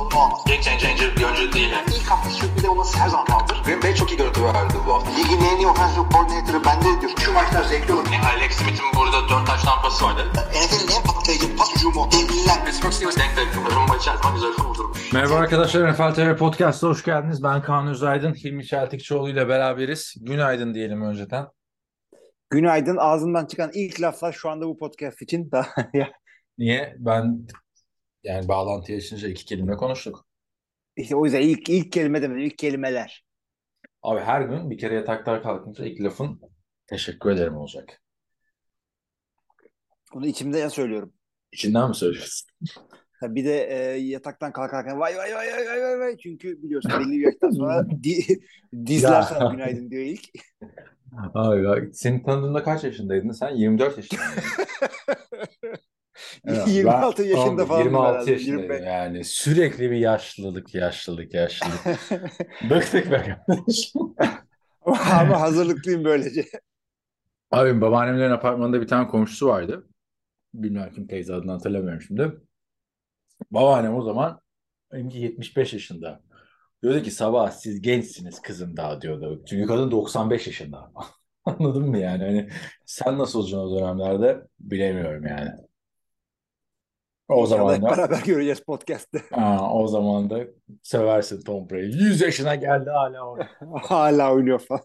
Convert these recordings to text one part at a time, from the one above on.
sorunu olmaz. Game changer bir oyuncu değil. Yani. İlk hafta sürpriz olması her zaman kaldır. Green Bay çok iyi görüntü verdi bu hafta. Ligin en iyi offensive coordinator'ı bende diyor. Şu maçlar zevkli olur. Yani Alex Smith'in burada 4 taş tampası vardı. NFL'in en patlayıcı pas hücumu. Devliler. Pittsburgh Steelers denk denk. Rumba içerisinde güzel kurdurmuş. Merhaba arkadaşlar, NFL TV Podcast'a hoş geldiniz. Ben Kaan Özaydın, Hilmi Çeltikçioğlu ile beraberiz. Günaydın diyelim önceden. Günaydın. Ağzımdan çıkan ilk laflar şu anda bu podcast için. Daha Niye? Ben yani bağlantı yaşayınca iki kelime konuştuk. işte o yüzden ilk ilk kelime demedim. ilk kelimeler. Abi her gün bir kere yataktan kalkınca ilk lafın teşekkür ederim olacak. Onu içimde ya söylüyorum. İçinden mi söylüyorsun? Ha, Bir de e, yataktan kalkarken vay vay vay vay vay vay vay çünkü biliyorsun belli bir yaştan sonra di, dizler Ya. sana günaydın diyor ilk. Abi bak, seni tanıdığımda kaç yaşındaydın? Sen 24 yaşındaydın. Evet, 26 ben- yaşında falan. 26 yaşındaydım yani. Sürekli bir yaşlılık, yaşlılık, yaşlılık. Bıktık be kardeşim. ama, hazırlıklıyım böylece. Abi babaannemlerin apartmanında bir tane komşusu vardı. Bilmem kim teyze adını hatırlamıyorum şimdi. Babaannem o zaman benimki 75 yaşında. Diyordu ki sabah siz gençsiniz kızım daha diyordu. Çünkü kadın 95 yaşında. Anladın mı yani? Hani sen nasıl olacaksın o dönemlerde bilemiyorum yani. O İnşallah zaman hep da beraber göreceğiz podcast'te. Aa, o zaman da seversin Tom Brady. 100 yaşına geldi hala oynuyor. Hala oynuyor falan.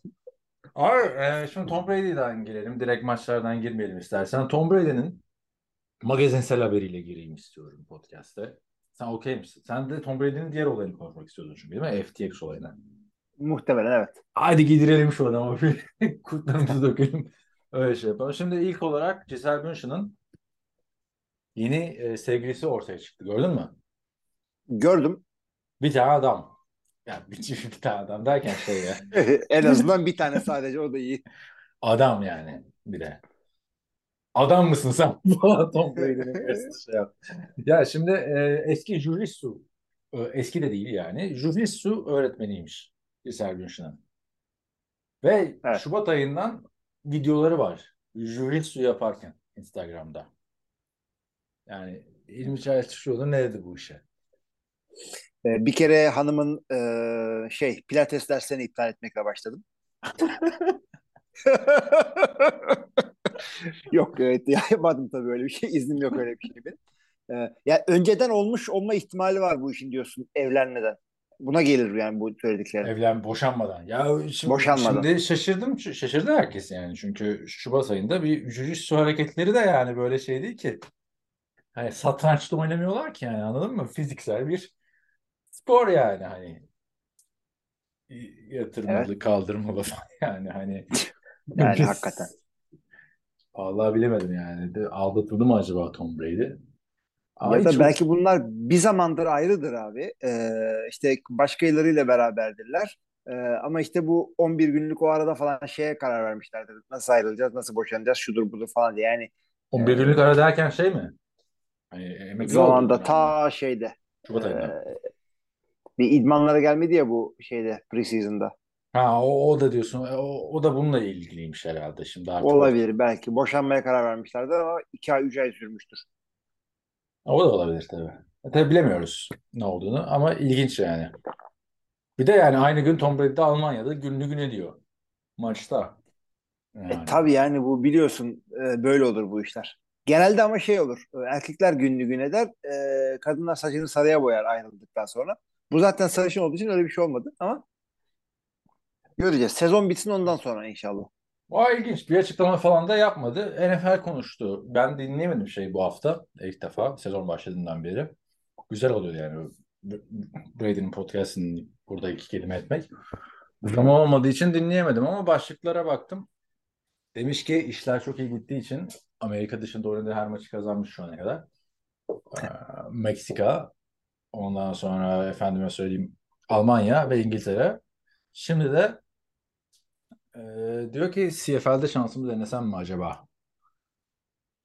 Abi, e, şimdi Tom Brady'den girelim. Direkt maçlardan girmeyelim istersen. Tom Brady'nin magazinsel haberiyle gireyim istiyorum podcast'te. Sen okey misin? Sen de Tom Brady'nin diğer olayını konuşmak istiyordun çünkü değil mi? FTX olayını. Muhtemelen evet. Hadi gidirelim şu adamı bir kurtlarımızı dökelim. Öyle şey yapalım. Şimdi ilk olarak Gisele Bündchen'ın yeni e, sevgilisi ortaya çıktı. Gördün mü? Gördüm. Bir tane adam. Yani bir, bir tane adam derken şey ya. en azından bir tane sadece o da iyi. Adam yani bir de. Adam mısın sen? Tom Brady'nin şey yap. Ya şimdi e, eski Jujitsu e, eski de değil yani. Jujitsu öğretmeniymiş Gisele Bündchen'ın. Ve Evet. Şubat ayından videoları var. Jujitsu yaparken Instagram'da. Yani İlmi Çeltikçioğlu ne dedi bu işe? Ee, bir kere hanımın e, şey pilates derslerini iptal etmekle başladım. Yok evet yapmadım tabii öyle bir şey. İznim yok öyle bir şey benim. Ee, ya önceden olmuş olma ihtimali var bu işin diyorsun evlenmeden. Buna gelir yani bu söylediklerim. Evlen boşanmadan. Ya şimdi, Boşanmadan. şimdi şaşırdım. Şaşırdı herkes yani. Çünkü Şubat ayında bir jujitsu hareketleri de yani böyle şey değil ki. Hani satrançta oynamıyorlar ki yani anladın mı? Fiziksel bir spor yani hani yatırmalı, kaldırmalı falan yani hani Yani biz- hakikaten. Vallahi bilemedim yani. De, aldatıldı mı acaba Tom Brady? Ama Ya da hiç- belki bunlar bir zamandır ayrıdır abi. Ee, işte başkalarıyla beraberdirler. Ee, ama işte bu 11 günlük o arada falan şeye karar vermişlerdir. Nasıl ayrılacağız, nasıl boşanacağız, şudur budur falan diye. Yani 11 günlük ara derken şey mi? Hani emekli zamanda oldu. ta şeyde Şubat ayında. e, bir idmanlara gelmedi ya bu şeyde preseason'da. Ha o, o da diyorsun. O, o da bununla ilgiliymiş herhalde şimdi artık. Olabilir belki. Boşanmaya karar vermişlerdi ama 2 ay 3 ay sürmüştür. O da olabilir tabii. E, tabii bilemiyoruz ne olduğunu ama ilginç yani. Bir de yani aynı gün Tom Brady de Almanya'da günlü güne diyor. Maçta. Yani. E tabii yani bu biliyorsun e, böyle olur bu işler. Genelde ama şey olur. e, Erkekler günlü gün eder. e, kadınlar saçını sarıya boyar ayrıldıktan sonra. Bu zaten sarışın olduğu için öyle bir şey olmadı ama göreceğiz. Sezon bitsin ondan sonra inşallah. O ilginç. Bir açıklama falan da yapmadı. NFL konuştu. Ben dinleyemedim şey bu hafta. ilk defa. Sezon başladığından beri. Güzel oluyor yani. Brady'nin podcastini burada iki kelime etmek. Zaman olmadığı için dinleyemedim ama başlıklara baktım. Demiş ki işler çok iyi gittiği için Amerika dışında oynadığı her maçı kazanmış şu ana kadar. Ee, Meksika, ondan sonra efendime söyleyeyim Almanya ve İngiltere. Şimdi de e, diyor ki CFL'de şansımı denesem mi acaba?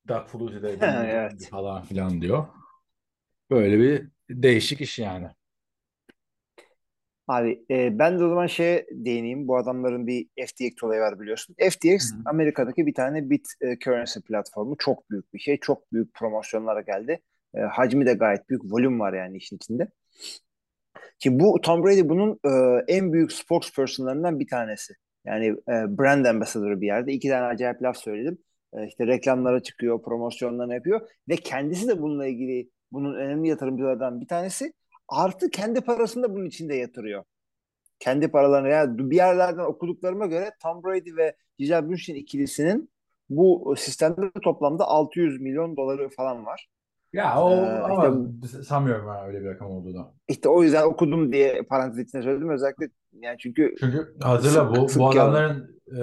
Doug Flutie'de Evet. falan filan diyor. Böyle bir değişik iş yani. Abi e, ben de o zaman şeye değineyim. Bu adamların bir FTX olayı var biliyorsun. FTX Hı hı. Amerika'daki bir tane bit e, currency platformu. Çok büyük bir şey. Çok büyük promosyonlara geldi. E, hacmi de gayet büyük. Volüm var yani işin içinde. Ki bu Tom Brady bunun e, en büyük spokespersonlarından bir tanesi. Yani e, brand ambassador'ı bir yerde. İki tane acayip laf söyledim. E, işte reklamlara çıkıyor, promosyonlarını yapıyor ve kendisi de bununla ilgili bunun önemli yatırımcılardan bir tanesi. Artı kendi parasını da bunun içinde yatırıyor. Kendi paralarını yani bir yerlerden okuduklarıma göre Tom Brady ve Gisele Bündchen ikilisinin bu sistemde toplamda 600 milyon doları falan var. Ya o Ee, ama sanmıyorum ben öyle bir rakam olduğunu. İşte o yüzden okudum diye parantez içine söyledim. Özellikle yani çünkü Çünkü hazırla bu, Sık- bu sık ya. adamların e,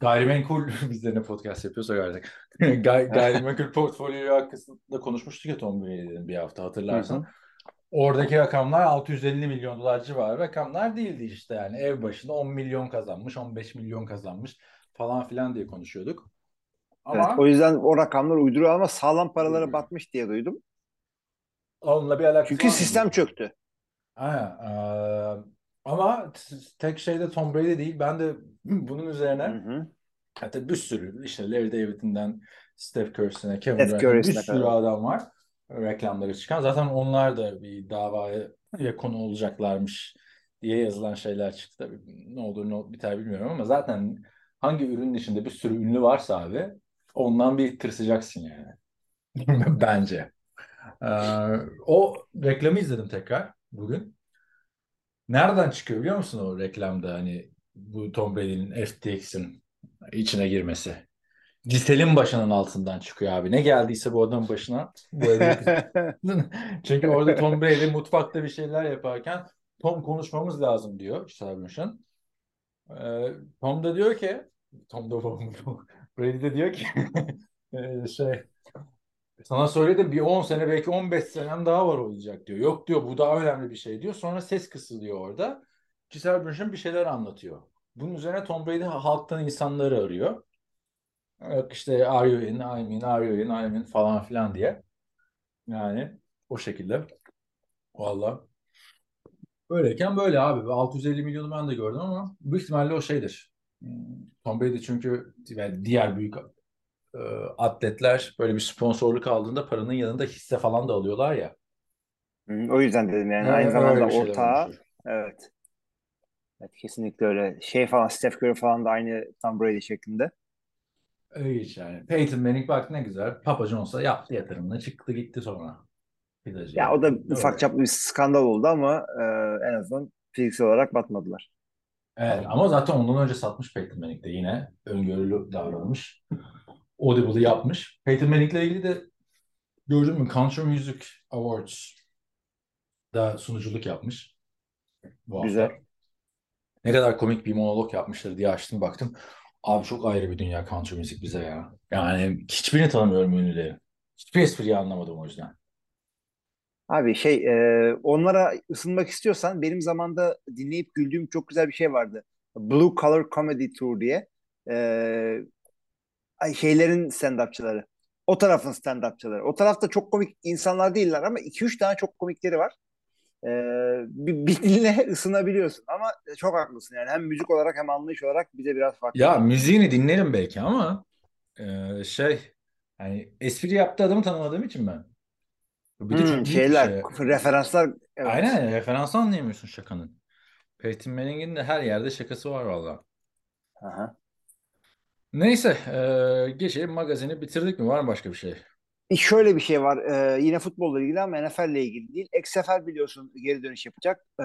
gayrimenkul biz de ne podcast yapıyorsak artık. Gay, gayrimenkul portfolyoyu hakkında konuşmuştuk ya Tom Brady'nin bir hafta hatırlarsan. Hı hı. Oradaki rakamlar 650 milyon dolar civarı rakamlar değildi işte yani ev başına 10 milyon kazanmış 15 milyon kazanmış falan filan diye konuşuyorduk. Ama Evet, o yüzden o rakamlar uyduruyor ama sağlam paralara Uyduruyor. batmış diye duydum. onunla bir alakası Çünkü var mı? sistem çöktü. Aynen. Eee, ama tek şey de Tom Brady değil. Ben de bunun Hı üzerine hı. hatta bir sürü işte Larry David'inden Steph Curry'sine, Kevin Durant'e bir sürü kadar. adam var reklamları çıkan. Zaten onlar da bir davaya konu olacaklarmış diye yazılan şeyler çıktı. Tabii ne olur ne biter bilmiyorum ama zaten hangi ürünün içinde bir sürü ünlü varsa abi ondan bir tırsıcaksın yani. Bence. Ee, o reklamı izledim tekrar bugün. Nereden çıkıyor biliyor musun o reklamda hani bu Tom Brady'nin FTX'in içine girmesi? Gisel'in başının altından çıkıyor abi. Ne geldiyse bu adamın başına bu Çünkü orada Tom Brady mutfakta bir şeyler yaparken Tom konuşmamız lazım diyor Bündchen. Ee, Tom da diyor ki Tom da Brady de diyor ki e, şey sana söyledim bir 10 sene belki 15 senem daha var olacak diyor. Yok diyor bu daha önemli bir şey diyor. Sonra ses kısılıyor orada. Gisele Bündchen bir şeyler anlatıyor. Bunun üzerine Tom Brady halktan insanları arıyor. Yok işte are you in, I'm in, are you in, I'm in falan filan diye. Yani o şekilde. Valla. Böyleyken böyle abi. 650 milyonu ben de gördüm ama büyük ihtimalle o şeydir. Hmm, Tom Brady çünkü diğer büyük e, atletler böyle bir sponsorluk aldığında paranın yanında hisse falan da alıyorlar ya. Hı, o yüzden dedim yani Ha, aynı zamanda ortağı. olmuş. Evet. Evet kesinlikle öyle. Şey falan Steph Curry falan da aynı Tom Brady şeklinde. Öyle hiç yani. Peyton Manning bak ne güzel. Papa John's'a yaptı yatırımını çıktı gitti sonra. Pidacıya. Ya o da Öyle. ufak çaplı bir skandal oldu ama e, en azından fiziksel olarak batmadılar. Evet ama zaten ondan önce satmış Peyton Manning de yine öngörülü davranmış. Audible'ı yapmış. Peyton Manning'le ilgili de gördün mü Country Music Awards da sunuculuk yapmış bu hafta. Güzel. Ne kadar komik bir monolog yapmışlar diye açtım baktım. Abi çok ayrı bir dünya country müzik bize ya. Yani hiçbirini tanımıyorum ünlüleri. Hiçbir espriyi anlamadım o yüzden. Abi şey e, onlara ısınmak istiyorsan benim zamanda dinleyip güldüğüm çok güzel bir şey vardı. Blue Collar Comedy Tour diye. E, şeylerin stand-upçıları. O tarafın stand-upçıları. O tarafta çok komik insanlar değiller ama 2-3 tane çok komikleri var. E, bir, bir dinle ısınabiliyorsun ama çok haklısın yani hem müzik olarak hem anlayış olarak bize biraz farklı. Ya müziğini dinlerim belki ama e, şey hani espri yaptığı adamı tanımadığım için ben. Bir de Hmm, çok şeyler, şey. referanslar evet. Aynen referans anlayamıyorsun şakanın. Peyton Manning'in de her yerde şakası var valla. Aha. Neyse e, geçelim magazini bitirdik mi? Var mı başka bir şey? E, Şöyle bir şey var. Ee, yine futbolla ilgili ama NFL ile ilgili değil. XFL biliyorsun geri dönüş yapacak. Ee,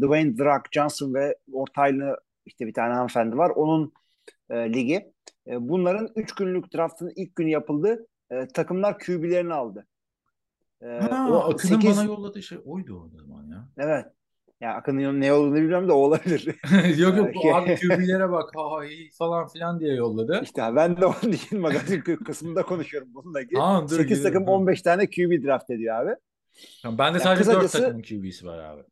Dwayne Rock Johnson ve ortaylı işte bir tane hanımefendi var. Onun e, ligi. E, bunların 3 günlük draftın ilk günü yapıldı. E, takımlar QB'lerini aldı. E, Ha, o Akın'ın 8 bana yolladığı şey oydu o zaman ya. Evet. Ya Akın'ın ne olduğunu bilmiyorum da o olabilir. Yok yok abi QB'lere bak ha iyi falan filan diye yolladı. İşte ben de onun için magazin kısmında konuşuyorum bununla ilgili. Tamam, dur, 8 dur, takım dur. 15 tane QB draft ediyor abi. Tamam, ben de Ya sadece 4 kısacası- takımın QB'si var abi.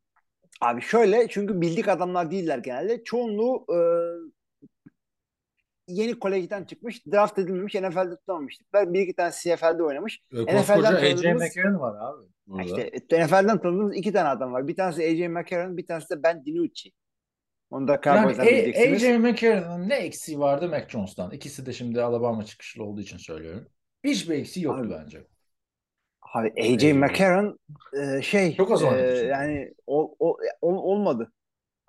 Abi şöyle çünkü bildik adamlar değiller genelde. Çoğunluğu e, yeni kolejden çıkmış. Draft edilmemiş. NFL'de tutamamış tipler. Bir iki tane CFL'de oynamış. E, NFL'den Koskoca AJ tanıdığımız- McCarron var abi. Burada. İşte NFL'den tanıdığımız iki tane adam var. Bir tanesi AJ McCarron, bir tanesi de Ben DiNucci. Onu da Yani Cowboys'tan A- bileceksiniz. AJ McCarron'ın ne eksiği vardı Mac Jones'tan? İkisi de şimdi Alabama çıkışlı olduğu için söylüyorum. Hiçbir eksiği yoktu Abi, bence. Abi AJ AJ. McCarron e, şey Çok az e, yani ol, ol- ol- olmadı.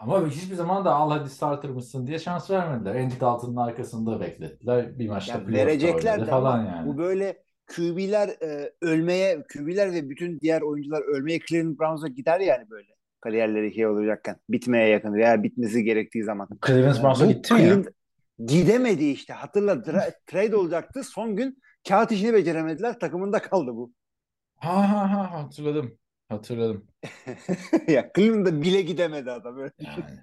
Ama hiçbir zaman da al hadi starter mısın diye şans vermediler. Andy Dalton'ın arkasında beklettiler. Bir maçta Ya verecekler de falan yani. bu böyle QB'ler e, ölmeye, QB'ler ve bütün diğer oyuncular ölmeye Cleveland Browns'a gider yani böyle. Kariyerleri şey olacakken. Bitmeye yakın veya bitmesi gerektiği zaman. Cleveland Browns'a gitti mi ya? Gidemedi işte. Hatırla tra- trade olacaktı. Son gün kağıt işini beceremediler. Takımında kaldı bu. Ha ha ha hatırladım. Hatırladım. ya Cleveland'da bile gidemedi adam. Öyle. Yani.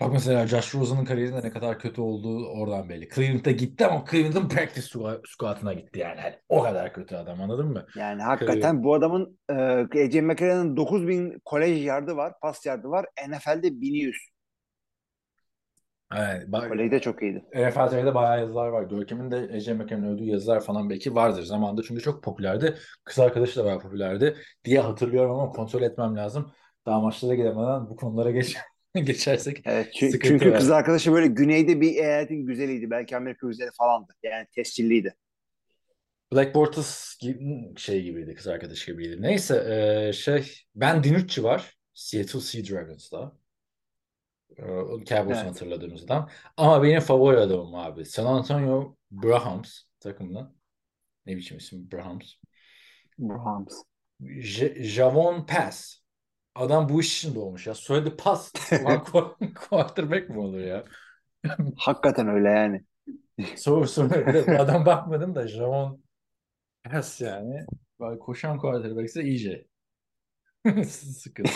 Bak mesela Josh Rosen'ın kariyerinde ne kadar kötü olduğu oradan belli. Cleveland'a gitti ama Cleveland'ın practice squad- squad'ına gitti yani. Hani o kadar kötü adam anladın mı? Yani hakikaten bu adamın e, AJ McCarron'ın 9000 kolej yardı var, pas yardı var. NFL'de 1100. Evet, bak, Kolejde çok iyiydi. NFL TV'de bayağı yazılar var. Görkem'in de Ece McCann'ın öldüğü yazılar falan belki vardır. Zamanında çünkü çok popülerdi. Kız arkadaşı da bayağı popülerdi diye hatırlıyorum ama kontrol etmem lazım. Daha maçlara gidemeden bu konulara geç geçersek Evet, çünkü var. kız arkadaşı böyle güneyde bir eyaletin güzeliydi. Belki Amerika güzeli falandı. Yani tescilliydi. Black Bortles gibi, şey gibiydi, kız arkadaşı gibiydi. Neyse eee, şey Ben DiNucci var. Seattle Sea Dragons'da. Eee, Cowboys'u Evet. hatırladığımızdan. Ama benim favori adamım abi. San Antonio Brahms takımdan. Ne biçim isim Brahms. Brahms. J- Javon Pass. Adam bu iş için doğmuş ya. Söyledi pas. Ulan qu- quarterback mi olur ya? Hakikaten öyle yani. Soru soru. Adam bakmadım da Javon Pass yani. Koşan quarterback ise iyice. Sıkıntı.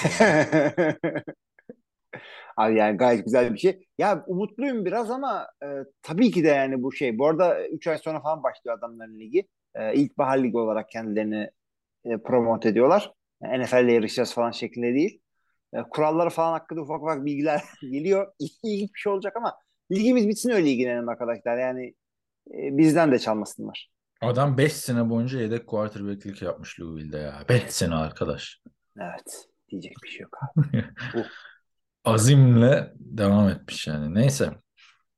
Abi yani gayet güzel bir şey. Ya umutluyum biraz ama e, tabii ki de yani bu şey. Bu arada 3 ay sonra falan başlıyor adamların ligi. E, ilkbahar ligi olarak kendilerini e, promote ediyorlar. Yani NFL ile yarışacağız falan şeklinde değil. E, kuralları falan hakkında ufak ufak bilgiler geliyor. İlginç bir şey olacak ama ligimiz bitsin öyle ilgilenelim arkadaşlar. Yani e, bizden de çalmasınlar. Adam 5 sene boyunca yedek quarterback'lik yapmış Louisville'de ya. 5 sene arkadaş. Evet. Diyecek bir şey yok abi. Azimle devam etmiş yani. Neyse.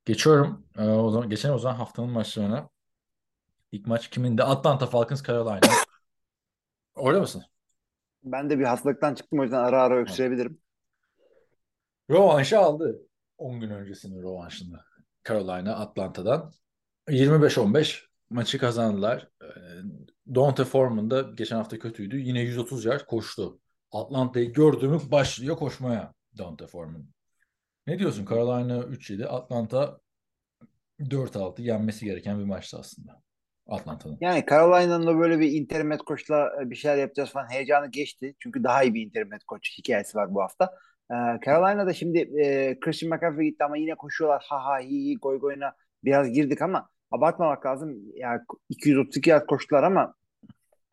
Geçiyorum. Ee, o zaman geçen o zaman haftanın maçlarına. İlk maç kimindi? Atlanta Falcons Carolina. Orada mısın? Ben de bir hastalıktan çıktım o yüzden ara ara öksürebilirim. Rövanşı aldı. 10 gün öncesinin rövanşını. Carolina Atlanta'dan. 25-15 maçı kazandılar. Ee, Dante Foreman da geçen hafta kötüydü. Yine 130 yard koştu. Atlanta'yı gördü mü başlıyor koşmaya Dante Foreman. Ne diyorsun? Carolina 3-7, Atlanta 4-6 yenmesi gereken bir maçtı aslında. Atlanta'nın. Yani Carolina'nın da böyle bir interim head coach'la e, bir şeyler yapacağız falan heyecanı geçti. Çünkü daha iyi bir interim head coach hikayesi var bu hafta. Ee, Carolina'da şimdi e, Christian McCaffrey gitti ama yine koşuyorlar. Ha ha hi hi goy goyuna biraz girdik ama abartmamak lazım. Yani 232 yard koştular ama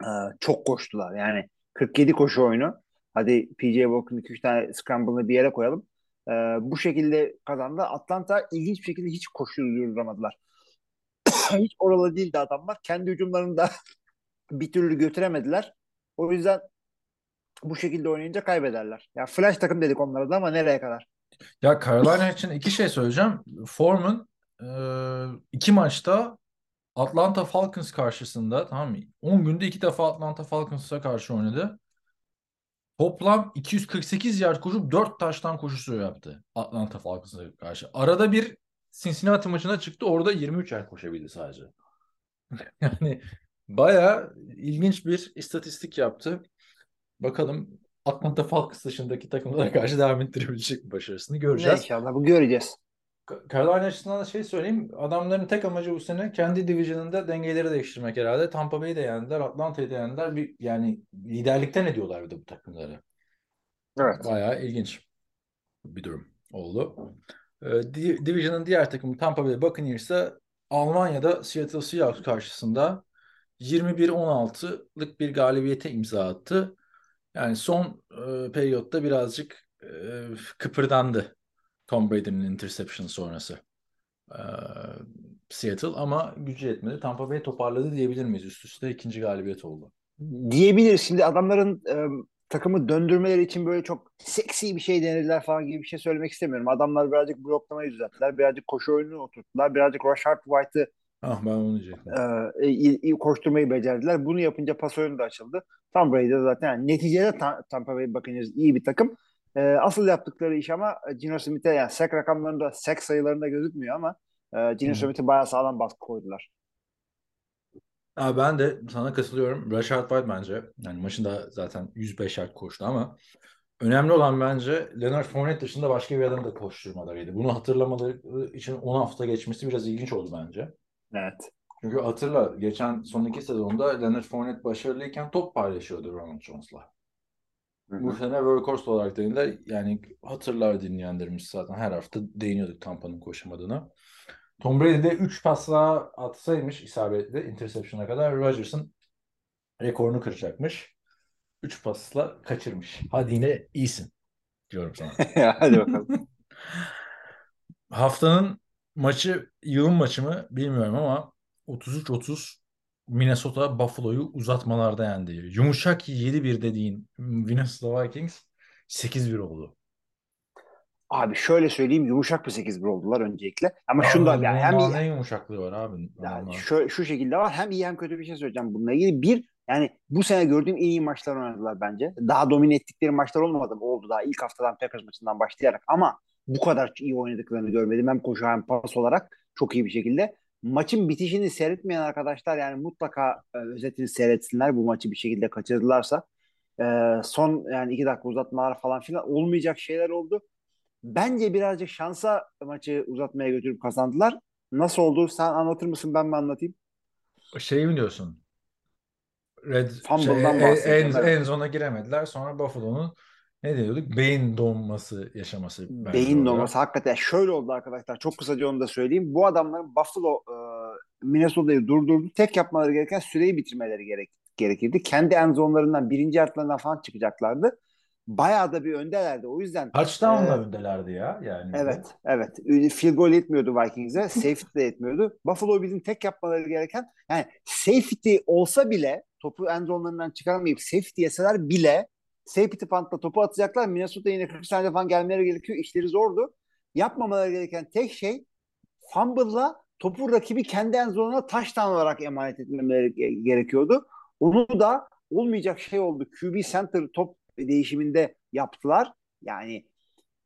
e, çok koştular. Yani 47 koşu oyunu. Hadi PJ Walker'ın 2-3 tane scramble'ını bir yere koyalım. E, bu şekilde kazandı. Atlanta ilginç bir şekilde hiç koşu durduramadılar. hiç oralı değildi adamlar. Kendi hücumlarını da bir türlü götüremediler. O yüzden bu şekilde oynayınca kaybederler. Ya flash takım dedik onlara da ama nereye kadar? Ya Carolina için iki şey söyleyeceğim. Foreman e, iki maçta Atlanta Falcons karşısında tamam mı? 10 günde iki defa Atlanta Falcons'a karşı oynadı. Toplam 248 yard koşup 4 taştan koşusu yaptı Atlanta Falcons'a karşı. Arada bir Cincinnati maçına çıktı. Orada 23 yard koşabildi sadece. Yani bayağı ilginç bir istatistik yaptı. Bakalım Atlanta Falcons dışındaki takımlara karşı devam ettirebilecek mi başarısını Ne göreceğiz. inşallah bu göreceğiz. Carolina açısından da şey söyleyeyim. Adamların tek amacı bu sene kendi division'ında dengeleri değiştirmek herhalde. Tampa Bay'i de yendiler, Atlanta'yı da yendiler. Bir, yani liderlikten ediyorlar bir de bu takımları. Evet. Bayağı ilginç bir durum oldu. Ee, Di- Division'ın diğer takımı Tampa Bay Buccaneers'a Almanya'da Seattle Seahawks karşısında 21-16'lık bir galibiyete imza attı. Yani son e, periyotta birazcık e, kıpırdandı Tom Brady'nin interception sonrası. Seattle ama gücü yetmedi. Tampa Bay toparladı diyebilir miyiz? Üst üste ikinci galibiyet oldu. Diyebiliriz. Şimdi adamların e, takımı döndürmeleri için böyle çok seksi bir şey denediler falan gibi bir şey söylemek istemiyorum. Adamlar birazcık bloklamayı düzelttiler. Birazcık koşu oyununu oturttular. Birazcık Rashard White'ı Ah ben onu diyecektim. e, koşturmayı becerdiler. Bunu yapınca pas oyunu da açıldı. Tom Brady zaten yani neticede Ta- Tampa Bay Buccaneers iyi bir takım. E, asıl yaptıkları iş ama Gino Smith'e yani sack rakamlarında sack sayılarında gözükmüyor ama e, Gino. Smith'e bayağı sağlam baskı koydular. Abi ben de sana katılıyorum. Rashard White bence yani maçında zaten 105 yard koştu ama önemli olan bence Leonard Fournette dışında başka bir adam da koşturmalarıydı. Bunu hatırlamaları için 10 hafta geçmesi biraz ilginç oldu bence. Evet. Çünkü hatırla geçen son iki sezonda Leonard Fournette başarılıyken top paylaşıyordu Ronald Jones'la. Bu sene workhorse olarak da yani hatırlar dinleyenlerimiz zaten her hafta değiniyorduk Tampa'nın koşamadığına. Tom Brady de 3 pasla atsaymış isabetli interception'a kadar Rodgers'ın rekorunu kıracakmış. 3 pasla kaçırmış. Hadi yine iyisin diyorum sana. Hadi bakalım. Haftanın maçı yılın maçı mı bilmiyorum ama 33-30 Minnesota Buffalo'yu uzatmalarda yendi. Yumuşak 7-1 dediğin Minnesota Vikings 8-1 oldu. Abi şöyle söyleyeyim yumuşak bir 8-1 oldular öncelikle. Ama şunu da yani hem iyi, ne yumuşaklığı var abi. yani şu, şu şekilde var hem iyi hem kötü bir şey söyleyeceğim bununla ilgili. Bir yani bu sene gördüğüm en iyi maçlar oynadılar bence. Daha domine ettikleri maçlar olmadı mı? Oldu daha ilk haftadan Packers maçından başlayarak ama bu kadar iyi oynadıklarını görmedim. Hem koşu hem pas olarak çok iyi bir şekilde. Maçın bitişini seyretmeyen arkadaşlar yani mutlaka e, özetini seyretsinler bu maçı bir şekilde kaçırdılarsa. E, son yani iki dakika uzatmalar falan filan olmayacak şeyler oldu. Bence birazcık şansa maçı uzatmaya götürüp kazandılar. Nasıl oldu? Sen anlatır mısın? Ben mi anlatayım? Şey mi diyorsun? Red Fumble'dan şey, bahsediyorum, en, evet. en zona giremediler. Sonra Buffalo'nun ne diyorduk? Beyin donması yaşaması. Beyin orada. dolması hakikaten şöyle oldu arkadaşlar. Çok kısaca onu da söyleyeyim. Bu adamların Buffalo e, Minnesota'yı durdurdu. Tek yapmaları gereken süreyi bitirmeleri gerek, gerekirdi. Kendi end zonlarından birinci yartlarından falan çıkacaklardı. Bayağı da bir öndelerdi. O yüzden Touchdown'la Ee, öndelerdi ya. Yani Evet, evet. Field goal yetmiyordu Vikings'e. Safety de yetmiyordu. Buffalo bizim tek yapmaları gereken yani safety olsa bile topu end zone'larından çıkarmayıp safety yeseler bile safety punt'la topu atacaklar. Minnesota yine 40 saniye falan gelmeleri gerekiyor. İşleri zordu. Yapmamaları gereken tek şey fumble'la topu rakibi kendi end zone'una touchdown olarak emanet etmemeleri ge- gerekiyordu. Onu da olmayacak şey oldu. QB center top değişiminde yaptılar. Yani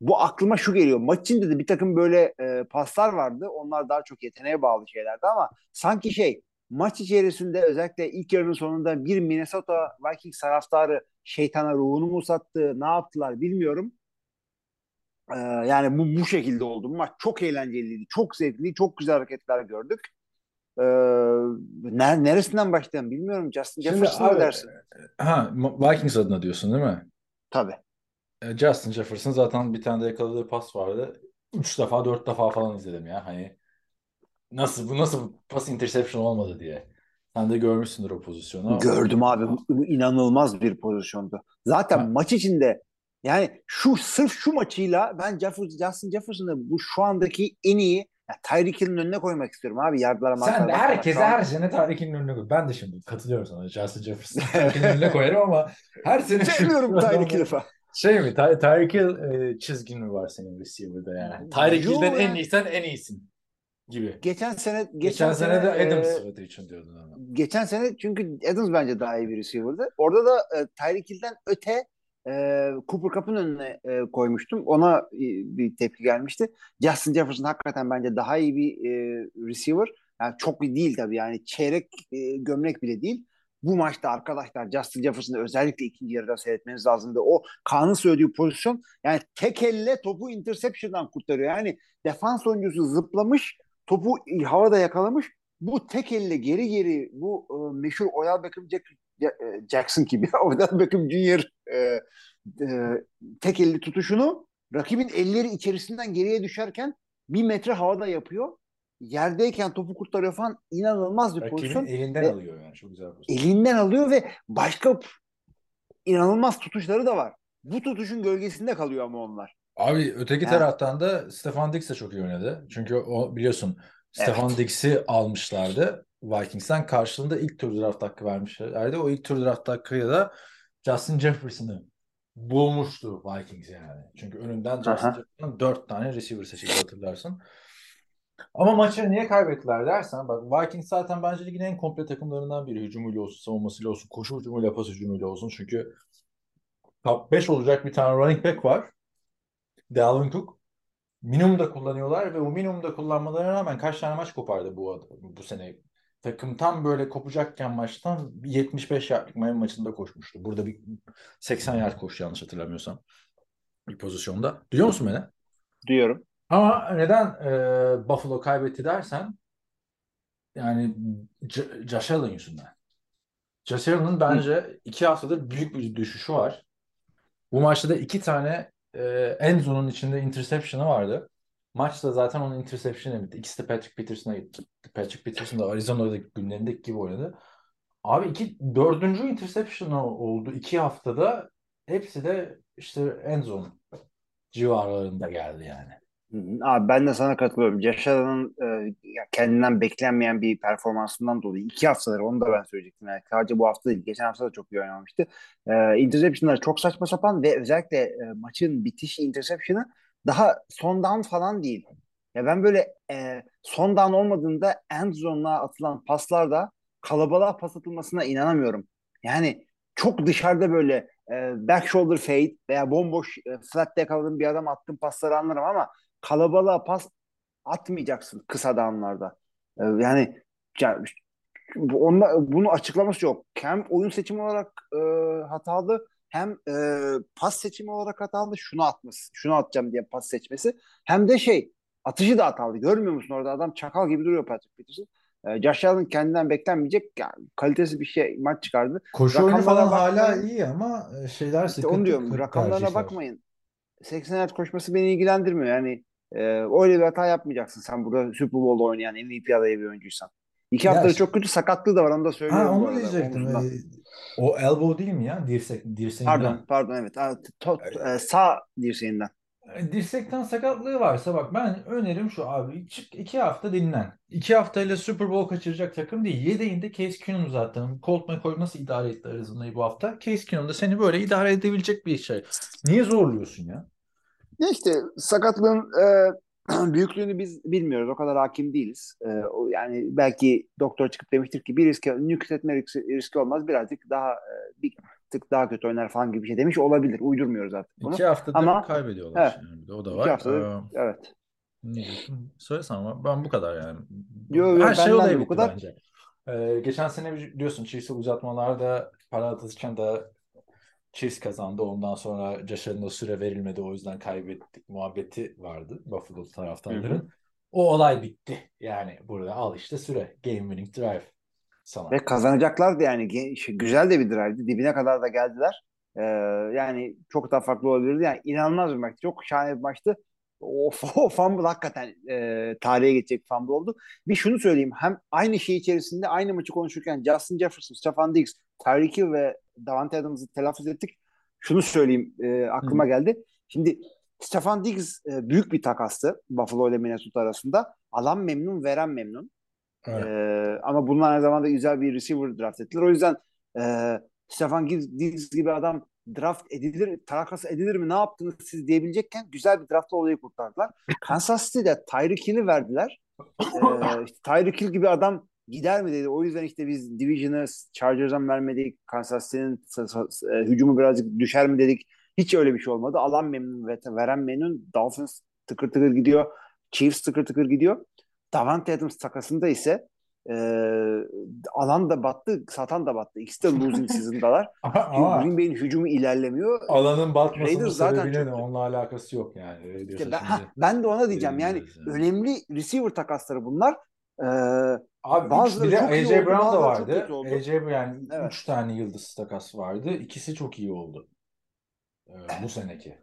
bu aklıma şu geliyor. Maç içinde de bir takım böyle e, paslar vardı. Onlar daha çok yeteneğe bağlı şeylerdi ama sanki şey maç içerisinde özellikle ilk yarının sonunda bir Minnesota Vikings taraftarı şeytana ruhunu mu sattı, ne yaptılar bilmiyorum. E, yani bu bu şekilde oldu. Bu maç çok eğlenceliydi, çok zevkli, çok güzel hareketler gördük. E, ner- neresinden başlayalım bilmiyorum. Justin Jefferson dersin? Ha, Vikings adına diyorsun değil mi? Tabii. E, Justin Jefferson zaten bir tane de yakaladığı pas vardı. Üç defa, dört defa falan izledim ya. Hani nasıl bu nasıl pas interception olmadı diye. Sen de görmüşsündür o pozisyonu. Gördüm abi. Bu- inanılmaz bir pozisyondu. Zaten Ha. maç içinde yani şu sırf şu maçıyla ben Jefferson, Justin Jefferson'ı bu şu andaki en iyi ya Tyreek Hill'in önüne koymak istiyorum abi. Yardlara Sen de marklara herkese her sene Tyreek Hill'in önüne koy. Ben de şimdi katılıyorum sana. Justin Jefferson Tyreek Hill'in önüne koyarım ama her sene Sevmiyorum Tyreek Hill'i falan. Şey mi? Ty Tyreek Hill e, çizgin mi var senin receiver'da yani? Tyreek Hill'den en iyisen en iyisin gibi. Geçen sene geçen, Geçen, sene de e, Adams sıfatı için diyordun ama. geçen sene çünkü Adams bence daha iyi bir receiver'dı. Orada da e, Tyreek Hill'den öte e, Cooper Cup'ın önüne e, koymuştum. Ona e, bir tepki gelmişti. Justin Jefferson hakikaten bence daha iyi bir e, receiver. Yani çok iyi değil tabii yani çeyrek e, gömlek bile değil. Bu maçta arkadaşlar Justin Jefferson'ı özellikle ikinci yarıda seyretmeniz lazımdı. O Kaan'ın söylediği pozisyon yani tek elle topu interception'dan kurtarıyor. Yani defans oyuncusu zıplamış topu havada yakalamış bu tek elle geri geri bu e, meşhur Odell Beckham Jack, e, Jackson gibi Odell Beckham Jr. E, e, tek elli tutuşunu rakibin elleri içerisinden geriye düşerken bir metre havada yapıyor. Yerdeyken topu kurtarıyor falan inanılmaz bir Rakibin pozisyon. elinden Ve- alıyor yani. Çok güzel pozisyon. Elinden alıyor ve başka inanılmaz tutuşları da var. Bu tutuşun gölgesinde kalıyor ama onlar. Abi öteki Ha. taraftan da Stefan Diggs de çok iyi oynadı. Çünkü o biliyorsun Stefan Evet. Diggs'i almışlardı Vikings'ten. Karşılığında ilk tur draft hakkı vermişlerdi. O ilk tur draft hakkıyla da Justin Jefferson'ı bulmuştu Vikings yani. Çünkü önünden Justin. Jefferson'ın dört tane receiver seçildi hatırlarsın. Ama maçı niye kaybettiler dersen bak Vikings zaten bence ligin en komple takımlarından biri. Hücumuyla olsun, savunmasıyla olsun, koşu hücumuyla, pas hücumuyla olsun. Çünkü top 5 olacak bir tane running back var. Dalvin Cook. Minimumda kullanıyorlar ve o minimumda kullanmalarına rağmen kaç tane maç kopardı bu adam- bu sene. Takım tam böyle kopacakken maçtan bir 75 yardlık Miami maçında koşmuştu. Burada bir 80 yard koştu yanlış hatırlamıyorsam. Bir pozisyonda. Duyuyor musun beni? Diyorum. Ama neden e, Buffalo kaybetti dersen yani J- Josh Allen yüzünden. Josh Allen'ın bence iki haftadır büyük bir düşüşü var. Bu maçta da iki tane e, end zone'un içinde interception'ı vardı. Maçta zaten onun interception'ı bitti. İkisi de Patrick Peterson'a gitti. Patrick Peterson da Arizona'daki günlerindeki gibi oynadı. Abi iki, dördüncü interception oldu iki haftada. Hepsi de işte end zone civarlarında geldi yani. Hı. Abi ben de sana katılıyorum. Allen'ın e, kendinden beklenmeyen bir performansından dolayı iki haftadır onu da ben söyleyecektim. Yani sadece bu hafta değil. Geçen hafta da çok iyi oynamamıştı. E, interception'lar çok saçma sapan ve özellikle e, maçın bitiş interception'ı daha son down falan değil. Ya ben böyle e, son down olmadığında end zone'a atılan paslarda kalabalığa pas atılmasına inanamıyorum. Yani çok dışarıda böyle e, back shoulder fade veya bomboş e, flat'te yakaladığın bir adam attığın pasları anlarım ama kalabalığa pas atmayacaksın kısa downlarda. E, yani onunla, bunu açıklaması yok. Hem oyun seçimi olarak e, hatalı hem e, pas seçimi olarak hatalı şunu atması, şunu atacağım diye pas seçmesi hem de şey atışı da hatalı. Görmüyor musun orada adam çakal gibi duruyor Patrick Peterson. E, Josh Allen kendinden beklenmeyecek yani kalitesi bir şey maç çıkardı. Koşu oyunu falan hala iyi ama e, şeyler İşte sıkıntı. onu diyorum. Rakamlarına bakmayın. 80 yard koşması beni ilgilendirmiyor. Yani e, öyle bir hata yapmayacaksın sen burada Super Bowl'da oynayan MVP adayı bir oyuncuysan. İki Ya haftadır işte- çok kötü sakatlığı da var onu da söylüyorum Ha onu diyecektim. Ee, o elbow değil mi ya? Dirsek, dirseğinden. Pardon, pardon evet. Ha, to- e, sağ dirseğinden. E, Dirsekten sakatlığı varsa bak ben önerim şu abi. Çık iki hafta dinlen. İki haftayla Super Bowl kaçıracak takım değil. Yedeğinde Case Keenum zaten. Colt McCoy nasıl idare etti Arizona'yı bu hafta? Case Keenum da seni böyle idare edebilecek bir şey. Niye zorluyorsun ya? Ya işte sakatlığın e, büyüklüğünü biz bilmiyoruz. O kadar hakim değiliz. E, o, yani belki doktor çıkıp demiştir ki bir riske, nüksetme riski, riski olmaz. Birazcık daha e, bir tık daha kötü oynar falan gibi bir şey demiş olabilir. Uydurmuyoruz artık bunu. İki haftadır Ama- kaybediyorlar. Evet. şimdi. O da İki var. haftadır, Ee, evet. Ne diyorsun? Söylesene ama ben bu kadar yani. Yo, yo, Her şey olaya bu kadar. bence. Ee, geçen sene biliyorsun Chiefs'e uzatmalarda para atışken de Chiefs kazandı. Ondan sonra Josh süre verilmedi. O yüzden kaybettik muhabbeti vardı Buffalo taraftarların. O olay bitti. Yani burada al işte süre. Game winning drive sana. Ve kazanacaklardı yani. Şey, Güzel de bir drive'di. Dibine kadar da geldiler. Ee, yani çok daha farklı olabilirdi. Yani inanılmaz bir maçtı. Çok şahane bir maçtı. O, o fumble hakikaten e, tarihe geçecek fumble oldu. Bir şunu söyleyeyim. Hem aynı şey içerisinde aynı maçı konuşurken Justin Jefferson, Stefan Diggs, Tyreek Hill ve Davante Adams'ı telaffuz ettik. Şunu söyleyeyim e, aklıma geldi. Şimdi Stefan Diggs e, büyük bir takastı Buffalo ile Minnesota arasında. Alan memnun, veren memnun. Evet. Ee, ama bunlar aynı zamanda güzel bir receiver draft ettiler. O yüzden e, Stefan Diggs gibi adam draft edilir, takas edilir mi ne yaptınız siz diyebilecekken güzel bir draftla olayı kurtardılar. Kansas City'de Tyreek Hill'i verdiler. Ee, işte Tyreek Hill gibi adam gider mi dedi. O yüzden işte biz Division'ı Chargers'dan vermedik. Kansas City'nin e, hücumu birazcık düşer mi dedik. Hiç öyle bir şey olmadı. Alan memnun ve veren memnun. Dolphins tıkır tıkır gidiyor. Chiefs tıkır tıkır gidiyor. Davante Adams takasında ise e, alan da battı, satan da battı. İkisi de losing season'dalar. Green Bay'in hücumu ilerlemiyor. alanın batmasının Raiders zaten çok- onunla alakası yok yani. İşte ben, hah, ben de ona diyeceğim. Yani yani. önemli receiver takasları bunlar. Ee, Abi Bazıları de çok iyi AJ oldu, Brown da çok vardı. oldu. AJ yani Evet. üç tane yıldız takas vardı. İkisi çok iyi oldu. Ee, bu seneki.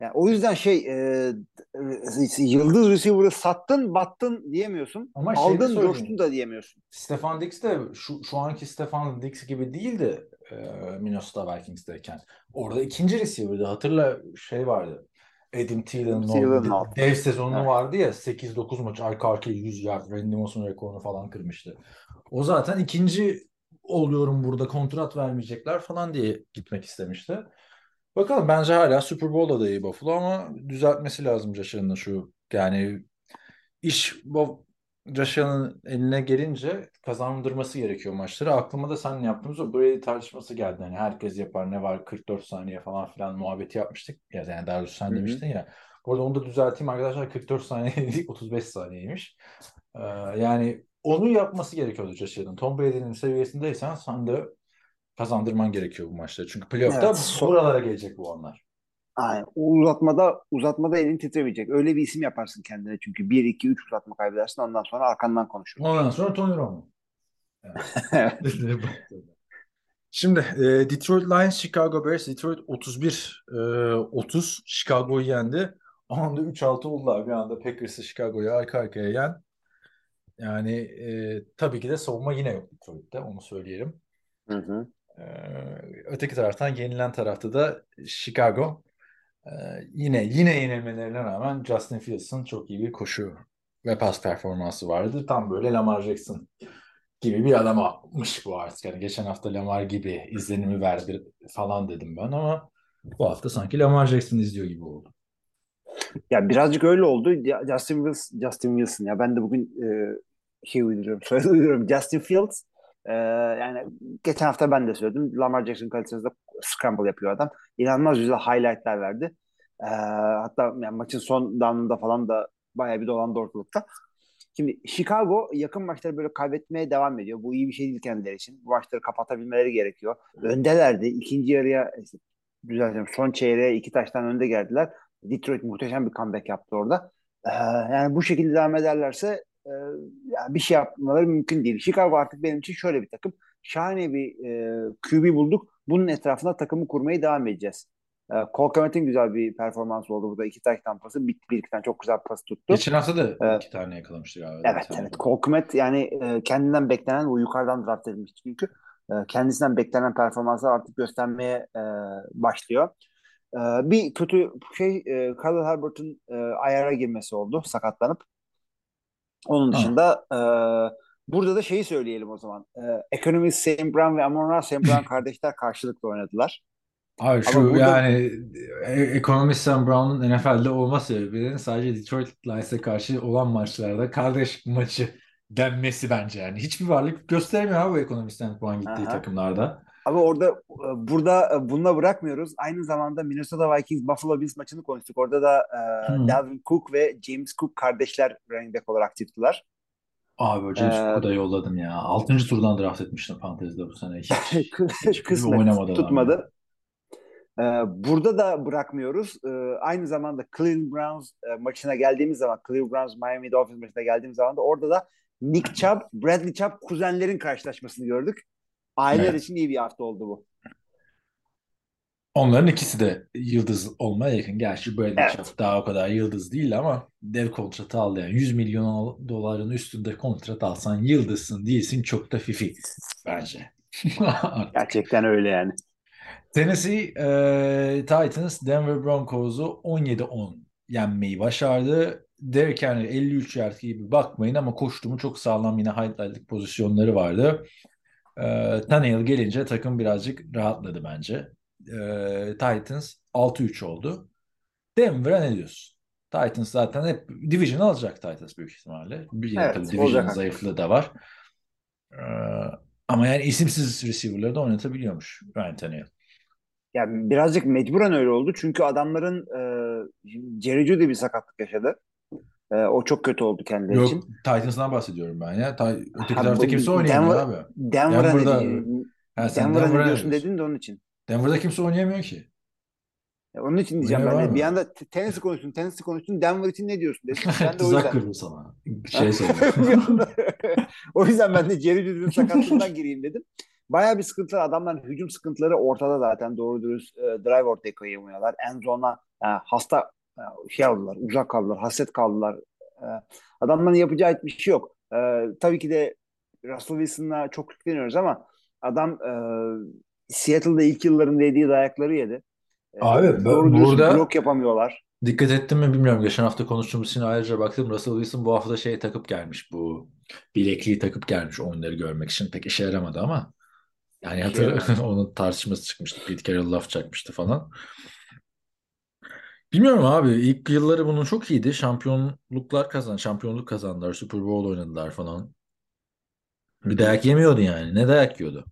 yani o yüzden şey e, e, yıldız receiver'ı sattın battın diyemiyorsun. Ama şey Aldın söyleyeyim. coştun da diyemiyorsun. Stefan Diggs de şu, şu anki Stefan Diggs gibi değildi e, Minnesota Vikings'teyken. Orada ikinci receiver'dı. Hatırla şey vardı. Adam Thielen'ın altı. dev sezonu Evet. vardı ya 8-9 maç arka arkaya 100 yard Randy Moss'un rekorunu falan kırmıştı. O zaten ikinci oluyorum burada kontrat vermeyecekler falan diye gitmek istemişti. Bakalım bence hala Super Bowl adayı Buffalo ama düzeltmesi lazım Josh'ın şu yani iş bu Josh'ın eline gelince kazandırması gerekiyor maçları. Aklıma da seninle yaptığımız o Brady tartışması geldi. Hani herkes yapar ne var 44 saniye falan filan muhabbeti yapmıştık. Ya yani daha doğrusu sen demiştin ya. Bu arada onu da düzelteyim arkadaşlar 44 saniye değil 35 saniyeymiş. Ee, yani onu yapması gerekiyordu Josh'ın. Tom Brady'nin seviyesindeysen sen de kazandırman gerekiyor bu maçları. Çünkü playoff'ta Evet, buralara gelecek bu anlar. Aynen. O uzatmada uzatmada elin titremeyecek. Öyle bir isim yaparsın kendine çünkü 1 2 3 uzatma kaybedersin ondan sonra arkandan konuşur. Ondan sonra Tony Romo. Şimdi e, Detroit Lions, Chicago Bears, Detroit 31 e, 30 Chicago'yu yendi. Anda 3-6 oldular bir anda Packers'ı Chicago'yu arka arkaya yen. Yani e, tabii ki de savunma yine yok Detroit'te onu söyleyelim. Hı hı. E, öteki taraftan yenilen tarafta da Chicago. E, yine yine yenilmelerine rağmen Justin Fields'ın çok iyi bir koşu ve pas performansı vardı. Tam böyle Lamar Jackson gibi bir adam atmış bu artık. Yani geçen hafta Lamar gibi izlenimi verdi falan dedim ben ama bu hafta sanki Lamar Jackson izliyor gibi oldu. Ya birazcık öyle oldu. Justin Wilson, Justin Wilson ya ben de bugün e, şey uyduruyorum, soyadı. Justin Fields e, yani geçen hafta ben de söyledim. Lamar Jackson kalitesinde scramble yapıyor adam. İnanılmaz güzel highlightlar verdi. E, hatta yani maçın son down'ında falan da bayağı bir dolandı ortalıkta. Şimdi Chicago yakın maçları böyle kaybetmeye devam ediyor. Bu iyi bir şey değil kendileri için. Bu maçları kapatabilmeleri gerekiyor. Öndelerdi. İkinci yarıya düzeltiyorum. Son çeyreğe iki taştan önde geldiler. Detroit muhteşem bir comeback yaptı orada. Ee, yani bu şekilde devam ederlerse e, yani bir şey yapmaları mümkün değil. Chicago artık benim için şöyle bir takım. Şahane bir e, QB bulduk. Bunun etrafında takımı kurmaya devam edeceğiz. E, Cole Kmet'in güzel bir performans oldu burada. iki taş tampası. Bir, bir iki tane çok güzel pas tuttu. Geçen hafta da Evet. iki tane yakalamıştı galiba. Evet tane. evet. Cole Kmet yani e, kendinden beklenen o yukarıdan draft edilmişti çünkü. E, kendisinden beklenen performanslar artık göstermeye e, başlıyor. E, bir kötü şey e, Khalil Herbert'ın e, ayara girmesi oldu sakatlanıp. Onun Ha. dışında e, burada da şeyi söyleyelim o zaman. E, Economist St. Brown ve Amon-Ra St. Brown kardeşler karşılıklı oynadılar. Abi şu Ama burada- yani e, ekonomist Sam Brown'un NFL'de olma sebebinin sadece Detroit Lions'e karşı olan maçlarda kardeş maçı denmesi bence yani. Hiçbir varlık göstermiyor abi bu ekonomist Sam Brown gittiği Aha. takımlarda. Ama orada e, burada e, bununla bırakmıyoruz. Aynı zamanda Minnesota Vikings Buffalo Bills maçını konuştuk. Orada da e, Hı. Dalvin Cook ve James Cook kardeşler running back olarak çıktılar. Abi James Ee, Cook'u da yolladım ya. 6. turdan draft etmiştim fantezide bu sene. Hiç, Kısmet oynamadı tutmadı. E, burada da bırakmıyoruz. E, aynı zamanda Cleveland Browns e, maçına geldiğimiz zaman, Cleveland Browns Miami Dolphins maçına geldiğimiz zaman da orada da Nick Chubb, Bradley Chubb kuzenlerin karşılaşmasını gördük. Aileler Evet. için iyi bir hafta oldu bu. Onların ikisi de yıldız olmaya yakın. Gerçi Bradley Evet. Daha o kadar yıldız değil ama dev kontratı aldı. Yani 100 milyon doların üstünde kontrat alsan yıldızsın değilsin çok da fifi bence. Gerçekten öyle yani. Tennessee e, Titans Denver Broncos'u 17-10 yenmeyi başardı. Derrick Henry 53 yard gibi bakmayın ama koştuğumu çok sağlam yine highlight'lık pozisyonları vardı. E, Tannehill gelince takım birazcık rahatladı bence. E, Titans 6-3 oldu. Denver'a ne diyorsun? Titans zaten hep division alacak Titans büyük ihtimalle. Bir Evet, tabii division zayıflığı da var. E, ama yani isimsiz receiver'ları da oynatabiliyormuş Ryan Tannehill. Yani birazcık mecburen öyle oldu. Çünkü adamların e, Jerry Jeudy bir sakatlık yaşadı. E, o çok kötü oldu kendileri Yok için. Titans'dan bahsediyorum ben ya. Ta öteki Ha, tarafta kimse oynayamıyor Denver- abi. Denver'a ne, Denver'da- Ha, sen Denver'a ne Denver'a ne diyorsun? dedin de onun için. Denver'da kimse oynayamıyor ki. Ya Onun için diyeceğim Öyle ben de. Bir anda t- tenisi konuştun, tenisi konuştun. Denver için ne diyorsun dedim. Ben de Tuzak kırdım sana. Şey o yüzden ben de Jerry Jeudy'nin sakatlığından gireyim dedim. Bayağı bir sıkıntılar. Adamların hücum sıkıntıları ortada zaten. Doğru dürüst e, drive ortaya koyamıyorlar. En zona e, hasta e, şey aldılar. Uzak kaldılar. Hasret kaldılar. E, adamların yapacağı hiçbir şey yok. E, tabii ki de Russell Wilson'la çok yükleniyoruz ama adam e, Seattle'da ilk yıllarında yediği dayakları yedi. Abi, ben- doğru burada- blok yapamıyorlar. Dikkat ettin mi bilmiyorum. Geçen hafta konuştuğumuz için ayrıca baktım. Russell Wilson bu hafta şey takıp gelmiş. Bu bilekliği takıp gelmiş oyunları görmek için. Pek işe yaramadı ama. Yani hatır, yaramadı. onun tartışması çıkmıştı. Pete Carroll laf çakmıştı falan. Bilmiyorum abi. İlk yılları bunun çok iyiydi. Şampiyonluklar kazan, şampiyonluk kazandılar. Super Bowl oynadılar falan. Bir dayak yemiyordu yani. Ne dayak yiyordu?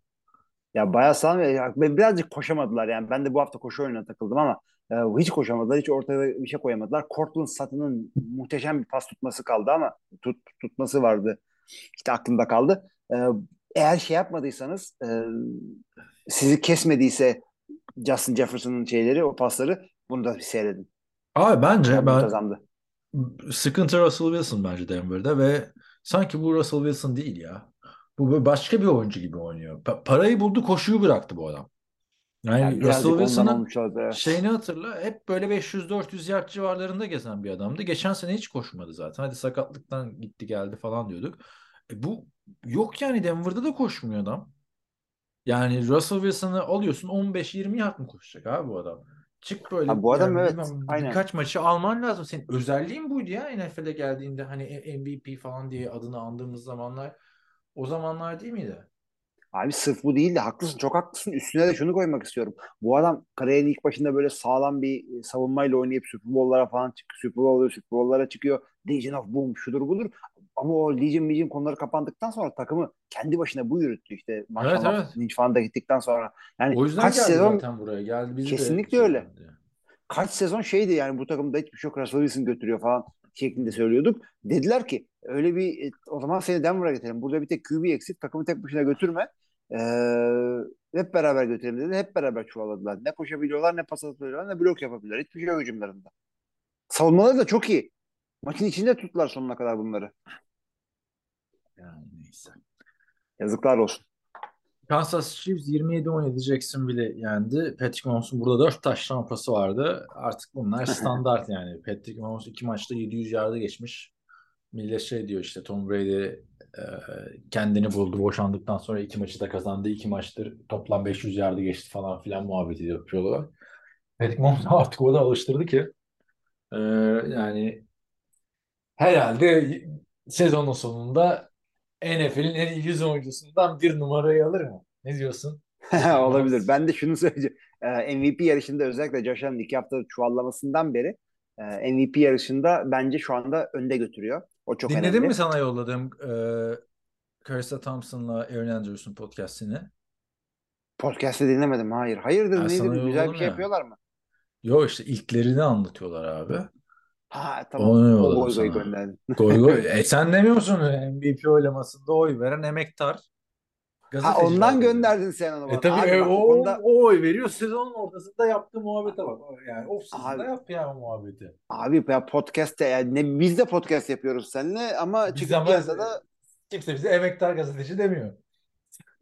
Ya bayağı sağlam. Ya, birazcık koşamadılar yani. Ben de bu hafta koşu oyununa takıldım ama e, hiç koşamadılar. Hiç ortaya bir şey koyamadılar. Cortland Sutton'ın muhteşem bir pas tutması kaldı ama tut, tutması vardı. İşte aklımda kaldı. E, eğer şey yapmadıysanız e, sizi kesmediyse Justin Jefferson'ın şeyleri, o pasları bunu da bir seyredin. Abi bence Yani ben muntazamdı. sıkıntı Russell Wilson bence Denver'da ve sanki bu Russell Wilson değil ya. Bu böyle başka bir oyuncu gibi oynuyor. Pa- parayı buldu, koşuyu bıraktı bu adam. Yani Yani Russell Wilson'ın şeyini hatırla. Hep böyle 500-400 yard civarlarında gezen bir adamdı. Geçen sene hiç koşmadı zaten. Hadi sakatlıktan gitti geldi falan diyorduk. E bu yok yani Denver'da da koşmuyor adam. Yani Russell Wilson'ı alıyorsun 15-20 yard mı koşacak abi bu adam? Çık böyle Ha, bu adam yani evet, bilmem, aynen. birkaç maçı alman lazım. Senin özelliğin buydu ya NFL'e geldiğinde hani MVP falan diye adını andığımız zamanlar o zamanlar değil miydi? Abi sırf bu değil de haklısın çok haklısın. Üstüne de şunu koymak istiyorum. Bu adam kariyerin ilk başında böyle sağlam bir e, savunmayla oynayıp Super Bowl'lara falan çıkıyor. Super Bowl Super Bowl'lara çıkıyor. Legion of Boom şudur budur. Ama o Legion Legion konuları kapandıktan sonra takımı kendi başına bu yürüttü işte. Maşallah evet. Lynch falan da gittikten sonra. Yani O yüzden kaç geldi sezon zaten buraya. Geldi bizi de Kesinlikle şey öyle. yaptı. kaç sezon şeydi yani bu takımda hiçbir şey yok Russell Wilson götürüyor falan şeklinde söylüyorduk. Dediler ki öyle bir e, o zaman seni Denver'a getirelim. Burada bir tek QB eksik. Takımı tek başına götürme. Ee, hep beraber götürelim dedi. Hep beraber çuvaladılar. Ne koşabiliyorlar ne pas atabiliyorlar ne blok yapabiliyorlar. Hiçbir şey yok hücumlarında. Savunmaları da çok iyi. Maçın içinde tuttular sonuna kadar bunları. Yani neyse. Yazıklar olsun. Kansas Chiefs 27-17 Jacksonville'i yendi. Patrick Mahomes'un burada 4 taş tampası vardı. Artık bunlar standart yani. Patrick Mahomes iki maçta 700 yarda geçmiş. Millet şey diyor işte Tom Brady e, kendini buldu. Boşandıktan sonra iki maçı da kazandı. İki maçtır toplam 500 yarda geçti falan filan muhabbeti yapıyorlar. Patrick Mahomes artık o da alıştırdı ki e, yani herhalde sezonun sonunda NFL'in en iyi 100 oyuncusundan bir numarayı alır mı? Ne diyorsun? Olabilir. Ben de şunu söyleyeceğim. Ee, MVP yarışında özellikle Josh Allen'ın iki hafta çuvallamasından beri e, MVP yarışında bence şu anda önde götürüyor. O çok Dinledin önemli. mi sana yolladığım e, Carissa Thompson'la Aaron Andrews'un podcastini? Podcast'ı dinlemedim. Hayır. Hayırdır sana nedir? Güzel bir şey ya. yapıyorlar mı? Yok işte ilklerini anlatıyorlar abi. Ha tamam. Onu O goy goy gönderdin. Goy goy. E sen demiyorsun MVP oylamasında oy veren emektar. Ha ondan gönderdin sen onu E bana. tabii Abi e, bak, o, konuda o oy veriyor sezonun ortasında yaptığı muhabbete bak. Yani off season'da yap ya muhabbeti. abi ya podcast'te yani ne, biz de podcast yapıyoruz seninle ama Biz çıkıp piyasada kimse bize emektar gazeteci demiyor.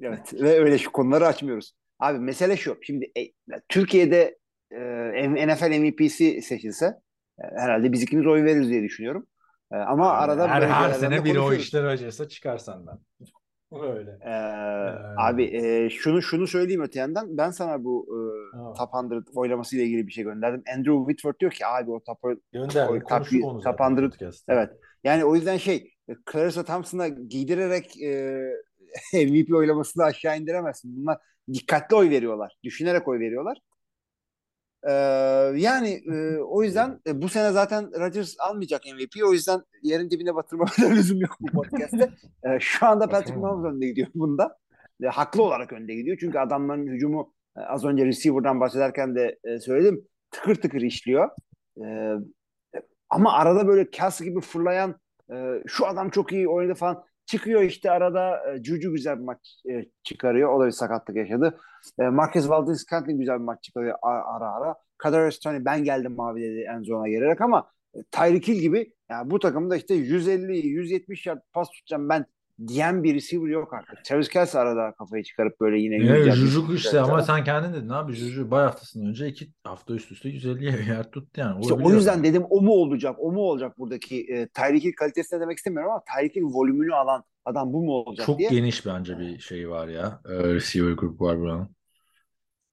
evet ve öyle şu konuları açmıyoruz. Abi mesele şu. Şimdi e, Türkiye'de e, NFL MVP'si seçilse e, herhalde biz ikimiz oy veririz diye düşünüyorum. E, ama arada her, her sene biri o işler acıysa çıkar senden. Öyle. Ee, Ee, abi e, şunu şunu söyleyeyim öte yandan ben sana bu e, Ha. Top 100 oylaması ile ilgili bir şey gönderdim. Andrew Whitworth diyor ki abi o Top Gönder. Konuştuk top- top zaten 100 podcast'ta. evet yani o yüzden şey e, Clarissa Thompson'a giydirerek e, MVP oylamasını aşağı indiremezsin. Bunlar dikkatli oy veriyorlar. Düşünerek oy veriyorlar. Ee, yani e, o yüzden e, bu sene zaten Rodgers almayacak MVP. O yüzden yerin dibine batırmama lüzum yok bu podcast'te. Ee, şu anda Patrick Mahomes önde gidiyor bunda. E, haklı olarak önde gidiyor. Çünkü adamların hücumu e, az önce receiver'dan bahsederken de e, söyledim. Tıkır tıkır işliyor. E, ama arada böyle Kelsey gibi fırlayan e, şu adam çok iyi oynadı falan çıkıyor işte arada e, Juju güzel bir maç e, çıkarıyor. O da bir sakatlık yaşadı. E, Marquez Valdez-Scantling güzel bir maç çıkarıyor ara ara. ara. Toney ben geldim mavi dedi en zona gelerek ama e, Tyreek Hill gibi yani bu takımda işte 150 170 yard pas tutacağım ben diyen bir receiver yok artık. Travis Kelce arada kafayı çıkarıp böyle yine 100 Evet, yard, Juju 100 işte ama sen kendin dedin abi Juju bay haftasından önce iki hafta üst üste 150 yer tuttu yani. İşte o yüzden yani. dedim o mu olacak, o mu olacak buradaki e, Tyreek kalitesine demek istemiyorum ama Tyreek volümünü alan adam bu mu olacak Çok diye. geniş bence bir şey var ya. Ee, receiver grubu var buranın.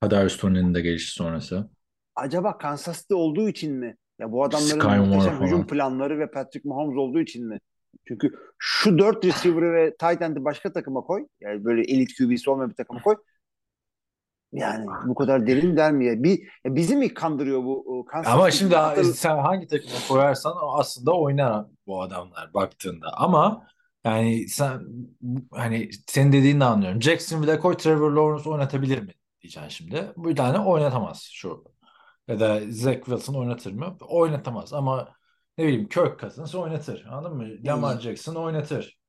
Kadarius Toney'nin de gelişi sonrası. Acaba Kansas City olduğu için mi Ya bu adamların Sky muhteşem hücum planları ve Patrick Mahomes olduğu için mi? Çünkü şu dört receiver'ı ve tight end'i başka takıma koy. Yani böyle elit QB'si olmayan bir takıma koy. Yani bu kadar derin der mi ya? Bir, ya bizi mi kandırıyor bu Kansas Ama şimdi Hatırl- sen hangi takıma koyarsan o aslında oynar bu adamlar baktığında. Ama yani sen hani senin dediğini de anlıyorum. Jacksonville'e koy Trevor Lawrence oynatabilir mi diyeceksin şimdi. Bir tane oynatamaz şu. Ya da Zach Wilson oynatır mı? Oynatamaz ama ne bileyim Kirk Cousins oynatır. Anladın mı? Lamar Jackson oynatır.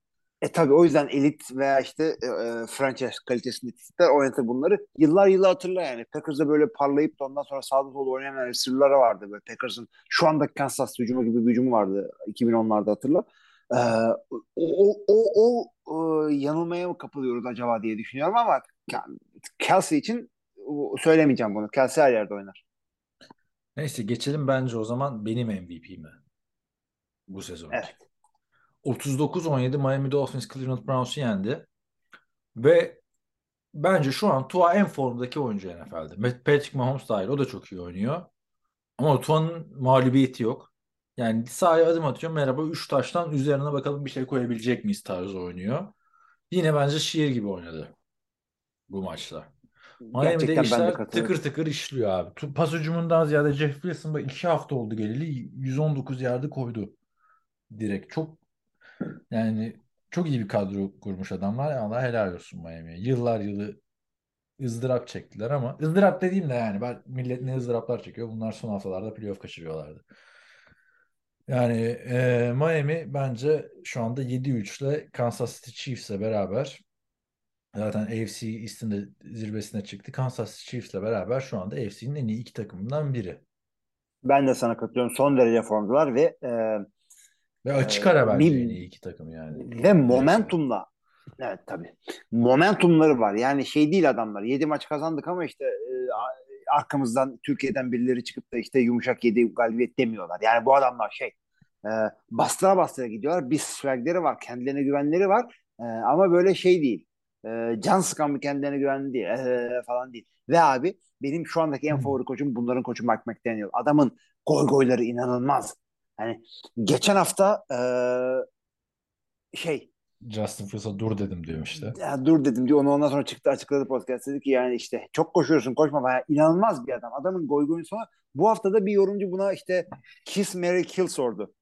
E tabii o yüzden elit veya işte e, e, franchise kalitesinde tipler oynatır bunları. Yıllar yılı hatırla yani. Packers'da böyle parlayıp da ondan sonra sağda solda oynamayan receiver'ları vardı. Böyle Packers'ın şu andaki Kansas hücumu gibi bir hücumu vardı 2010'larda hatırla. Ee, o, o, o, o e, yanılmaya mı kapılıyoruz acaba diye düşünüyorum ama Kelsey için söylemeyeceğim bunu. Kelsey her yerde oynar. Neyse geçelim bence o zaman benim MVP'me bu sezon. Evet. 39-17 Miami Dolphins Cleveland Browns'u yendi. Ve bence şu an Tua en formdaki oyuncu NFL'de. Patrick Mahomes dahil o da çok iyi oynuyor. Ama Tua'nın mağlubiyeti yok. Yani sahaya adım atıyor. Merhaba 3 taştan üzerine bakalım bir şey koyabilecek miyiz tarzı oynuyor. Yine bence şiir gibi oynadı bu maçta. Miami'de Gerçekten işler tıkır tıkır işliyor abi. Pas hücumundan ziyade Jeff Wilson bak 2 hafta oldu geleli 119 yardı koydu. Direkt çok yani çok iyi bir kadro kurmuş adamlar. Allah helal olsun Miami'ye. Yıllar yılı ızdırap çektiler ama ızdırap dediğim de yani ben millet ne ızdıraplar çekiyor. Bunlar son haftalarda playoff kaçırıyorlardı. Yani e, Miami bence şu anda 7-3 ile Kansas City Chiefs'le beraber zaten AFC East'in de zirvesine çıktı. Kansas City Chiefs'le beraber şu anda AFC'nin en iyi iki takımından biri. Ben de sana katılıyorum. Son derece formdalar ve e, Ve açık Ee, ara bence bir- en iyi iki takım yani. Ve momentumla evet tabii. Momentumları var. Yani şey değil adamlar. 7 maç kazandık ama işte e, arkamızdan Türkiye'den birileri çıkıp da işte yumuşak 7 galibiyet demiyorlar. Yani bu adamlar şey e, bastıra bastıra gidiyorlar. Bir swagleri var. Kendilerine güvenleri var. E, ama böyle şey değil. E, can sıkan bir kendilerine güvenli değil. E, falan değil. Ve abi benim şu andaki en favori koçum bunların koçu Mike McDaniel. Adamın goy goyları inanılmaz. Yani geçen hafta e, şey Justin Fields'a dur dedim diyorum işte. ya dur dedim diyor. Onu ondan sonra çıktı açıkladı podcast. Dedi ki yani işte çok koşuyorsun koşma. Bayağı inanılmaz bir adam. Adamın goy goyun sonra bu haftada bir yorumcu buna işte Kiss Mary Kill sordu.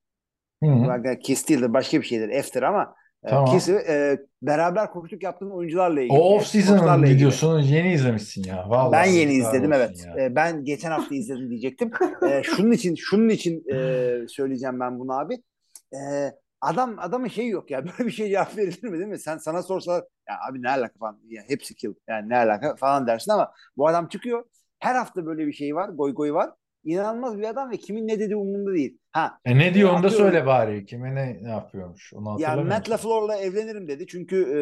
Hı hı. Kiss değil de başka bir şeydir. After ama Tamam. Kiss'i e, beraber koştuk yaptığın oyuncularla ilgili. O off-season'ın koçlarla ilgili. videosunu yeni izlemişsin ya. Vallahi Ben yeni izledim evet. E, ben geçen hafta izledim diyecektim. E, şunun için şunun için e, söyleyeceğim ben bunu abi. E, adam adamın şeyi yok ya. Böyle bir şey cevap verilir mi değil mi? Sen sana sorsalar ya abi ne alaka falan. Ya hepsi kill. Yani ne alaka falan dersin ama bu adam çıkıyor. Her hafta böyle bir şey var. Goy goy var. İnanılmaz bir adam ve kimin ne dediği umurunda değil. Ha E ne diyor onu da söyle bari. Kime ne, ne yapıyormuş? Onu ya. Matt LaFleur'la evlenirim dedi. Çünkü e,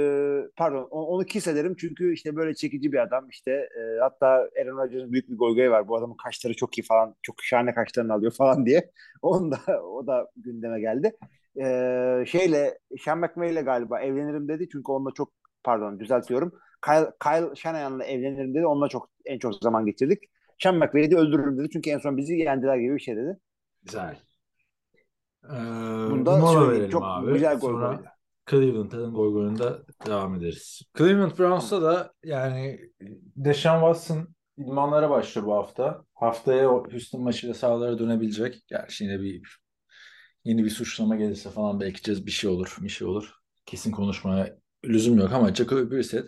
pardon onu kiss ederim. Çünkü işte böyle çekici bir adam. İşte e, hatta Aaron Rodgers'ın büyük bir goygoyu var. Bu adamın kaşları çok iyi falan. Çok şahane kaşlarını alıyor falan diye. Onun da o da gündeme geldi. E, şeyle Sean McVay ile galiba evlenirim dedi. Çünkü onunla çok pardon düzeltiyorum. Kyle, Kyle Shanahan'la evlenirim dedi. Onunla çok en çok zaman geçirdik. Sean McVay'i de öldürürüm dedi. Çünkü en son bizi yendiler gibi bir şey dedi. Güzel. Ee, Bunu da mola söyleyeyim. verelim Çok abi. güzel goy Sonra goydu. Cleveland'ın goy goyunda devam ederiz. Cleveland Browns'ta da yani Deshaun Watson idmanlara başlıyor bu hafta. Haftaya Houston maçıyla sahalara dönebilecek. Gerçi yine bir yeni bir suçlama gelirse falan belki bir şey olur, bir şey olur. Kesin konuşmaya lüzum yok ama Jacoby Brissett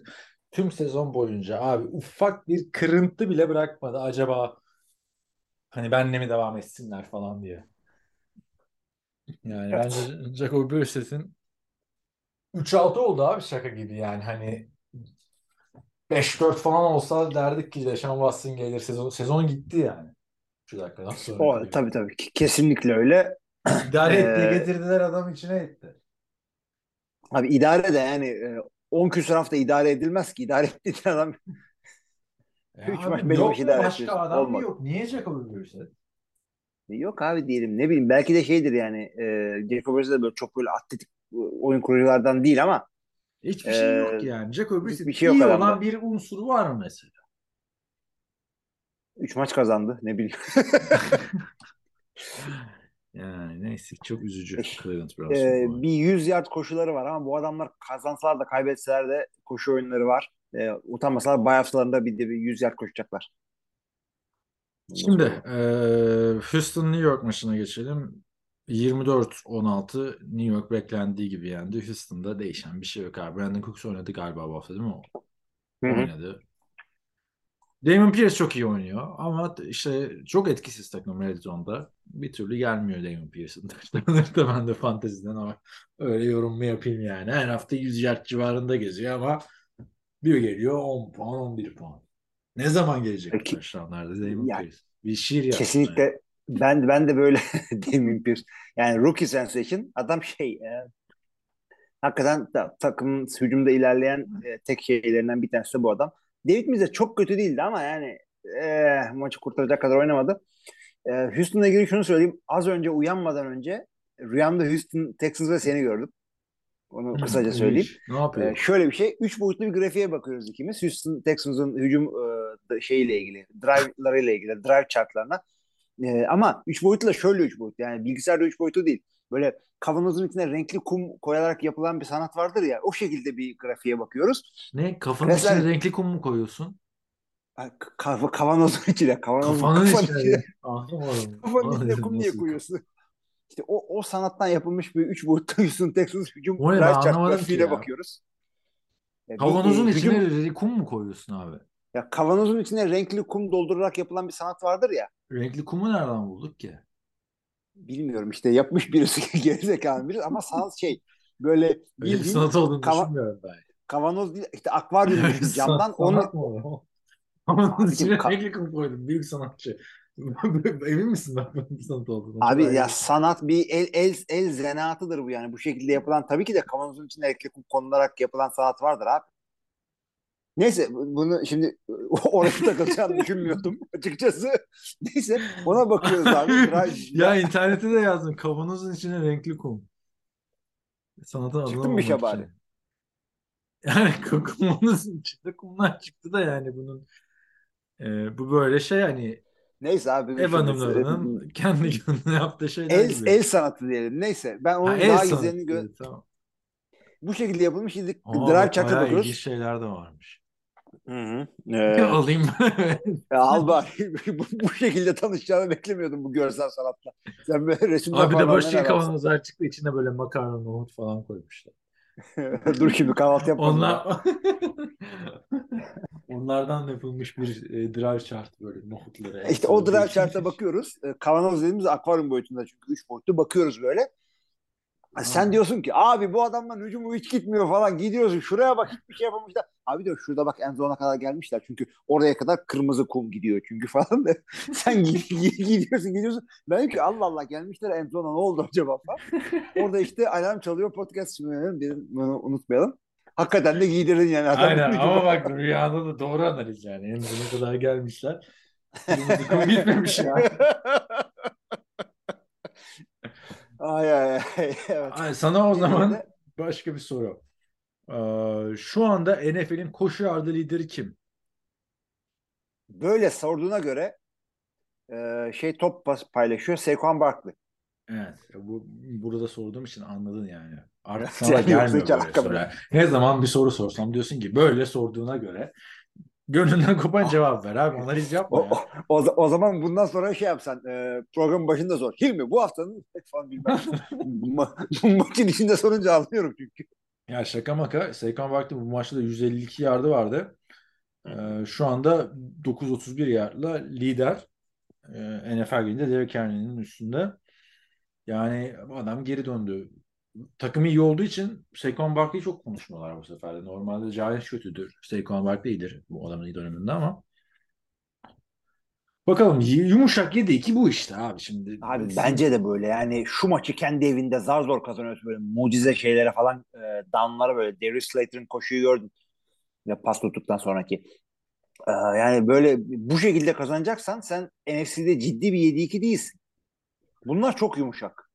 tüm sezon boyunca abi ufak bir kırıntı bile bırakmadı. Acaba hani benle mi devam etsinler falan diye. Yani Evet. bence Jacoby Brissett'in 3-6 oldu abi şaka gibi yani hani 5-4 falan olsa derdik ki Deshaun Watson gelir sezon, sezon gitti yani. Şu dakikadan sonra. O tabii tabii kesinlikle öyle. İdare etti Ee, getirdiler adam içine etti. Abi idare de yani e, 10 küsur hafta idare edilmez ki. İdare ettiğin adam E üç abi maç beş yok maç idare başka ediyorsun. adam mı Olmadı. yok? Niye Jacoby Brissett? yok abi diyelim ne bileyim belki de şeydir yani e, Jacob Brissett de böyle çok böyle atletik e, oyun kuruculardan değil ama Hiçbir şey yok Ee, yani. Jacoby Brissett şey yok iyi adamda. olan bir unsuru var mı mesela? 3 maç kazandı ne bileyim. Yani neyse çok üzücü Cleveland Ee, Browns'un bu. bir 100 yard koşuları var ama bu adamlar kazansalar da kaybetseler de koşu oyunları var. Ee, utanmasalar bay haftalarında bir de bir 100 yard koşacaklar. Şimdi eee Houston New York maçına geçelim. 24-16 New York beklendiği gibi yendi. Houston'da değişen bir şey yok abi. Brandon Cooks oynadı galiba bu hafta değil mi o? Hı hı. Oynadı. Damon Pierce çok iyi oynuyor ama işte çok etkisiz takım Red Zone'da. Bir türlü gelmiyor Damon Pierce'ın taşlarını da ben de fanteziden ama öyle yorum mu yapayım yani. Her hafta 100 yard civarında geziyor ama bir geliyor 10 puan 11 puan. Ne zaman gelecek Peki. taşlanlarda Damon Ya, Pierce? Bir şiir yapsın. Kesinlikle ben ben de böyle Damien Pierce. Yani rookie sensation adam şey e, hakikaten ta, takımın hücumda ilerleyen e, tek şeylerinden bir tanesi de bu adam. David de çok kötü değildi ama yani e, maçı kurtaracak kadar oynamadı. E, Houston'la ilgili şunu söyleyeyim. Az önce uyanmadan önce rüyamda Houston, Texans ve seni gördüm. Onu Hmm, kısaca söyleyeyim. Ne yapıyor? Ee, şöyle bir şey. Üç boyutlu bir grafiğe bakıyoruz ikimiz. Houston Texans'ın hücum e, şeyiyle ilgili, drive'larıyla ilgili, drive chartlarına. Ee, ama üç boyutlu da şöyle üç boyutlu. Yani bilgisayarda üç boyutlu değil. Böyle kavanozun içine renkli kum koyarak yapılan bir sanat vardır ya. O şekilde bir grafiğe bakıyoruz. Ne? Kafanın Mesela- içine renkli kum mu koyuyorsun? Ha, Ka- kavanozun içine. Kavanozun, Kafanın kafanın içine. kafanın içine kum niye koyuyorsun? İşte o, o sanattan yapılmış bir üç boyutlu Houston Texans hücum drive ya. bakıyoruz. Bir, Kavanozun e, içine hücum- kum mu koyuyorsun abi? Ya kavanozun içine renkli kum doldurarak yapılan bir sanat vardır ya. Renkli kumu nereden bulduk ki? Bilmiyorum işte yapmış birisi gerizekalı birisi ama sanat şey böyle Öyle bir bildiğin sanat olduğunu kava- düşünmüyorum ben. kavanoz değil işte akvaryum bir camdan onu renkli kum koydum. Büyük sanatçı. Emin misin bunun bir sanat olduğunu? abi Çok ya ayrı. sanat bir el el el zanaatıdır bu yani bu şekilde yapılan tabii ki de kavanozun içine renkli kum konularak yapılan sanat vardır abi. Neyse bu- bunu şimdi oraya takılacağını düşünmüyordum açıkçası. Neyse ona bakıyoruz abi. Ya internette de yazdım. Kavanozun içine renkli kum. Sanatın adını Çıktı mı şey bari? Yani kavanozun içinde kumlar çıktı da yani bunun e, bu böyle şey hani Neyse abi. ev hanımlarının kendi kendine yaptığı şeyler el, gibi. el sanatı diyelim. Neyse ben onun Ha, daha gizlerini gö- tamam. bu şekilde yapılmış. Şimdi Ama drive bayağı bakıyoruz. ilginç şeyler de varmış. Hı hı. Ee, Alayım. ya al bari. bu, bu şekilde tanışacağını beklemiyordum bu görsel sanatla. Sen böyle resimler Abi de neler varsın? kavanozlar çıktı. içine böyle makarna, nohut falan koymuşlar. Dur şimdi kahvaltı yapalım. Onlar onlardan yapılmış bir e, drive chart böyle nohutları. İşte o drive chart'a bakıyoruz. Ee, Kavanoz dediğimiz akvaryum boyutunda çünkü 3 boyutlu bakıyoruz böyle. Sen diyorsun ki abi bu adamların hücumu hiç gitmiyor falan gidiyorsun şuraya bak hiçbir şey yapamamışlar. Abi diyor şurada bak en zona kadar gelmişler çünkü oraya kadar kırmızı kum gidiyor çünkü falan da sen gi- gi- gidiyorsun gidiyorsun. Ben ki Allah Allah gelmişler en zona ne oldu acaba falan. Orada işte alarm çalıyor podcast sunuyorum dedim bunu unutmayalım. Hakikaten de giydirdin yani adamın Aynen ama bak rüyada da doğru analiz yani. En sona kadar gelmişler. Kırmızı kum gitmemiş ya. Ay ay ay. Evet. Ay, sana o zaman de- başka bir soru. Ee, şu anda NFL'in koşu yardı lideri kim? Böyle sorduğuna göre e, şey top paylaşıyor Saquon Barkley. Evet. Bu burada sorduğum için anladın yani. Artık sana gelmiyor böyle sorular. Ne zaman bir soru sorsam diyorsun ki böyle sorduğuna göre gönlünden kopan cevap ver abi. Analiz yapma O, o, o, za- o zaman bundan sonra şey yapsan e, programın başında sor. Hilmi bu haftanın falan bilmem. Ma bu maçın içinde sorunca anlıyorum çünkü. Ya şaka maka. Saquon Barkley bu maçta da 152 yardı vardı. Ee, şu anda 931 yardla lider. Ee, NFL gününde Derrick Henry'nin üstünde. Yani adam geri döndü. Takım iyi olduğu için Saquon Barkley'i çok konuşmuyorlar bu sefer de. Normalde Giants kötüdür. Saquon Barkley iyidir bu adamın iyi döneminde ama. Bakalım yumuşak 7-2 bu işte abi şimdi. Abi bence de böyle yani şu maçı kendi evinde zar zor kazanıyorsun böyle mucize şeylere falan e, downlara böyle Darius Slayton'ın koşuyu gördün. Ya pas tuttuktan sonraki. E, yani böyle bu şekilde kazanacaksan sen NFC'de ciddi bir 7-2 değilsin. Bunlar çok yumuşak.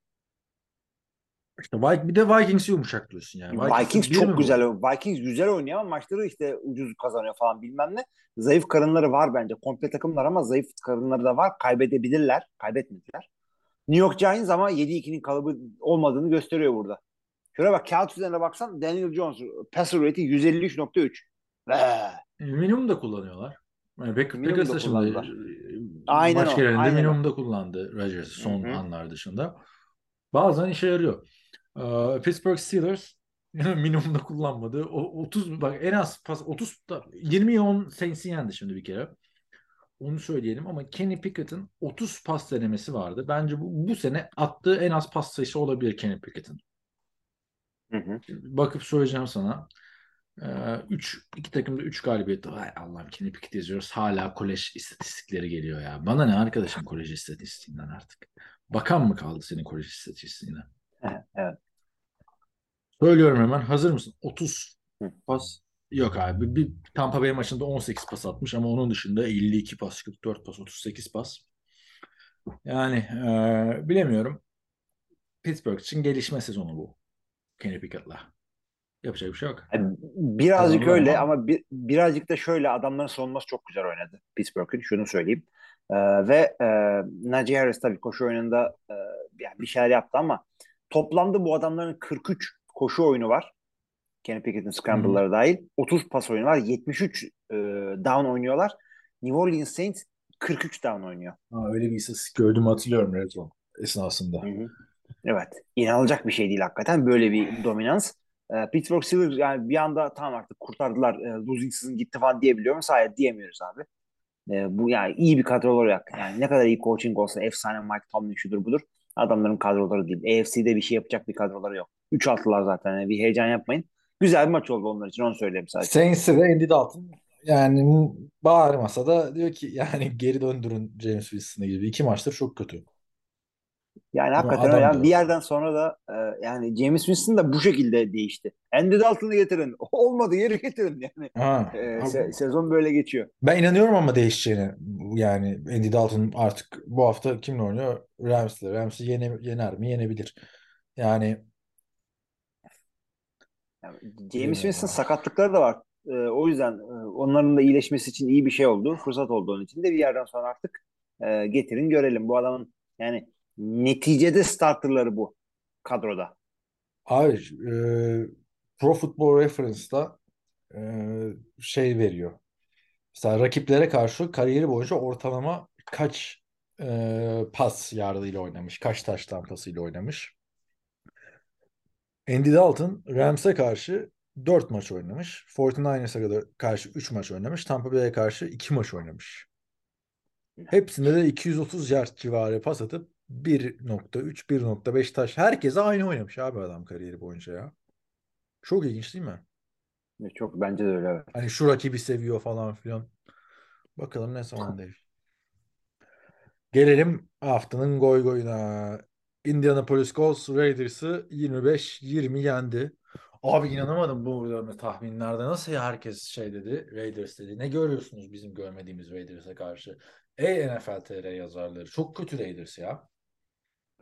İşte bir de Vikings yumuşak diyorsun yani. Vikings mi çok bu? güzel. Vikings güzel oynuyor ama maçları işte ucuz kazanıyor falan bilmem ne. Zayıf karınları var bence. Komple takımlar ama zayıf karınları da var. Kaybedebilirler. Kaybetmediler. New York Giants ama 7-2'nin kalıbı olmadığını gösteriyor burada. Şöyle bak kağıt üzerine baksan Daniel Jones passer rate'i 153.3. Ve Minimum da kullanıyorlar. Yani Baker, Minimum Packers da kullandılar. e, Aynen maç o, aynen o. minimum da kullandı Rodgers son Hı hı. anlar dışında. Bazen işe yarıyor. Ee, Pittsburgh Steelers minimum da kullanmadı. O 30 bak en az pas 30 da 20'ye 10 Saints'i yendi şimdi bir kere. Onu söyleyelim ama Kenny Pickett'in 30 pas denemesi vardı. Bence bu, bu sene attığı en az pas sayısı olabilir Kenny hı. Bakıp söyleyeceğim sana. 3 iki takımda 3 galibiyet. Ay Allah'ım Kenny Pickett yazıyoruz. Hala kolej istatistikleri geliyor ya. Bana ne arkadaşım kolej istatistiğinden artık. Bakan mı kaldı senin kolej istatistiğine? evet. Söylüyorum hemen. Hazır mısın? 30 Hı. pas. Yok abi. Bir Tampa Bay maçında 18 pas atmış ama onun dışında 52 pas, 44 pas, 38 pas. Yani e, bilemiyorum. Pittsburgh için gelişme sezonu bu. Kenny Pickett'la. Yapacak bir şey yok. Yani birazcık Kazandılar öyle ama. ama bir, birazcık da şöyle adamların savunması çok güzel oynadı Pittsburgh'ın. Şunu söyleyeyim. Ee, ve e, Najee Harris tabii koşu oyununda e, yani bir şeyler yaptı ama toplamda bu adamların 43 koşu oyunu var. Kenny Pickett'in scramble'ları dahil. 30 pas oyunu var. 73 e, down oynuyorlar. New Orleans Saints 43 down oynuyor. Ha, öyle bir istatistik gördüm hatırlıyorum Zone esnasında. Hı hı. Evet. İnanılacak bir şey değil hakikaten. Böyle bir dominans. Ee, Pittsburgh Steelers yani bir anda tamam artık kurtardılar. E, losing season gitti falan diyebiliyor muyuz? Hayır diyemiyoruz abi. E, bu yani iyi bir kadro olarak yani ne kadar iyi coaching olsa efsane Mike Tomlin şudur budur. Adamların kadroları değil. AFC'de bir şey yapacak bir kadroları yok. 3 altılar zaten. Yani bir heyecan yapmayın. Güzel bir maç oldu onlar için. Onu söyleyeyim sadece. Saints'e de Andy Dalton yani bağırmasa da diyor ki yani geri döndürün James Winston'ı gibi. iki maçtır çok kötü. Yani Ama hakikaten öyle. Yani bir yerden sonra da e, yani James Winston da bu şekilde değişti. Andy Dalton'ı getirin. Olmadı yeri getirin yani. Ha. E, se- sezon böyle geçiyor. Ben inanıyorum ama değişeceğine. Yani Andy Dalton artık bu hafta kimle oynuyor? Rams'le. Rams'i yene, yener mi? Yenebilir. Yani Yani James Winston sakatlıkları da var. Ee, o yüzden e, onların da iyileşmesi için iyi bir şey oldu. Fırsat oldu onun için de bir yerden sonra artık e, getirin görelim. Bu adamın yani neticede starterları bu kadroda. Abi e, Pro Football Reference'da e, şey veriyor. Mesela rakiplere karşı kariyeri boyunca ortalama kaç e, pas yardıyla oynamış, kaç taş tampasıyla oynamış. Andy Dalton Rams'e karşı 4 maç oynamış. 49ers'a kadar karşı 3 maç oynamış. Tampa Bay'e karşı 2 maç oynamış. Hepsinde de 230 yard civarı pas atıp 1.3, 1.5 taş. Herkese aynı oynamış abi adam kariyeri boyunca ya. Çok ilginç değil mi? Ve Çok bence de öyle. Hani şu rakibi seviyor falan filan. Bakalım ne zaman değil. Gelelim haftanın goy goyuna. Indianapolis Colts Raiders'ı 25-20 yendi. Abi inanamadım bu tahminlerde. Nasıl ya herkes şey dedi, Raiders dedi. Ne görüyorsunuz bizim görmediğimiz Raiders'a karşı? Ey NFL TR yazarları. Çok kötü Raiders ya.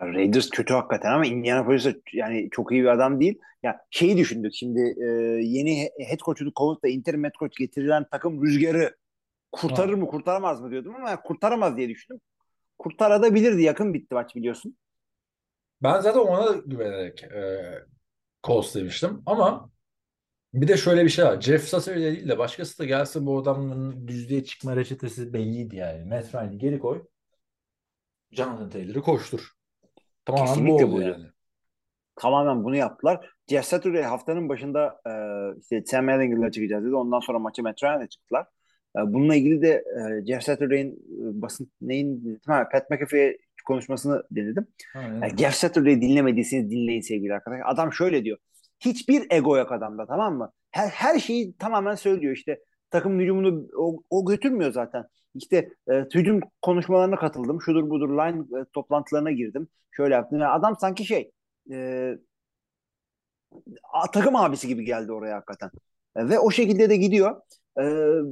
Raiders kötü hakikaten ama Indianapolis yani çok iyi bir adam değil. Ya şeyi düşündük şimdi e, yeni he- head coach'u kovup da interim head coach getirilen takım rüzgarı kurtarır Ha. mı kurtaramaz mı diyordum ama kurtaramaz diye düşündüm. Kurtarabilirdi yakın bitti maç biliyorsun. Ben zaten ona güvenerek e, Colts demiştim. Ama bir de şöyle bir şey var. Jeff Saturday değil de başkası da gelse bu adamın düzlüğe çıkma reçetesi belliydi yani. Matt Ryan'i geri koy. Jonathan Taylor'ı koştur. Tamamen bu Kesinlikle oldu buydu. yani. Tamamen bunu yaptılar. Jeff Saturday haftanın başında e, işte Sam Ellinger'la çıkacağız dedi. Ondan sonra maçı Matt Ryan'la çıktılar. E, bununla ilgili de e, Jeff Saturday'in e, basın neyin ha, Pat McAfee konuşmasını dinledim. Aynen. Yani Jeff Saturday'i dinlemediyseniz dinleyin sevgili arkadaşlar. Adam şöyle diyor. Hiçbir ego yok adamda tamam mı? Her, her şeyi tamamen söylüyor işte. Takım hücumunu o, o götürmüyor zaten. İşte e, hücum konuşmalarına katıldım. Şudur budur line e, toplantılarına girdim. Şöyle yaptım. Yani adam sanki şey e, takım abisi gibi geldi oraya hakikaten. E, ve o şekilde de gidiyor. E,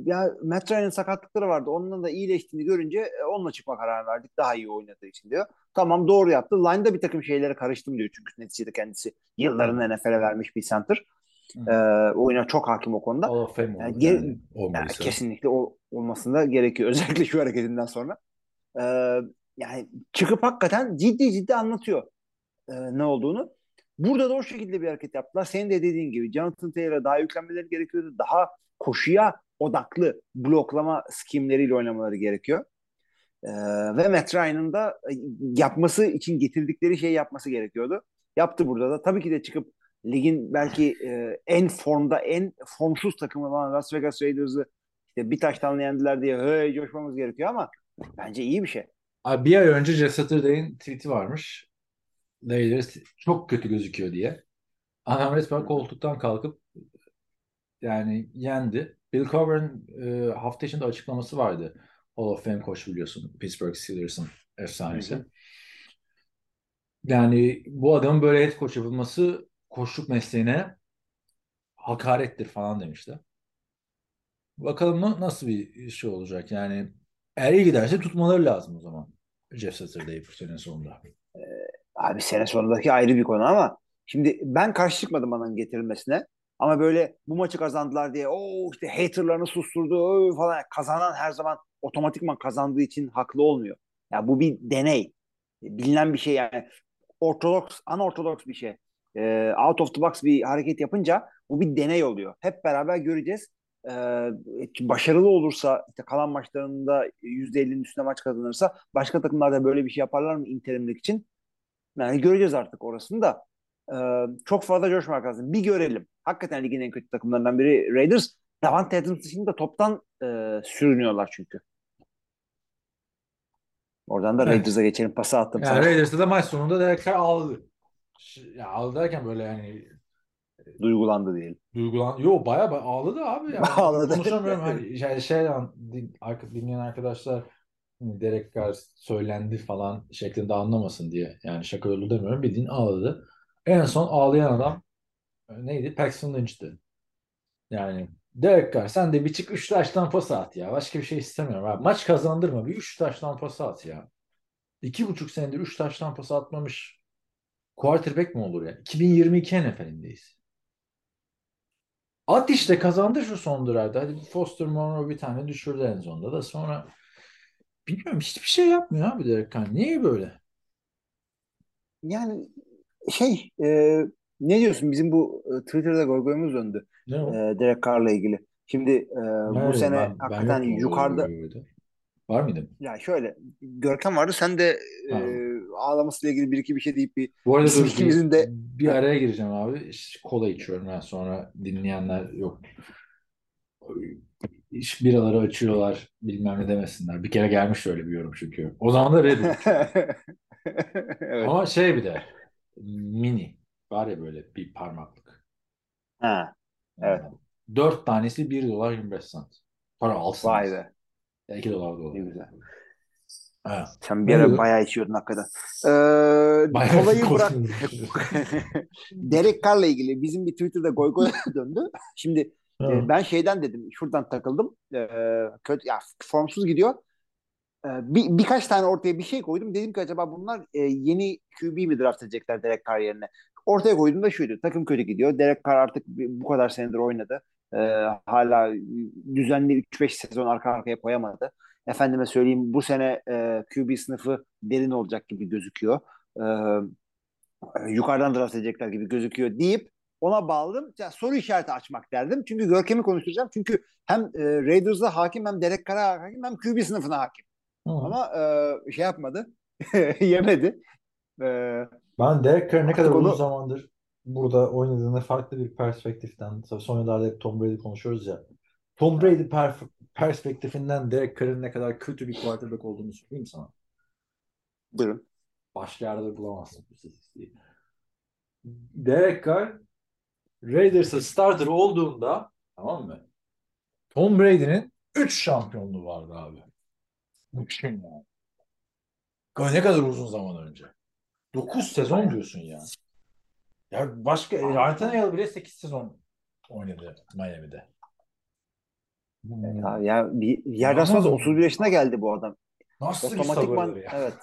ya Matt Ryan'ın sakatlıkları vardı. Ondan da iyileştiğini görünce e, onunla çıkma kararı verdik. Daha iyi oynadığı için diyor. Tamam doğru yaptı. Line'da bir takım şeylere karıştım diyor. Çünkü neticede kendisi yıllarını NFL'e vermiş bir center. E, oyuna çok hakim o konuda. Hall of Fame Yani geri- yani Yani kesinlikle o olmasında gerekiyor. Özellikle şu hareketinden sonra. Ee, yani çıkıp hakikaten ciddi ciddi anlatıyor e, ne olduğunu. Burada da o şekilde bir hareket yaptılar. Senin de dediğin gibi Jonathan Taylor'a daha yüklenmeleri gerekiyordu. Daha koşuya odaklı bloklama skimleriyle oynamaları gerekiyor. Ee, ve Matt Ryan'ın da e, yapması için getirdikleri şeyi yapması gerekiyordu. Yaptı burada da. Tabii ki de çıkıp ligin belki e, en formda, en formsuz takımı olan Las Vegas Raiders'ı işte bir taştan yendiler diye hey coşmamız gerekiyor ama bence iyi bir şey. Abi bir ay önce Jeff Saturday'in tweet'i varmış. Raiders çok kötü gözüküyor diye. Adam resmen koltuktan kalkıp yani yendi. Bill Cowher'ın e, hafta içinde açıklaması vardı. Hall of Fame koç biliyorsun. Pittsburgh Steelers'ın efsanesi. Hı hı. Yani bu adamın böyle head coach yapılması koçluk mesleğine hakarettir falan demişti. Bakalım na- nasıl bir şey olacak. Yani eğer iyi giderse tutmaları lazım o zaman. Jeff Saturday'ı bu sene sonunda. Abi sene sonundaki ayrı bir konu ama şimdi ben karşı çıkmadım onun getirilmesine. Ama böyle bu maçı kazandılar diye o işte haterlarını susturdu falan kazanan her zaman otomatikman kazandığı için haklı olmuyor. Ya bu bir deney. Bilinen bir şey yani ortodoks, unortodoks bir şey. Ee, out of the box bir hareket yapınca bu bir deney oluyor. Hep beraber göreceğiz. Ee, başarılı olursa işte kalan maçlarında %50'nin üstüne maç kazanırsa başka takımlar da böyle bir şey yaparlar mı interimlik için? Yani göreceğiz artık orasını da. Ee, çok fazla coşmak lazım. Bir görelim. Hakikaten ligin en kötü takımlarından biri Raiders. Davante Adams dışında toptan e, sürünüyorlar çünkü. Oradan da Evet. Raiders'a geçelim. Pası attım Yani sana. Raiders'ta da maç sonunda Derek Carr ağladı. Ş- Ya ağladı derken böyle yani Duygulandı diyelim. duygulan... Yo bayağı bayağı ağladı abi ya. Ağladı. Konuşamıyorum. Hani şey, şeyden din, dinleyen arkadaşlar hani Derek Carr söylendi falan şeklinde anlamasın diye. Yani şaka yolu demiyorum. Bildiğin ağladı. En son ağlayan adam e, neydi? Paxton Lynch'ti. Yani Derek Carr sen de bir çık 3 taştan pas at ya. Başka bir şey istemiyorum abi. Maç kazandırma. Bir 3 taştan pas at ya. 2,5 senedir 3 taştan pas atmamış quarterback mi olur ya? 2022 NFL'indeyiz. At işte kazandı şu son drive'da. Hadi Foster Monroe bir tane düşürdü en sonunda da sonra bilmiyorum hiçbir şey yapmıyor abi Derek Carr. Niye böyle? Yani şey e, ne diyorsun bizim bu e, Twitter'da goygoyumuz döndü. E, Derek Carr'la ilgili. Şimdi e, bu Nerede? sene Ben- ben hakikaten o yukarıda. Var mıydım? ya şöyle Görkem vardı sen de e, ağlamasıyla ilgili bir iki bir şey deyip bir Bu arada dur, ikimizin bir, de- bir araya gireceğim abi. Kola içiyorum ben sonra dinleyenler yok. İş biraları açıyorlar bilmem ne demesinler. Bir kere gelmiş öyle bir yorum çünkü. O zaman da Reddit. evet. Ama şey bir de mini var ya böyle bir parmaklık. Ha, Evet. Dört tanesi 1 dolar 25 cent. Para alsın. vay be. Ya 2 dolar da Ne olur. güzel. Ha. Sen bir Ne ara bayağı içiyordun hakikaten. Ee, Bayağı kolayı bırak. Derek Carr'la ilgili bizim bir Twitter'da goy goy döndü. Şimdi e, ben şeyden dedim, şuradan takıldım. Ee, kötü, ya formsuz gidiyor. Ee, bir, birkaç tane ortaya bir şey koydum. Dedim ki acaba bunlar e, yeni QB mi draft edecekler Derek Carr yerine? Ortaya koydum da şuydu. Takım kötü gidiyor. Derek Carr artık bu kadar senedir oynadı. Ee, hala düzenli 3-5 sezon arka arkaya koyamadı. Efendime söyleyeyim bu sene e, QB sınıfı derin olacak gibi gözüküyor. Ee, yukarıdan draft edecekler gibi gözüküyor deyip ona bağladım. Ya, soru işareti açmak derdim. Çünkü Görkem'i konuşturacağım. Çünkü hem e, Raiders'a hakim hem Derek Carr'a hakim hem QB sınıfına hakim. Hı. Ama e, şey yapmadı. Yemedi. E, Ben Derek Carr'ın ne kadar uzun zamandır burada oynadığını farklı bir perspektiften, tabii son yıllarda hep Tom Brady konuşuyoruz ya. Tom Brady perf- perspektifinden Derek Carr'ın ne kadar kötü bir quarterback olduğunu söyleyeyim sana. buyurun. Başka yerde bulamazsın bu statistiği. Derek Carr Raiders'a starter olduğunda tamam mı? Tom Brady'nin 3 şampiyonluğu vardı abi. Düşün yani. Ne kadar uzun zaman önce. 9 sezon diyorsun ya. Ya başka Ryan Tannehill bile 8 sezon oynadı Miami'de. Ya, ya bir yerden sonra da 31 yaşına geldi bu adam. Nasıl Otomatikman ya. evet.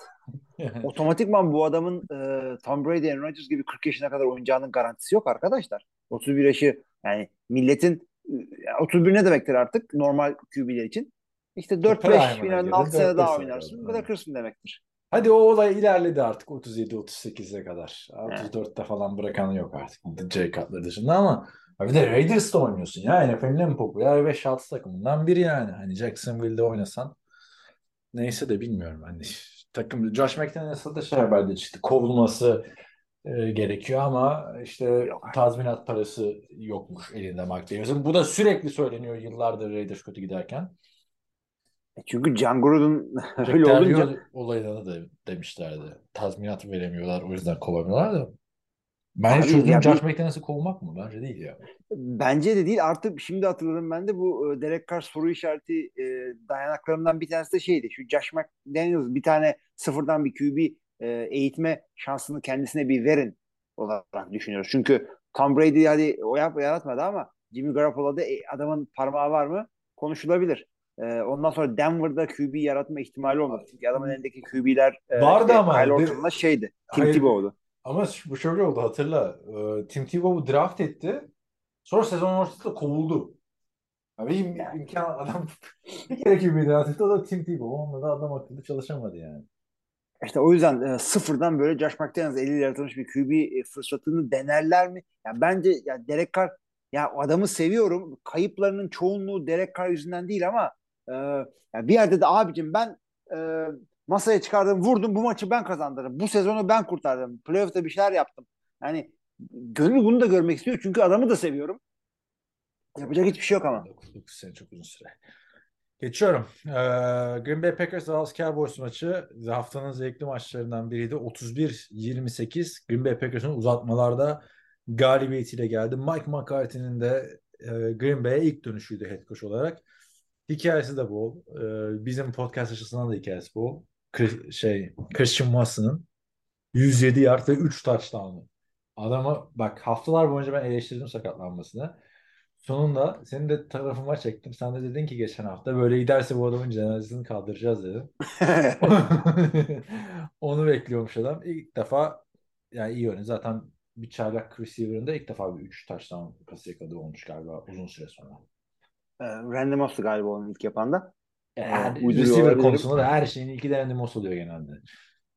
Otomatikman bu adamın e, Tom Brady, Aaron Rodgers gibi 40 yaşına kadar oynayacağının garantisi yok arkadaşlar. 31 yaşı yani milletin e, 31 ne demektir artık normal QB'ler için? İşte 4-5 prime'ına finalin girdi, 6 sene 4-5 daha oynarsın. kadar kırsın demektir. Hadi o olay ilerledi artık 37-38'e kadar. 34'te falan bırakan yok artık. J Cutler dışında ama bir de Raiders'ta oynuyorsun ya. NFL'in en popüler 5-6 takımından biri yani. Hani Jacksonville'de oynasan neyse de bilmiyorum. Hani takım Josh McDaniels'a da şey haberde çıktı. Kovulması e, gerekiyor ama işte tazminat parası yokmuş elinde McDaniels'ın. Bu da sürekli söyleniyor yıllardır Raiders kötü giderken. E Çünkü John Gruden öyle olunca Rio olaylarını da demişlerdi. Tazminat veremiyorlar o yüzden kovamıyorlar da. Bence çocuğun ya Josh McDaniels'ı kovmak mı? Bence değil ya. bence de değil. Artık şimdi hatırladım ben de bu e, Derek Carr soru işareti e, dayanaklarından bir tanesi de şeydi. Şu Josh McDaniels bir tane sıfırdan bir QB e, eğitme şansını kendisine bir verin olarak düşünüyoruz. Çünkü Tom Brady hadi o yap yaratmadı ama Jimmy Garoppolo'da e, adamın parmağı var mı? Konuşulabilir. E, ondan sonra Denver'da QB yaratma ihtimali olmadı. Çünkü adamın elindeki QB'ler e, Vardı işte ama. Kyle Orton'la şeydi. Tim. Tebow'du. Ama bu şöyle oldu hatırla. Ee, Tim Tebow'u draft etti. Sonra sezon ortasında kovuldu. Abi im imkan adam bir kere QB draft etti. O da Tim Tebow. Onunla da adam akıllı çalışamadı yani. İşte o yüzden e, sıfırdan böyle Josh McDaniels eliyle yaratılmış bir QB e, fırsatını denerler mi? Yani bence ya Derek Carr ya adamı seviyorum. Kayıplarının çoğunluğu Derek Carr yüzünden değil ama e, ya bir yerde de abicim ben e, masaya çıkardım, vurdum bu maçı ben kazandırdım. Bu sezonu ben kurtardım. Playoff'ta bir şeyler yaptım. Yani gönül bunu da görmek istiyor çünkü adamı da seviyorum. Yapacak hiçbir şey yok ama. 9 sene çok uzun süre. Geçiyorum. Ee, Green Bay Packers Dallas Cowboys maçı haftanın zevkli maçlarından biriydi. 31-28 Green Bay Packers'ın uzatmalarda galibiyetiyle geldi. Mike McCarthy'nin de e, Green Bay'e ilk dönüşüydü head coach olarak. Hikayesi de bol. Ee, bizim podcast açısından da hikayesi bol. Chris- şey, Christian Watson'ın 107 yard ve 3 touchdown'ı. Adamı bak haftalar boyunca ben eleştirdim sakatlanmasını. Sonunda senin de tarafıma çektim. Sen de dedin ki geçen hafta böyle giderse bu adamın cenazesini kaldıracağız dedin. Onu bekliyormuş adam. İlk defa yani iyi oynadı. Zaten bir çaylak receiver'ın da ilk defa bir 3 touchdown pası yakaladığı olmuş galiba uzun süre sonra. E, Randy Moss'tu galiba onun ilk yapan da. Yani uyduruyor receiver olabilirim. konusunda da her şeyin iki tane mos oluyor genelde.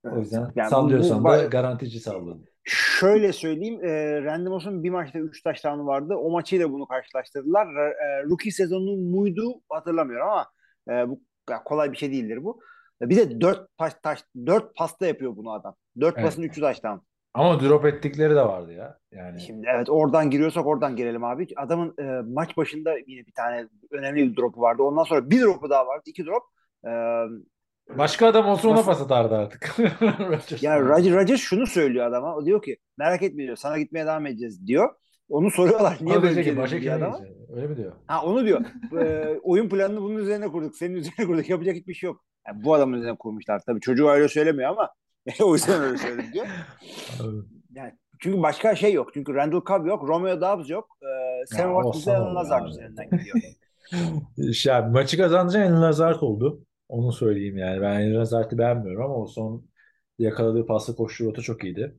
O yüzden Yani sallıyorsan bu- da garantici salladın. Şöyle söyleyeyim, e, Randy Moss'un bir maçta 3 taştanı vardı. O maçıyla bunu karşılaştırdılar. E, rookie sezonu muydu hatırlamıyorum ama e, bu kolay bir şey değildir bu. E, bir de 4 taş, taş 4 pasta yapıyor bunu adam. 4 Evet. pasın 3'ü taştan. Ama drop ettikleri de vardı ya. Yani Şimdi evet oradan giriyorsak oradan girelim abi. Adamın e, maç başında yine bir tane önemli bir dropu vardı. Ondan sonra bir dropu daha vardı. iki drop. E, başka adam olsa ona pas atardı artık. Rodgers. Yani Roger, Rodgers şunu söylüyor adama. O diyor ki merak etme diyor. Sana gitmeye devam edeceğiz diyor. Onu soruyorlar. Niye böyle ki, başka kime adama. Öyle mi diyor? Ha onu diyor. Ee, oyun planını bunun üzerine kurduk. Senin üzerine kurduk. Yapacak hiçbir şey yok. Yani bu adamın üzerine kurmuşlar. Tabii çocuğu öyle söylemiyor ama o yüzden öyle söyledim diyor. Yani çünkü başka şey yok. Çünkü Randall Cobb yok. Romeo Dobbs yok. Ee, Sam Ya, Watkins Lazard abi? üzerinden gidiyor. şey, maçı kazanınca Enil Lazard oldu. Onu söyleyeyim yani. Ben Enil Lazard'ı beğenmiyorum ama o son yakaladığı pasla koşu rota çok iyiydi.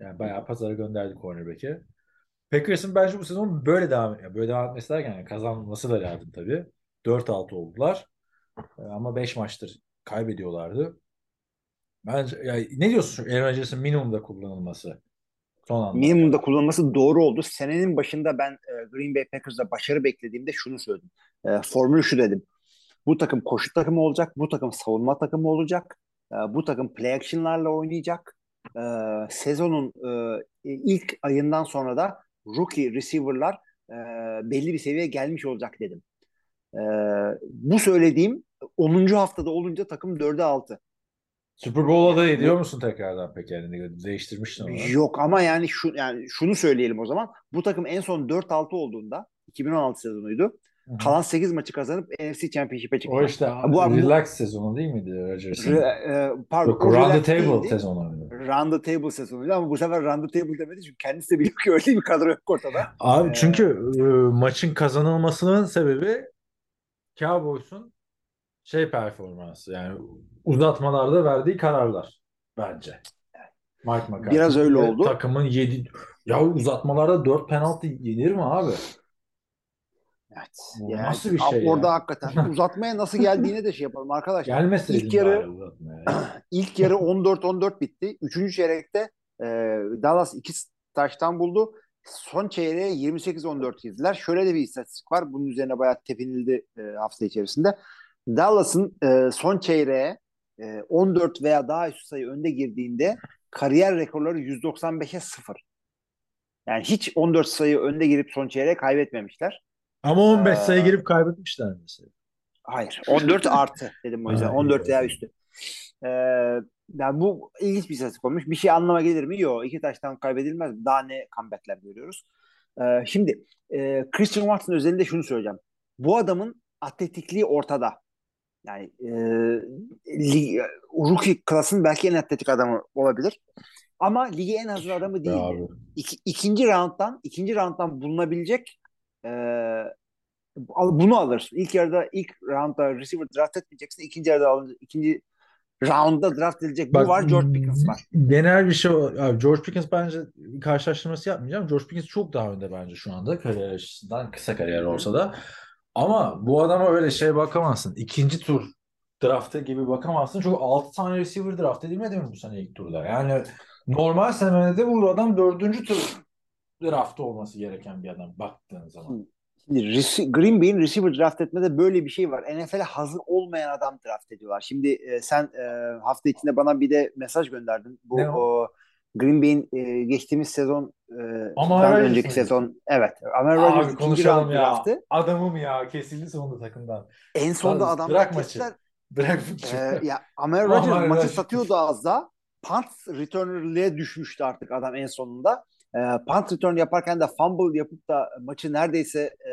Yani bayağı pazara gönderdi cornerback'i. Packers'ın bence bu sezon böyle devam yani böyle devam etmesi derken yani kazanması da lazım tabii. 4-6 oldular. Ee, Ama 5 maçtır kaybediyorlardı. Bence yani ne diyorsun Aaron Rodgers'ın minimumda kullanılması? Son anda. Minimumda kullanılması doğru oldu. Senenin başında ben e, Green Bay Packers'da başarı beklediğimde şunu söyledim. E, formülü şu dedim. Bu takım koşu takımı olacak. Bu takım savunma takımı olacak. E, bu takım play action'larla oynayacak. E, sezonun e, ilk ayından sonra da rookie receiver'lar e, belli bir seviyeye gelmiş olacak dedim. E, bu söylediğim 10. haftada olunca takım 4'e 6. Super Bowl adayı ediyor musun tekrardan peki? Yani değiştirmiştin onu. Yok ama yani şu yani şunu söyleyelim o zaman. Bu takım en son 4-6 olduğunda 2016 sezonuydu. Hı hı. Kalan 8 maçı kazanıp NFC Championship'e çıktı. O işte bu- bu- relax sezonu değil miydi Rodgers'ın? Re- e, pardon, Yok, Round the Table değildi. sezonu. Round the Table sezonuydu ama bu sefer Round the Table demedi çünkü kendisi de biliyor ki öyle bir kadro yok ortada. Abi Ee, çünkü e, maçın kazanılmasının sebebi Cowboys'un şey performansı yani uzatmalarda verdiği kararlar bence. Mike McCarthy Biraz öyle oldu. Takımın 7 ya uzatmalarda 4 penaltı yenir mi abi? Evet. Bu Yani nasıl bir şey orada ya? hakikaten uzatmaya nasıl geldiğine de şey yapalım arkadaşlar. Gelmeseydin İlk yarı-. İlk yarı 14-14 bitti. Üçüncü çeyrekte e, Dallas iki taştan buldu. Son çeyreğe 28-14 girdiler. Şöyle de bir istatistik var. Bunun üzerine bayağı tepinildi e, hafta içerisinde. Dallas'ın e, son çeyreğe e, 14 veya daha üst sayı önde girdiğinde kariyer rekorları 195'e 0. Yani hiç 14 sayı önde girip son çeyreğe kaybetmemişler. Ama 15 Ee, sayı girip kaybetmişler mesela. Hayır. 14 artı dedim o yüzden. Ha, 14 iyi. veya üstü. Ee, yani bu ilginç bir istatistik olmuş. Bir şey anlama gelir mi? Yok. İki taştan kaybedilmez. Daha ne comebackler görüyoruz. Ee, şimdi e, Christian Watson özelinde şunu söyleyeceğim. Bu adamın atletikliği ortada. Yani e, lig, rookie klasının belki en atletik adamı olabilir. Ama ligi en hazır adamı değil. İki, ikinci rounddan ikinci rounddan bulunabilecek e, bunu alırsın. İlk yarıda ilk roundda receiver draft etmeyeceksin. İkinci yarıda alınca, ikinci roundda draft edilecek. Bak, bu var. George Pickens var. Genel bir şey abi George Pickens bence karşılaştırması yapmayacağım. George Pickens çok daha önde bence şu anda kariyer açısından kısa kariyer olsa da. Ama bu adama öyle şey bakamazsın. İkinci tur draftı gibi bakamazsın. Çünkü 6 tane receiver draft edilmedi mi bu sene ilk turda? Yani normal senede bu adam dördüncü tur draftı olması gereken bir adam baktığın zaman. Şimdi Green Bay'in receiver draft etmede böyle bir şey var. NFL'e hazır olmayan adam draft ediyorlar. Şimdi e, sen e, hafta içinde bana bir de mesaj gönderdin. Bu Ne o? o, Green Bay'in e, geçtiğimiz sezon e, dan Rodgers önceki sezon evet. Amar Rodgers konuşalım ya. draftı. Adamım ya kesildi sonunda takımdan. En sonunda Bırak adamlar maçı. kestiler. Bırak Ee, ya Amar Amar Rodgers maçı Rodgers. satıyordu az daha. Punt returner'liğe düşmüştü artık adam en sonunda. Ee, punt return yaparken de fumble yapıp da maçı neredeyse e,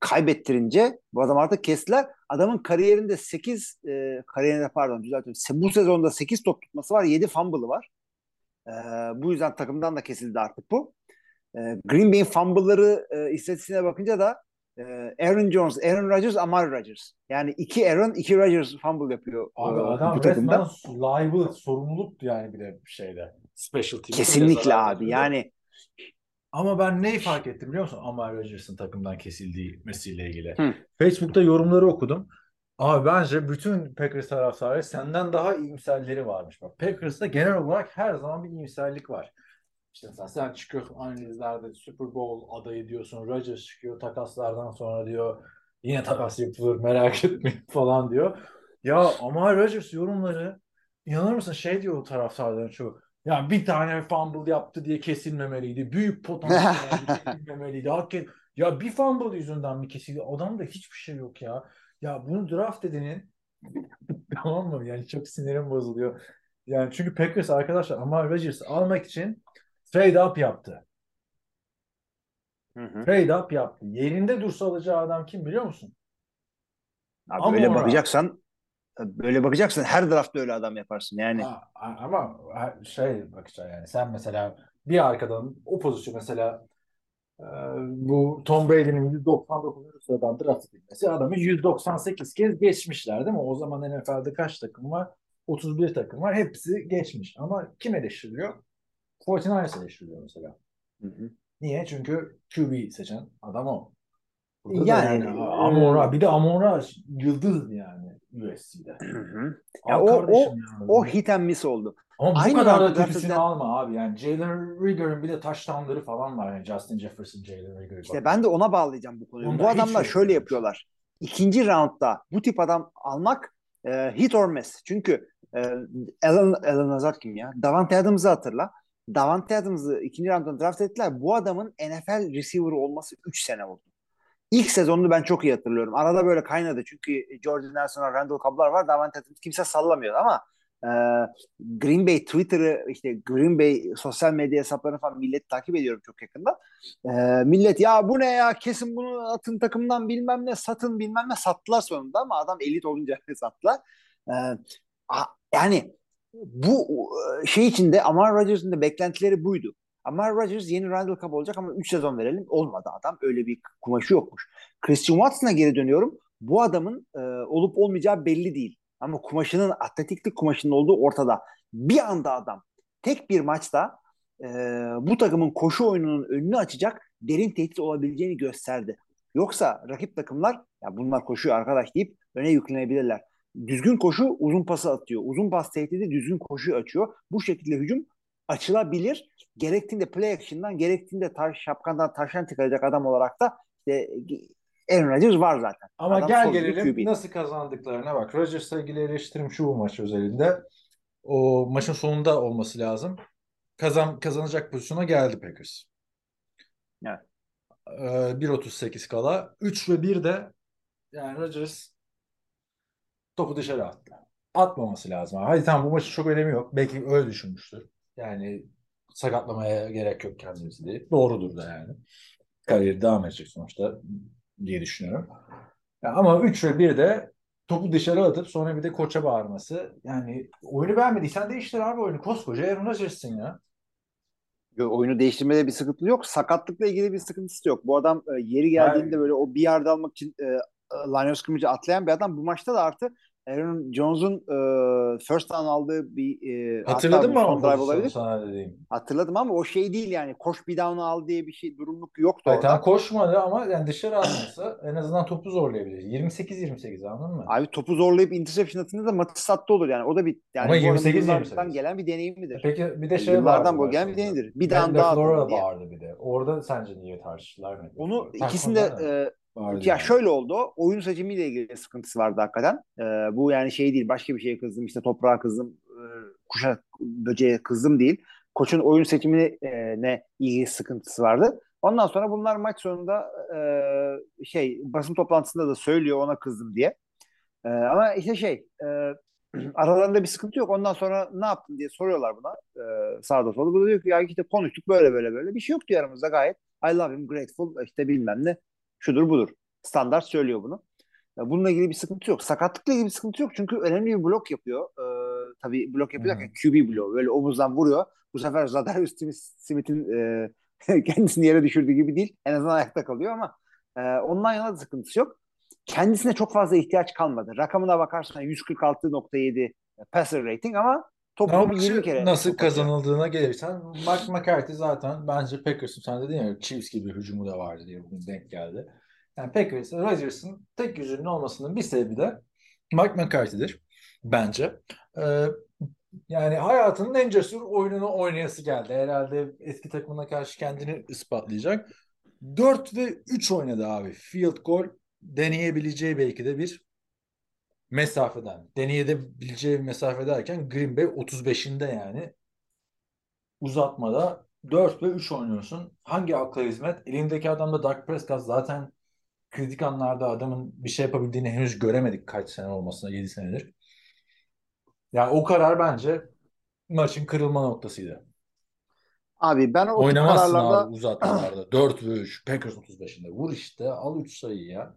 kaybettirince bu adam artık kestiler. Adamın kariyerinde 8 e, kariyerinde pardon düzeltiyorum. Bu sezonda 8 top tutması var. 7 fumble'ı var. Ee, bu yüzden takımdan da kesildi artık bu. Ee, Green Bay'in fumble'ları e, istatistiğine bakınca da e, Aaron Jones, Aaron Rodgers, Amar Rodgers. Yani iki Aaron, iki Rodgers fumble yapıyor Abi e, adam bu takımda. liable, sorumluluktu yani bir de bir şeyde. Special team'de Kesinlikle abi. Yani Ama ben neyi fark ettim biliyor musun? Amar Rodgers'ın takımdan kesildiği ilgili. Hı. Facebook'ta yorumları okudum. Abi bence bütün Packers taraftarı senden daha iyimserleri varmış. Bak Packers'ta genel olarak her zaman bir iyimserlik var. İşte mesela sen çıkıyorsun analizlerde Super Bowl adayı diyorsun. Rodgers çıkıyor takaslardan sonra diyor yine takas yapılır merak etmeyin falan diyor. Ya Amar Rodgers yorumları inanır mısın şey diyor o taraftarların çoğu. Ya bir tane fumble yaptı diye kesilmemeliydi. Büyük potansiyel kesilmemeliydi. Hakikaten ya bir fumble yüzünden mi kesildi? Adamda hiçbir şey yok ya. Ya bunu draft edenin tamam mı? Yani çok sinirim bozuluyor. Yani çünkü Packers arkadaşlar Amar Rodgers'ı almak için trade up yaptı. Hı hı. Trade up yaptı. Yerinde dursa alacağı adam kim biliyor musun? Abi Ama öyle ona- bakacaksan böyle bakacaksan her draftta öyle adam yaparsın yani. Ha, ama şey bakacaksın yani sen mesela bir arkadan o pozisyon mesela bu Tom Brady'nin 199. sıradan draft edilmesi adamı 198 kez geçmişler değil mi? O zaman NFL'de kaç takım var? 31 takım var. Hepsi geçmiş. Ama kim eleştiriliyor? 49ers eleştiriliyor mesela. Hı hı. Niye? Çünkü QB seçen adam o. Burada da Yani, yani, e, Amora bir de Amora yıldız yani USC'de. Hı hı. Al Ya o- kardeşim ya. O hit and miss oldu. Ama bu Aynı kadar da kötüsünü alma abi. Yani Jalen Rigger'ın bir de touchdownları falan var. Yani Justin Jefferson, Jalen Rigger. İşte ben de ona bağlayacağım bu konuyu. Onda bu adamlar yok şöyle yani. yapıyorlar. İkinci roundda bu tip adam almak e, hit or miss. Çünkü e, Alan, Alan Lazard kim ya? Davante Adams'ı hatırla. Davante Adams'ı ikinci roundda draft ettiler. Bu adamın NFL receiver olması 3 sene oldu. İlk sezonunu ben çok iyi hatırlıyorum. Arada böyle kaynadı. Çünkü Jordan Nelson'a Randall Cobb'lar var. Davante Adams kimse sallamıyor ama e, Green Bay Twitter'ı işte Green Bay sosyal medya hesaplarını falan millet takip ediyorum çok yakında. E, millet ya bu ne ya kesin bunu atın takımdan bilmem ne satın bilmem ne sattılar sonunda ama adam elit olunca sattılar. E, a- yani bu e, şey içinde Amar Rodgers'ın da beklentileri buydu. Amar Rodgers yeni Randall Cobb olacak ama 3 sezon verelim. Olmadı adam. Öyle bir kumaşı yokmuş. Christian Watson'a geri dönüyorum. Bu adamın e, olup olmayacağı belli değil. Ama kumaşının, atletiklik kumaşının olduğu ortada. Bir anda adam tek bir maçta e, bu takımın koşu oyununun önünü açacak derin tehdit olabileceğini gösterdi. Yoksa rakip takımlar ya bunlar koşuyor arkadaş deyip öne yüklenebilirler. Düzgün koşu uzun pası atıyor. Uzun pas tehdidi düzgün koşu açıyor. Bu şekilde hücum açılabilir. Gerektiğinde play action'dan gerektiğinde taş, şapkandan taşan tıkayacak adam olarak da işte Aaron Rodgers var zaten. Ama Adam gel gelelim QB. nasıl kazandıklarına bak. Rodgers'la ilgili eleştirim şu bu maç özelinde. O maçın sonunda olması lazım. Kazan kazanacak pozisyona geldi Packers. Evet. Ee, 1.38 kala. 3 ve 1 de yani Rodgers topu dışarı attı. Atmaması lazım. Hadi tamam bu maçın çok önemi yok. Belki öyle düşünmüştür. Yani sakatlamaya gerek yok kendimizi diye. Doğrudur da yani. Kariyeri devam edecek sonuçta diye düşünüyorum. Ya ama 3 ve 1 de topu dışarı atıp sonra bir de koça bağırması. Yani oyunu beğenmediysen değiştir abi oyunu. Koskoca Aaron Rodgers'ın ya. Yo, oyunu değiştirmede bir sıkıntı yok. Sakatlıkla ilgili bir sıkıntısı yok. Bu adam e, yeri geldiğinde böyle o bir yard almak için e, line of scrimmage'e atlayan bir adam. Bu maçta da artı Aaron Jones'un e, first down aldığı bir e, Hatırladın hatta mı son drive olabilir. sana dediğim? Hatırladım ama o şey değil yani. Koş bir down al diye bir şey durumluk yoktu Hayır, orada. tamam koşmadı ama yani dışarı atması en azından topu zorlayabilir. 28-28 anladın mı? Abi topu zorlayıp interception atınca da maçı sattı olur yani. O da bir yani Ama bu adamın 28 yıllardan 28. gelen bir deneyimidir. Peki bir de şey Yıllardan bağırdılar bu gelen bir deneyimdir. Bir down daha Flora diye. bağırdı bir de. Orada sence niye tartıştılar mı? Onu ikisinde e, Bağırdı Ya yani. şöyle oldu. Oyun seçimiyle ilgili sıkıntısı vardı hakikaten. Ee, bu yani şey değil. Başka bir şeye kızdım. işte toprağa kızdım. E, kuşa böceğe kızdım değil. Koçun oyun seçimine e, ne ilgili sıkıntısı vardı. Ondan sonra bunlar maç sonunda e, şey basın toplantısında da söylüyor ona kızdım diye. E, ama işte şey e, aralarında bir sıkıntı yok. Ondan sonra ne yaptın diye soruyorlar buna e, sağda solda. Bu da diyor ki ya işte konuştuk böyle böyle böyle. Bir şey yoktu aramızda gayet. I love him, grateful işte bilmem ne. Şudur budur. Standart söylüyor bunu. Bununla ilgili bir sıkıntı yok. Sakatlıkla ilgili bir sıkıntı yok. Çünkü önemli bir blok yapıyor. Ee, tabii blok yapıyor derken QB bloğu. Böyle omuzdan vuruyor. Bu sefer Smith- Smith'in e, kendisini yere düşürdüğü gibi değil. En azından ayakta kalıyor ama e, ondan yana da sıkıntısı yok. Kendisine çok fazla ihtiyaç kalmadı. Rakamına bakarsan 146.7 passer rating ama topu Ama bir maçı 20 kere nasıl kazanıldığına gelirsen Mike McCarthy zaten bence Packers'ın sen dedin ya Chiefs gibi bir hücumu da vardı diye bugün denk geldi. Yani Packers, Rodgers'ın tek yüzünün olmasının bir sebebi de Mike McCarthy'dir bence. Ee, yani hayatının en cesur oyununu oynayası geldi. Herhalde eski takımına karşı kendini ispatlayacak. 4 ve 3 oynadı abi. Field goal deneyebileceği belki de bir mesafeden. Deneyebileceği bir mesafe derken Green Bay 35'inde yani uzatmada 4 ve 3 oynuyorsun. Hangi akla hizmet? Elindeki adamda Dak Prescott zaten kritik anlarda adamın bir şey yapabildiğini henüz göremedik kaç sene olmasına 7 senedir. Yani o karar bence maçın kırılma noktasıydı. Abi ben o Oynamazsın kararlarda abi uzatmalarda. 4 ve 3. Packers 35'inde. Vur işte al 3 sayıyı ya.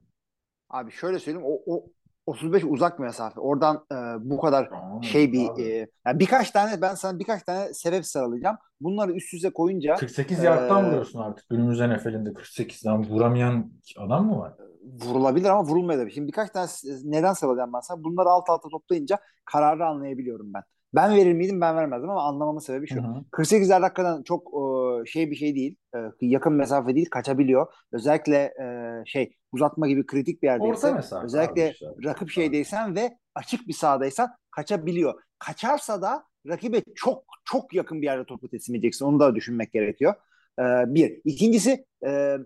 Abi şöyle söyleyeyim o, o 35 uzak mesafe. Oradan e, bu kadar Tamam, şey bir abi. e, yani birkaç tane ben sana birkaç tane sebep sıralayacağım. Bunları üst üste koyunca 48 yardtan vuruyorsun artık. Günümüz NFL'inde 48'den vuramayan adam mı var? vurulabilir ama vurulmayabilir. Şimdi birkaç tane neden sıralayacağım ben sana. Bunları alt alta toplayınca kararı anlayabiliyorum ben. Ben verir miydim ben vermezdim ama anlamamın sebebi şu. Hı hı. 48 yard hakikaten çok e, şey bir şey değil. E, yakın mesafe değil kaçabiliyor. Özellikle e, şey uzatma gibi kritik bir yerdeyse. Orta mesafe Özellikle abi işte. rakip şeydeysen ve açık bir sahadaysan kaçabiliyor. Kaçarsa da rakibe çok çok yakın bir yerde topu teslim edeceksin. Onu da düşünmek gerekiyor. Ee, bir. İkincisi e,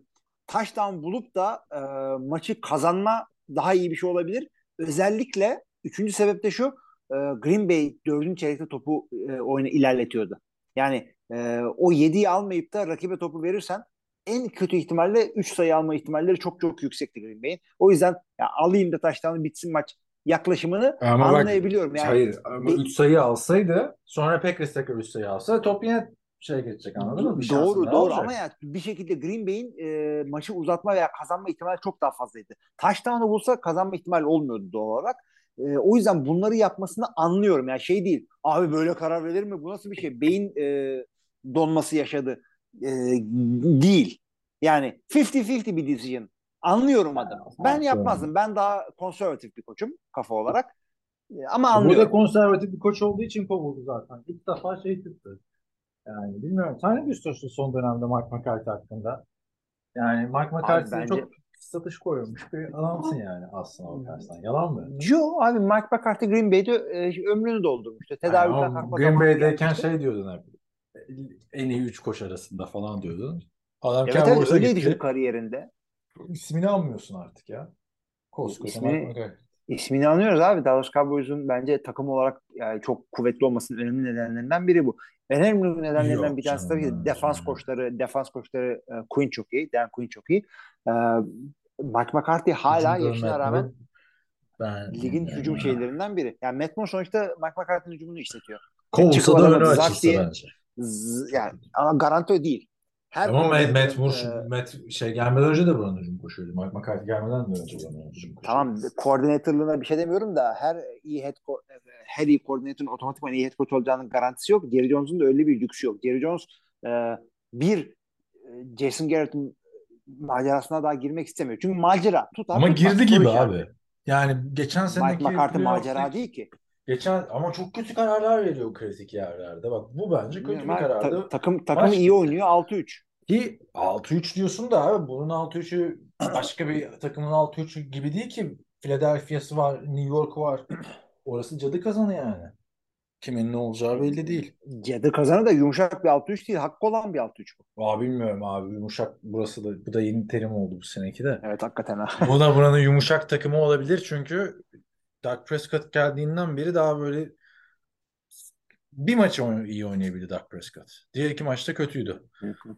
touchdown bulup da e, maçı kazanma daha iyi bir şey olabilir. Özellikle üçüncü sebep de şu e, Green Bay dördüncü çeyrekte topu e, oyunu ilerletiyordu. Yani e, o yediği almayıp da rakibe topu verirsen en kötü ihtimalle 3 sayı alma ihtimalleri çok çok yüksekti Green Bay'in. O yüzden ya alayım da taştan bitsin maç yaklaşımını Ama bak, anlayabiliyorum. Yani Hayır ama bir- 3 sayı alsaydı sonra Packers tekrar 3 sayı alsa top yine şey geçecek anladın mı? Bir doğru doğru olacak. ama ya bir şekilde Green Bay'in e, maçı uzatma veya kazanma ihtimali çok daha fazlaydı. Touchdown'u bulsa kazanma ihtimali olmuyordu doğal olarak. E, o yüzden bunları yapmasını anlıyorum. Yani şey değil. Abi böyle karar verir mi? Bu nasıl bir şey? Beyin e, donması yaşadı. E, değil. Yani 50-50 bir decision. Anlıyorum adamı. Ben yapmazdım. Ben daha konservatif bir koçum kafa olarak. E, ama Bu da anlıyorum. konservatif bir koç olduğu için kovuldu zaten. İlk defa şey tuttu. Yani bilmiyorum. Sen ne düşünüyorsun son dönemde Mike McCarthy hakkında? Yani Mike McCarthy'nin bence- çok satış koymuş bir adamsın yani aslında bakarsan. Yalan mı? Joe abi Mike McCarthy Green Bay'de e, ömrünü doldurmuştu. Tedaviden Yani Green Bay'deyken şey diyordun hep. En iyi 3 koç arasında falan diyordun. Adam Evet evet öyleydi gitti. kariyerinde. İsmini almıyorsun artık ya. Koskoca İsmini-. İsmini anlıyoruz abi. Dallas Cowboys'un bence takım olarak yani çok kuvvetli olmasının önemli nedenlerinden biri bu. En önemli nedenlerinden bir tanesi tabii ki defans koçları, defans koçları e, Quinn çok iyi, Dan Quinn çok iyi. E, Mike McCarthy hala Hücumda yaşına rağmen ben ligin hücum şeylerinden biri. Yani Matt Moore sonuçta Mike McCarthy'nin hücumunu işletiyor. Kovulsa da önü açılsa diye- bence. Z- yani ama garanti o değil. Her Ama Matt, Matt Moore, e, Matt şey gelmeden önce de buranın hücum koşuyordu. Mike McCarthy gelmeden de önce buranın hücum koşuyordu. Tamam koordinatörlüğüne bir şey demiyorum da her iyi head her iyi koordinatörün otomatikman iyi head coach olacağının garantisi yok. Jerry Jones'un da öyle bir lüksü yok. Jerry Jones e, bir e, Jason Garrett'ın macerasına daha girmek istemiyor. Çünkü macera. Tutar, Ama tutmaz, girdi gibi işareti. abi. Yani geçen seneki Mike McCarthy macera değil ki. Geçen ama çok kötü kararlar veriyor kritik yerlerde. Bak bu bence kötü bir Ma- karardı. ta- takım takımı Maç iyi oynuyor 6-3. Ki 6-3 diyorsun da abi bunun 6-3'ü başka bir takımın 6-3'ü gibi değil ki. Philadelphia'sı var, New York var. Orası cadı kazanı yani. Kimin ne olacağı belli değil. Cadı kazanı da yumuşak bir 6-3 değil. Hakkı olan bir 6-3 bu. Aa bilmiyorum abi yumuşak burası da bu da yeni terim oldu bu seneki de. Evet hakikaten ha. Bu da buranın yumuşak takımı olabilir çünkü Dak Prescott geldiğinden beri daha böyle bir maç oyn- iyi oynayabildi Dak Prescott. Diğer iki maçta kötüydü.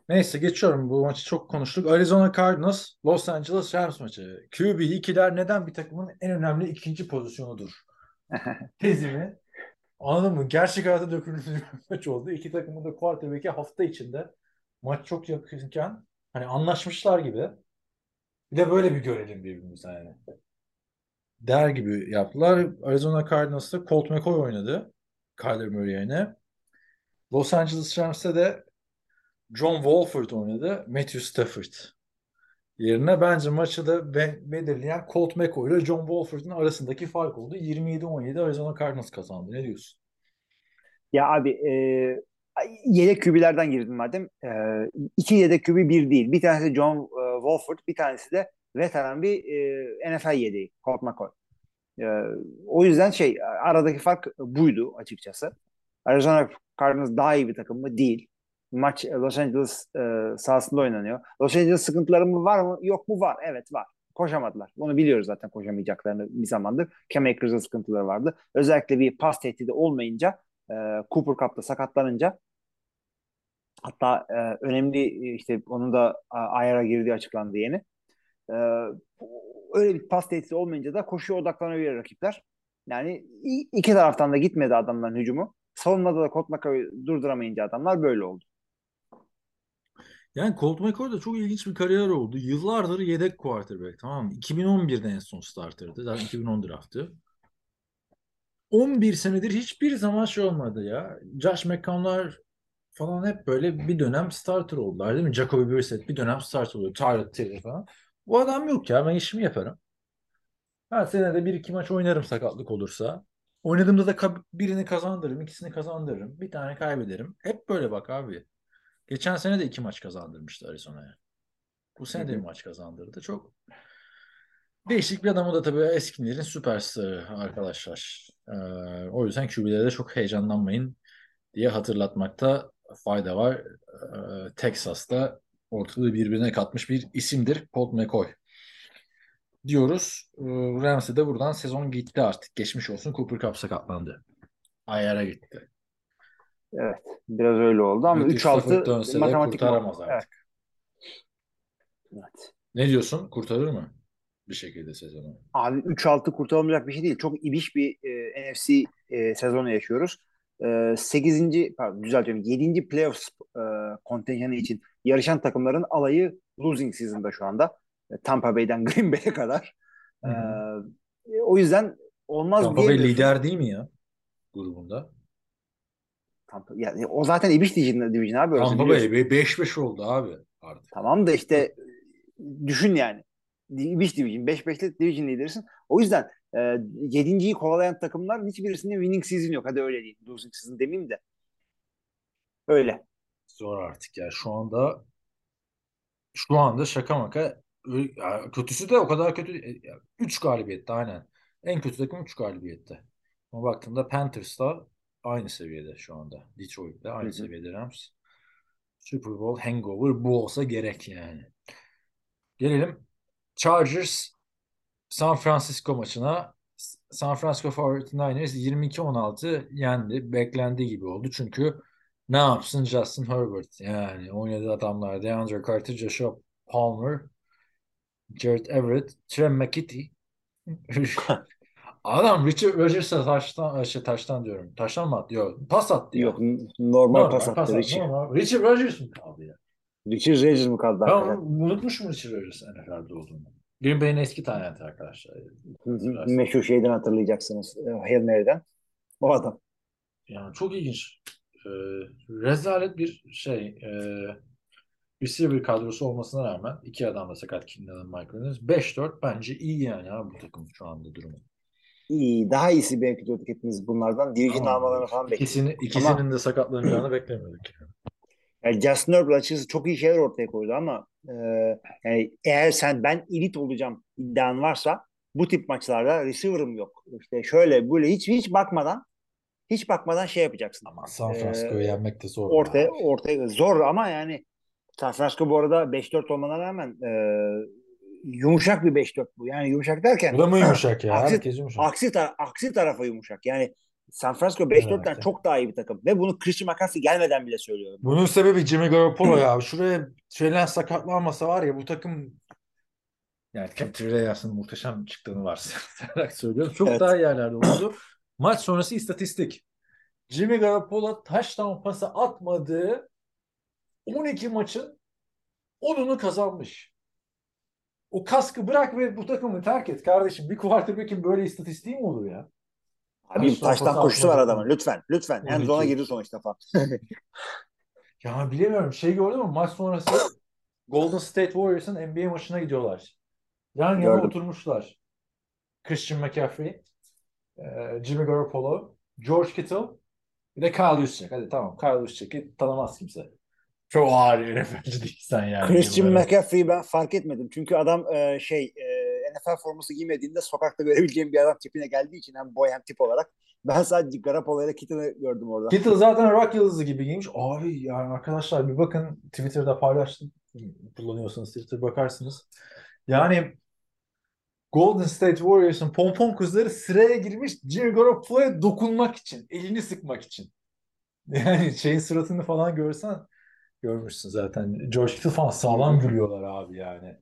Neyse geçiyorum. Bu maçı çok konuştuk. Arizona Cardinals, Los Angeles Rams maçı. QB ikiler neden bir takımın en önemli ikinci pozisyonudur? Tezimi anladın mı? Gerçek hayata dökülmüş bir maç oldu. İki takımın da quarterback'i hafta içinde maç çok yakınken hani anlaşmışlar gibi. Bir de böyle bir görelim birbirimize yani. Der gibi yaptılar. Arizona Cardinals'ta Colt McCoy oynadı. Kyler Murray yerine. Los Angeles Rams'te de John Wolford oynadı. Matthew Stafford yerine. Bence maçı da be- belirleyen Colt McCoy ile John Wolford'un arasındaki fark oldu. 27-17 Arizona Cardinals kazandı. Ne diyorsun? Ya abi e, yedek kübilerden girdim madem. E, iki yedek kübi bir değil. Bir tanesi John e, Wolford, bir tanesi de veteran bir e, NFL yedeği Colt McCoy. E, o yüzden şey aradaki fark buydu açıkçası. Arizona Cardinals daha iyi bir takım mı? Değil. Maç Los Angeles e, sahasında oynanıyor. Los Angeles sıkıntıları mı var mı? Yok mu? Var. Evet var. Koşamadılar. Bunu biliyoruz zaten koşamayacaklarını bir zamandır. Cam Akers'ın sıkıntıları vardı. Özellikle bir pas tehdidi olmayınca e, Cooper Cup'ta sakatlanınca hatta e, önemli e, işte onun da ayara girdiği açıklandı yeni. E, öyle bir pas tehdidi olmayınca da koşuya odaklanabilir rakipler. Yani iki taraftan da gitmedi adamların hücumu. Savunmada da McCoy'u durduramayınca adamlar böyle oldu. Yani Colt McCoy da çok ilginç bir kariyer oldu. Yıllardır yedek quarterback tamam mı? 2011'de en son starterdı. Zaten 2010 draftı. 11 senedir hiçbir zaman şey olmadı ya. Josh McCown'lar falan hep böyle bir dönem starter oldular değil mi? Jacoby Brissett bir dönem starter oluyor. Tyrod Taylor falan. Bu adam yok ya. Ben işimi yaparım. Ben senede bir iki maç oynarım sakatlık olursa. Oynadığımda da birini kazandırırım, ikisini kazandırırım. Bir tane kaybederim. Hep böyle bak abi. Geçen sene de iki maç kazandırmıştı Arizona'ya. Bu sene de bir maç kazandırdı. Çok değişik bir adam. O da tabii eskilerin süperstarı arkadaşlar. Ee, o yüzden QB'lere de çok heyecanlanmayın diye hatırlatmakta fayda var. Ee, Texas'ta ortalığı birbirine katmış bir isimdir Colt McCoy. Diyoruz. Ee, Ramsey de buradan sezon gitti artık. Geçmiş olsun. Cooper Cup sakatlandı. Ayara gitti. Evet. Biraz öyle oldu ama Matthew Stafford 3-6 dönse de matematik kurtaramaz artık. Evet. evet. Ne diyorsun? Kurtarır mı? Bir şekilde sezonu. Abi 3-6 kurtarılmayacak bir şey değil. Çok ibiş bir e, NFC e, sezonu yaşıyoruz. E, 8. pardon düzeltiyorum. 7. playoff e, kontenjanı için yarışan takımların alayı losing season'da şu anda. E, Tampa Bay'den Green Bay'e kadar. E, Hı o yüzden olmaz Tampa Bay lider değil mi ya? Grubunda. Tampa, yani o zaten ibiş division, division abi. Tampa. Bay 5-5 oldu abi artık. Tamam da işte düşün yani. İbiş division. 5-5'li division liderisin. O yüzden e, yedinciyi kovalayan takımlar hiçbirisinin winning season yok. Hadi öyle değil. Losing season demeyeyim de. Öyle. Zor artık ya. Şu anda şu anda şaka maka Ya kötüsü de o kadar kötü. 3 galibiyette aynen. En kötü takım 3 galibiyette. Ama baktığımda Panthers da aynı seviyede şu anda. Detroit'le aynı Hı hı. seviyede Rams. Super Bowl hangover bu olsa gerek yani. Gelelim Chargers San Francisco maçına. San Francisco 49ers 22-16 yendi. Beklendiği gibi oldu. Çünkü ne yapsın Justin Herbert? Yani oynadığı adamlar DeAndre Carter, Joshua Palmer, Jared Everett, Trey McKitty. Adam Richard Rodgers'a taştan, şey, taştan diyorum. Taştan mı attı? Yok. Pas attı. Yok normal, Normal pas pas attı attı. Richard. Normal. Richard Rodgers mı kaldı ya? Richard Rodgers mı kaldı Ben hakikaten? unutmuşum Richard Rodgers NFL'de olduğunu. Green Bay'in eski talenti arkadaşlar. Meşhur şeyden hatırlayacaksınız. e, Hail Mary'den. O adam. Yani çok ilginç. Ee, rezalet bir şey. E, receiver kadrosu olmasına rağmen iki adam da sakat Keenan Mike Williams. 5-4 bence iyi yani abi bu takım şu anda durumu. İyi. Daha iyisi bekliyorduk hepimiz bunlardan. Division Ama almalarını falan bekliyorduk. İkisini, ikisinin de sakatlanacağını beklemiyorduk. Yani. Yani Justin Herbert açıkçası çok iyi şeyler ortaya koydu ama e, yani eğer sen ben elit olacağım iddian varsa bu tip maçlarda receiver'ım yok. İşte şöyle böyle hiç hiç bakmadan hiç bakmadan şey yapacaksın. Ama San Francisco'yu Ee, yenmek de zor. Ortaya abi. ortaya zor ama yani San Francisco bu arada 5-4 olmana rağmen e, yumuşak bir 5-4 bu. Yani yumuşak derken Bu da mı yumuşak ya? Aksi- Herkes yumuşak. aksi, tar- aksi tarafa yumuşak. Yani San Francisco 5-4'ten Evet. çok daha iyi bir takım. Ve bunu Christian McCaffrey gelmeden bile söylüyor. Bunun sebebi Jimmy Garoppolo ya. Şuraya şeyler sakatlanmasa var ya bu takım yani Capture Reyes'in muhteşem çıktığını varsayarak söylüyorum. Çok Evet. daha yerlerde oldu. Maç sonrası istatistik. Jimmy Garoppolo touchdown pası atmadığı 12 maçın 10'unu kazanmış. O kaskı bırak ve bu takımı terk et kardeşim. Bir quarterback'in böyle istatistiği mi olur ya? Abi Taştan koşusu var adamın. Lütfen. Lütfen. Hem 12. zona girdi sonuçta falan. Ya bilemiyorum. Şey gördün mü? Maç sonrası Golden State Warriors'ın NBA maçına gidiyorlar. Yan yana Gördüm. oturmuşlar. Christian McCaffrey, e, Jimmy Garoppolo, George Kittle, bir de Kyle Juszczyk. Hadi tamam. Kyle Juszczyk'i tanımaz kimse. Çok ağır NFL'ci değilsen yani. Christian McCaffrey'i ben fark etmedim. Çünkü adam e, şey e, NFL forması giymediğinde sokakta görebileceğim bir adam tipine geldiği için hem boy hem tip olarak ben sadece Garoppolo ile Kittle'ı gördüm orada. Kittle zaten rock yıldızı gibi giymiş. Abi yani arkadaşlar bir bakın Twitter'da paylaştım. Kullanıyorsanız Twitter bakarsınız. Yani Golden State Warriors'ın pompon kızları sıraya girmiş Jimmy Garoppolo'ya dokunmak için, elini sıkmak için. Yani şeyin suratını falan görsen görmüşsün zaten. George Kittle falan sağlam gülüyorlar abi yani.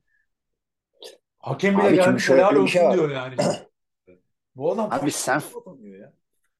Hakem bile Abi gelmiş helal şey olsun var. diyor yani. Bu adam Abi sen- ya.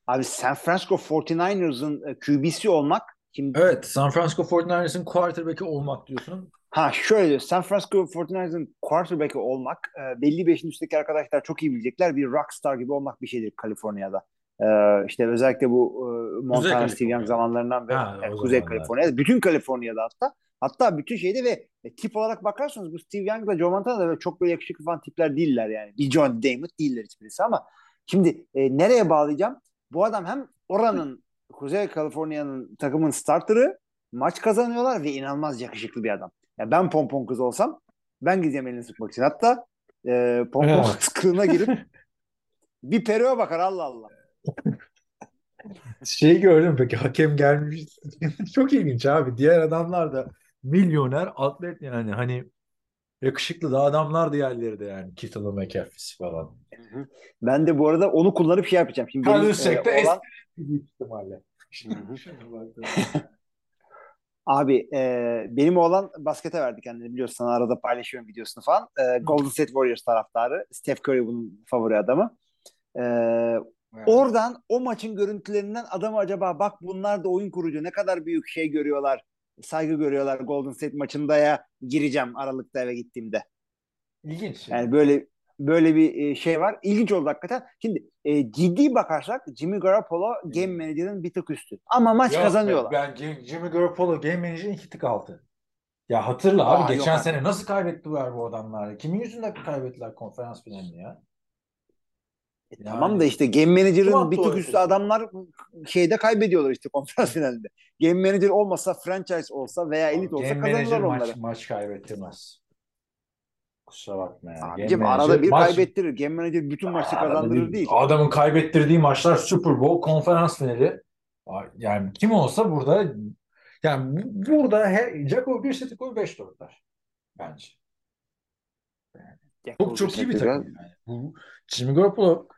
Abi San Francisco 49ers'ın e, QB'si olmak şimdi Evet, San Francisco 49ers'ın quarterback'i olmak diyorsun. ha şöyle diyor, San Francisco 49ers'ın quarterback'i olmak e, belli yaşın üstteki arkadaşlar çok iyi bilecekler. Bir rockstar gibi olmak bir şeydir Kaliforniya'da. E, işte özellikle bu e, Montana Steve Kaliforniya. Young zamanlarından beri Ha, e, o Kuzey zamanlar. Kaliforniya'da bütün Kaliforniya'da hatta hatta bütün şeyde ve e, tip olarak bakarsanız bu Steve Young'la Joe Montana da böyle çok böyle yakışıklı falan tipler değiller yani. Bir John Damon değiller hiçbirisi ama şimdi e, nereye bağlayacağım? Bu adam hem oranın Kuzey Kaliforniya'nın takımın starterı maç kazanıyorlar ve inanılmaz yakışıklı bir adam. Ya ben pompon kız olsam ben gideceğim elini sıkmak için. Hatta e, pompon Evet. kız kılığına girip bir peruğa bakar Allah Allah. Şey gördüm peki hakem gelmiş. Çok ilginç abi. Diğer adamlar da milyoner atlet yani hani yakışıklı da adamlar diğerleri de yani Kittle'ı McAfee'si falan. Ben de bu arada onu kullanıp şey yapacağım. Şimdi benim, Carlos e, Jack'te oğlan- büyük ihtimalle. Abi e, benim oğlan baskete verdi kendini biliyorsun sana arada paylaşıyorum videosunu falan. E, Golden State Warriors taraftarı. Steph Curry bunun favori adamı. E, oradan o maçın görüntülerinden adamı acaba bak bunlar da oyun kurucu ne kadar büyük şey görüyorlar. Saygı görüyorlar Golden State maçında ya gireceğim Aralık'ta eve gittiğimde. İlginç. Yani böyle böyle bir e, şey var. İlginç oldu hakikaten. Şimdi e, ciddi bakarsak Jimmy Garoppolo game manager'ın bir tık üstü. Ama maç Yok, kazanıyorlar. Ben Jim- Jimmy Garoppolo Game Manager'in iki tık altı. Ya hatırla abi Aa, geçen yok sene nasıl kaybettiler bu adamlar? Kimin yüzünden kaybettiler konferans finalini ya? E, Tamam da işte game manager'ın bir tık üstü adamlar şeyde kaybediyorlar işte konferans finalinde. Game manager olmasa franchise olsa veya elit olsa Game kazanırlar onları. maç, maç kaybettirmez. Kusura bakma ya. Abicim Game arada manager bir maç- kaybettirir. Game Manager bütün maçı Arada kazandırır bir- değil. Adamın kaybettirdiği maçlar Super Bowl, konferans finali. Yani kim olsa burada yani bu- burada he, Jacob bir seti koy 5 dörtler bence. Çok çok iyi bir takım. Yani. Bu Jimmy Garoppolo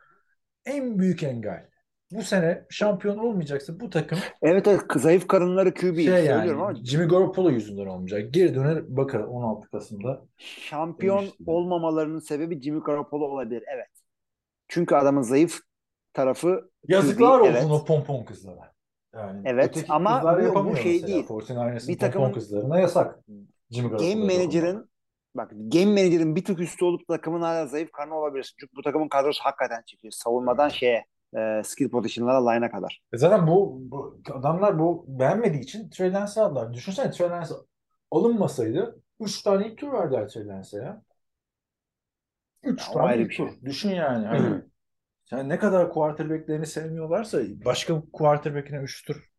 en büyük engel. Bu sene şampiyon olmayacaksa bu takım Evet evet zayıf karınları QB şey söylüyorum yani ama Jimmy Garoppolo yüzünden olmayacak. Geri döner bakar 16 Kasım'da. şampiyon Demiştim. olmamalarının sebebi Jimmy Garoppolo olabilir. Evet. Çünkü adamın zayıf tarafı Yazıklar QB, olsun evet. o pompon kızlara. Yani Evet, ama bu- bu şey mesela. değil. 49ers'ın Bir takımın- kızlarına yasak. Jimmy Game Manager'ın bak Game Manager'ın bir tık üstü olup takımın hala zayıf karnı olabilirsin. Çünkü bu takımın kadrosu hakikaten çekiyor. Savunmadan şeye e, skill position'lara line'a kadar. E Zaten bu, bu adamlar bu beğenmediği için Trey Lance'ı aldılar. Düşünsene Trey Lance alınmasaydı 3 tane ilk tur verdiler Trey Lance'e ya. 3 Ya o tane ilk şey. tur. Düşün yani. Hani sen ne kadar quarterback'lerini sevmiyorlarsa başka quarterback'ine 3 tur.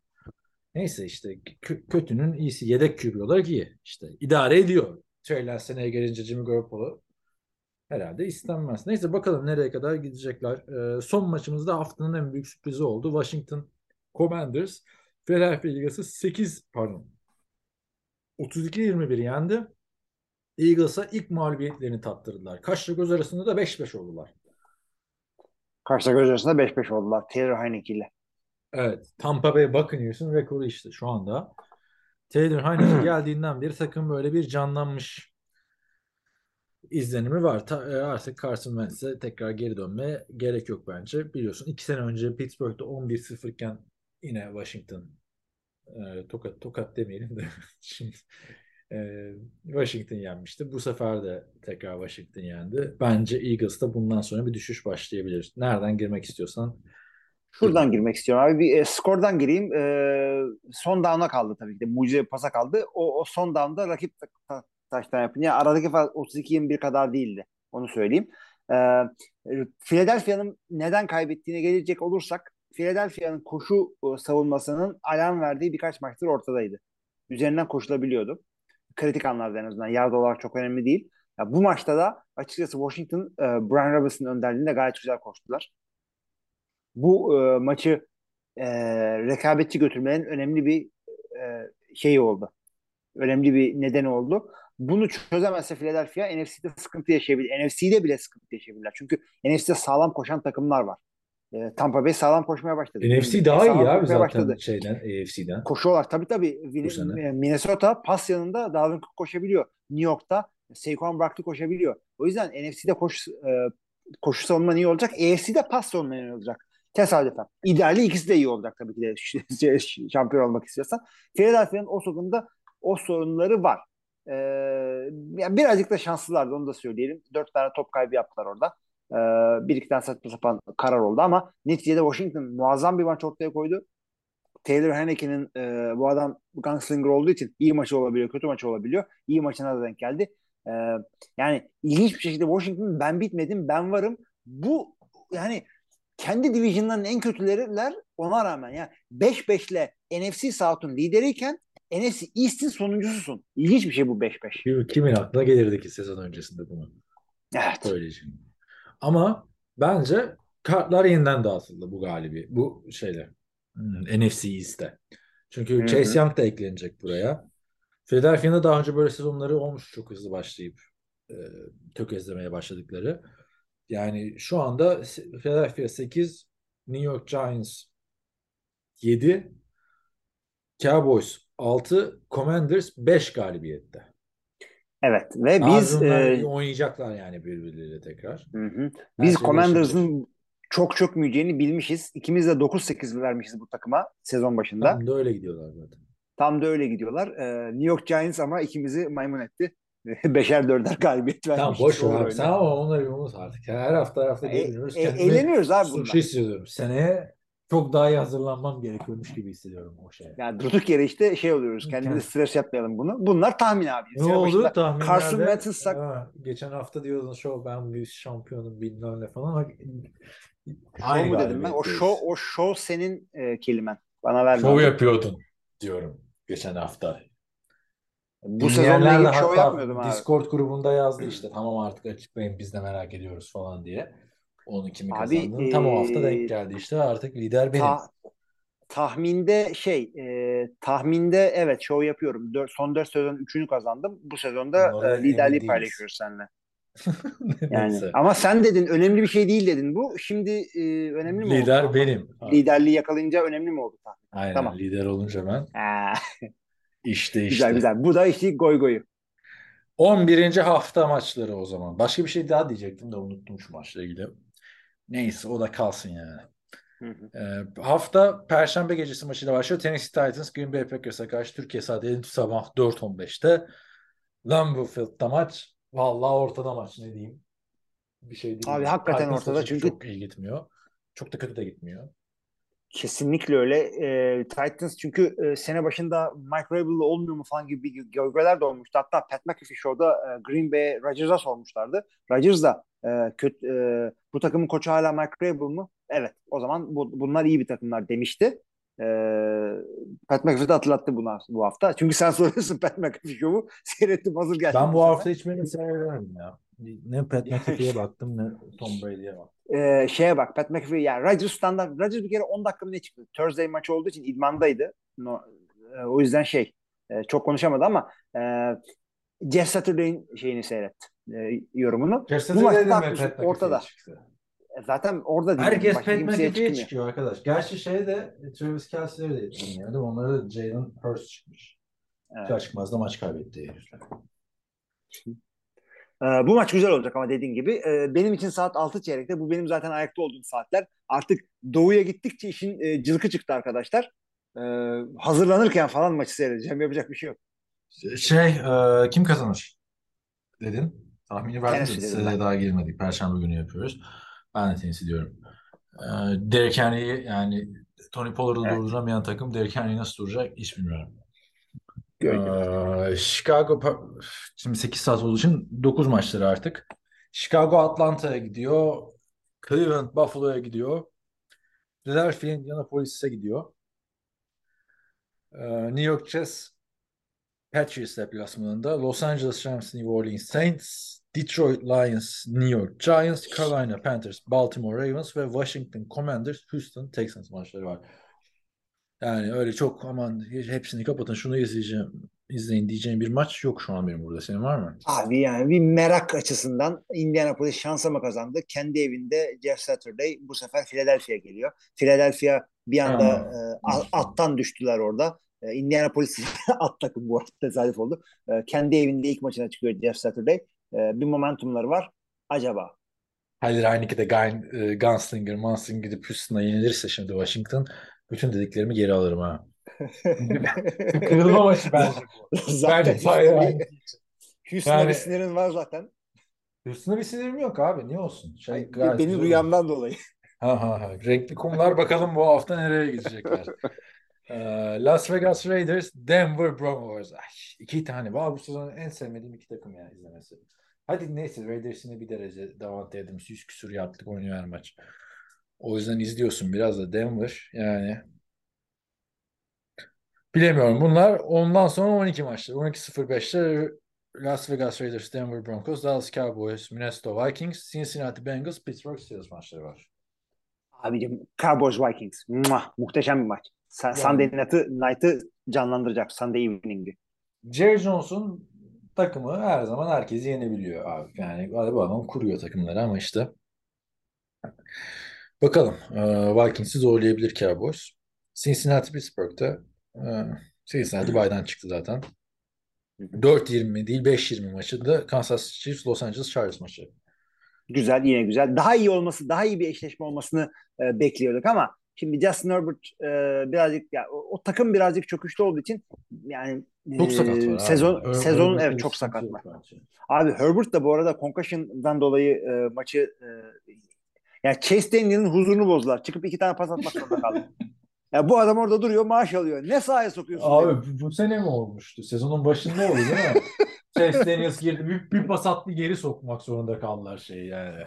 Neyse işte kö- kötünün iyisi yedek QB olarak iyi. İşte idare ediyor. Lance seneye gelince Jimmy Garoppolo herhalde istenmez. Neyse bakalım nereye kadar gidecekler. Ee, son maçımızda haftanın en büyük sürprizi oldu. Washington Commanders Philadelphia Eagles'ı 8 pardon 32-21 yendi. Eagles'a ilk mağlubiyetlerini tattırdılar. Kaşla göz arasında da 5-5 oldular. Karşıda göz arasında 5-5 oldular. Taylor Heineke ile. Evet. Tampa Bay Buccaneers'ın rekoru işte şu anda. Taylor Heineke geldiğinden beri takım böyle bir canlanmış izlenimi var. Ta- e, artık Carson Wentz'e tekrar geri dönmeye gerek yok bence. Biliyorsun iki sene önce Pittsburgh'da 11-0 iken yine Washington e, tokat tokat demeyelim de şimdi e, Washington yenmişti. Bu sefer de tekrar Washington yendi. Bence Eagles'ta bundan sonra bir düşüş başlayabilir. Nereden girmek istiyorsan Şuradan girmek istiyorum abi. Bir e, skordan gireyim. E, son down'a kaldı tabii ki de. Mucize bir pasa kaldı. O, o son down'da rakip ta- ta- taştan yapınca aradaki fark 32-21 kadar değildi. Onu söyleyeyim. E, Philadelphia'nın neden kaybettiğine gelecek olursak Philadelphia'nın koşu e, savunmasının alarm verdiği birkaç maçtır ortadaydı. Üzerinden koşulabiliyordu. Kritik anlarda en azından. Yard olarak çok önemli değil. Ya bu maçta da açıkçası Washington e, Brian Robinson'ın önderliğinde gayet güzel koştular. Bu e, maçı e, rekabetçi götürmenin önemli bir e, şeyi oldu. Önemli bir nedeni oldu. Bunu çözemezse Philadelphia NFC'de sıkıntı yaşayabilir. NFC'de bile sıkıntı yaşayabilirler. Çünkü NFC'de sağlam koşan takımlar var. E, Tampa Bay sağlam koşmaya başladı. NFC daha iyi abi zaten şeyden AFC'den. Koşuyorlar. Tabii tabii. Vin- Minnesota pas yanında Dalvin Cook koşabiliyor. New York'ta Saquon Barkley koşabiliyor. O yüzden NFC'de koş, e, koşu savunma iyi olacak. AFC'de pas savunma iyi olacak. Tesadüfen. İdeali ikisi de iyi olacak tabii ki de ş- ş- şampiyon olmak istiyorsan. Philadelphia'nın o sorununda o sorunları var. Ee, yani birazcık da şanslılardı onu da söyleyelim. Dört tane top kaybı yaptılar orada. Ee, bir iki tane saçma sapan karar oldu ama neticede Washington muazzam bir maç ortaya koydu. Taylor Heineke'nin e, bu adam gunslinger olduğu için iyi maçı olabiliyor, kötü maçı olabiliyor. İyi maçına da denk geldi. E, yani ilginç bir şekilde Washington ben bitmedim, ben varım. Bu yani kendi division'ların en kötüleriler ona rağmen yani 5-5 ile NFC South'un lideriyken NFC East'in sonuncususun. İlginç bir şey bu 5-5. Kimin aklına gelirdi ki sezon öncesinde bunu? Evet. Söyleyeceğim. Ama bence kartlar yeniden dağıtıldı bu galibi. Bu şeyle. Hmm, NFC East'te. Çünkü Hı Chase. Young da eklenecek buraya. Philadelphia'nın daha önce böyle sezonları olmuş çok hızlı başlayıp e, tökezlemeye başladıkları. Yani şu anda Philadelphia 8, New York Giants 7, Cowboys 6, Commanders 5 galibiyette. Evet ve biz e, oynayacaklar yani birbirleriyle tekrar. hı hı. Biz şey Commanders'ın çok çok müyeceğini bilmişiz. İkimiz de 9-8 vermişiz bu takıma sezon başında. Tam da öyle gidiyorlar zaten. Tam da öyle gidiyorlar. Ee, New York Giants ama ikimizi maymun etti. Beşer dörder galibiyet vermiş. Tamam boş ver abi. Sen ama onları unut artık. Her hafta her hafta E- geliyoruz. e- Kendimi eğleniyoruz abi suçlu bundan. hissediyorum. Seneye çok daha iyi hazırlanmam gerekiyormuş gibi hissediyorum o şeye. Yani durduk yere işte şey oluyoruz. Kendimize stres yapmayalım bunu. Bunlar tahmin abi. Ne Sene oldu tahminlerde? Carson Wentz'in sak- Ha, geçen hafta diyordun şu ben bir şampiyonum bilmem ne falan. Show mu dedim ben? O show, o show senin e, kelimen. Bana verme. Şov yapıyordun diyorum geçen hafta. Bu sezonla ilgili şov yapmıyordum abi. Discord grubunda yazdı işte tamam artık açıklayın biz de merak ediyoruz falan diye. Onun kimi Abi, kazandığını. Tam o hafta denk geldi işte artık lider benim. Ta- tahminde şey e, tahminde evet şov yapıyorum. Dör- son 4 sezon 3'ünü kazandım. Bu sezonda Bunlara e, liderliği paylaşıyoruz seninle. Yani ama sen dedin önemli bir şey değil dedin bu. Şimdi e, önemli mi oldu? Lider benim. Liderliği yakalayınca önemli mi oldu tahmin? Aynen Tamam. lider olunca ben işte işte. güzel güzel. Bu da işte goy goyu. 11. hafta maçları o zaman. Başka bir şey daha diyecektim de unuttum şu maçla ilgili. Neyse o da kalsın yani. Hı hı. Ee, hafta Perşembe gecesi maçıyla başlıyor. Tennessee Titans Green Bay Packers'a karşı Türkiye saati sabah 4.15'te. Lambeau Field'da maç. Vallahi ortada maç ne diyeyim. Bir şey değil. Abi hakikaten Titans ortada çünkü- çok iyi gitmiyor. Çok da kötü de gitmiyor. Kesinlikle öyle. E, Titans çünkü e, sene başında Mike Vrabel'la olmuyor mu falan gibi bir gölgeler de olmuştu. Hatta Pat McAfee Show'da e, Green Bay Rodgers'a sormuşlardı. Rodgers da e, kötü, e, bu takımın koçu hala Mike Vrabel mı? Evet. O zaman bu, bunlar iyi bir takımlar demişti. E, Pat McAfee de hatırlattı bunu bu hafta. Çünkü sen soruyorsun Pat McAfee Show'u seyrettim hazır geldi. Ben bu hafta hiç beni sevemedim ya. Ne Pat McAfee'ye baktım ne Tom Brady'ye baktım. e, şeye bak Pat McAfee yani Rodgers standart Rodgers bir kere 10 dakika ne çıktı? Thursday maçı olduğu için idmandaydı. No, e, o yüzden şey e, çok konuşamadı ama e, Jeff Saturday'in şeyini seyret e, yorumunu. Pat McAfee ortada. çıktı. E, zaten orada değil. Herkes Pat McAfee'ye çıkıyor arkadaş. Gerçi şeyde Travis Kelsey'leri de dinliyordu. Onlara da Jalen Hurst çıkmış. Evet. Çıkmaz da maç kaybetti herifler. E, bu maç güzel olacak ama dediğin gibi. E, benim için saat 6 çeyrekte. Bu benim zaten ayakta olduğum saatler. Artık doğuya gittikçe işin e, cılkı çıktı arkadaşlar. E, hazırlanırken falan maçı seyredeceğim. Yapacak bir şey yok. Şey, e, kim kazanır? Dedin. Tahmini verdin de daha girmedik. Perşembe günü yapıyoruz. Ben de Tennessee diyorum. E, Derrick Henry'i yani Tony Pollard'ı Evet. durduramayan takım Henry nasıl duracak hiç bilmiyorum. Ee, Chicago şimdi 8 saat olduğu için 9 maçları artık. Chicago Atlanta'ya gidiyor. Cleveland Buffalo'ya gidiyor. Philadelphia Indianapolis'e gidiyor. Ee, New York Jets Patriots deplasmanında. Los Angeles Rams New Orleans Saints. Detroit Lions New York Giants. Carolina Panthers Baltimore Ravens ve Washington Commanders Houston Texans maçları var. Yani öyle çok aman hepsini kapatın şunu izleyeceğim izleyin diyeceğim bir maç yok şu an benim burada. Senin var mı? Abi yani bir merak açısından Indianapolis şansa mı kazandı? Kendi evinde Jeff Saturday bu sefer Philadelphia geliyor. Philadelphia bir anda Ha. e, attan düştüler orada. E, Indianapolis at takım bu arada tesadüf oldu. E, kendi evinde ilk maçına çıkıyor Jeff Saturday. E, bir momentumları var. Acaba? Hayır Heinicke Gun, e, Gunslinger, Manslinger gidip Houston'a yenilirse şimdi Washington bütün dediklerimi geri alırım ha. Kırılma maçı bence bu. zaten Bence Houston'a Yani- bir sinirin var zaten. Houston'a bir sinirim yok abi. Niye olsun? Şey, Ay, gayet benim rüyamdan dolayı. Ha ha ha. Renkli kumlar bakalım bu hafta nereye gidecekler. Ee, Las Vegas Raiders, Denver Broncos. Ay, iki tane. Valla bu sezonun en sevmediğim iki takım ya izlemesi. Hadi neyse Raiders yine bir derece Davante Adams 100 küsur yardlık oynuyor her maç. O yüzden izliyorsun biraz da Denver yani. Bilemiyorum. Bunlar ondan sonra 12 maçlar. 12.05'te Las Vegas Raiders, Denver Broncos, Dallas Cowboys, Minnesota Vikings, Cincinnati Bengals, Pittsburgh Steelers maçları var. Abicim Cowboys Vikings. Muah, muhteşem bir maç. Sa- Yani- Sunday night'ı, night'ı canlandıracak. Sunday evening'i. Jerry Jones'un takımı her zaman herkesi yenebiliyor abi. Yani bu adam kuruyor takımları ama işte bakalım. Ee, Vikings'i zorlayabilir Cowboys. Cincinnati Pittsburgh'da e, Cincinnati baydan çıktı zaten. 4-20 değil 5-20 maçında Kansas Chiefs Los Angeles Chargers maçı. Güzel yine güzel. Daha iyi olması, daha iyi bir eşleşme olmasını e, bekliyorduk ama şimdi Justin Herbert e, birazcık ya o, o takım birazcık çöküşte olduğu için yani Çok e, sakat var abi. sezon Her- sezonun evet çok sakat var. Abi Herbert da bu arada concussion'dan dolayı e, maçı e, yani Chase Daniel'in huzurunu bozdular. Çıkıp iki tane pas atmak zorunda kaldı. Ya bu adam orada duruyor, maaş alıyor. Ne sahaya sokuyorsun? Abi bu, bu sene mi olmuştu? Sezonun başında oldu değil mi? Chase Daniels girdi. Bir, bir pas attı geri sokmak zorunda kaldılar şeyi yani.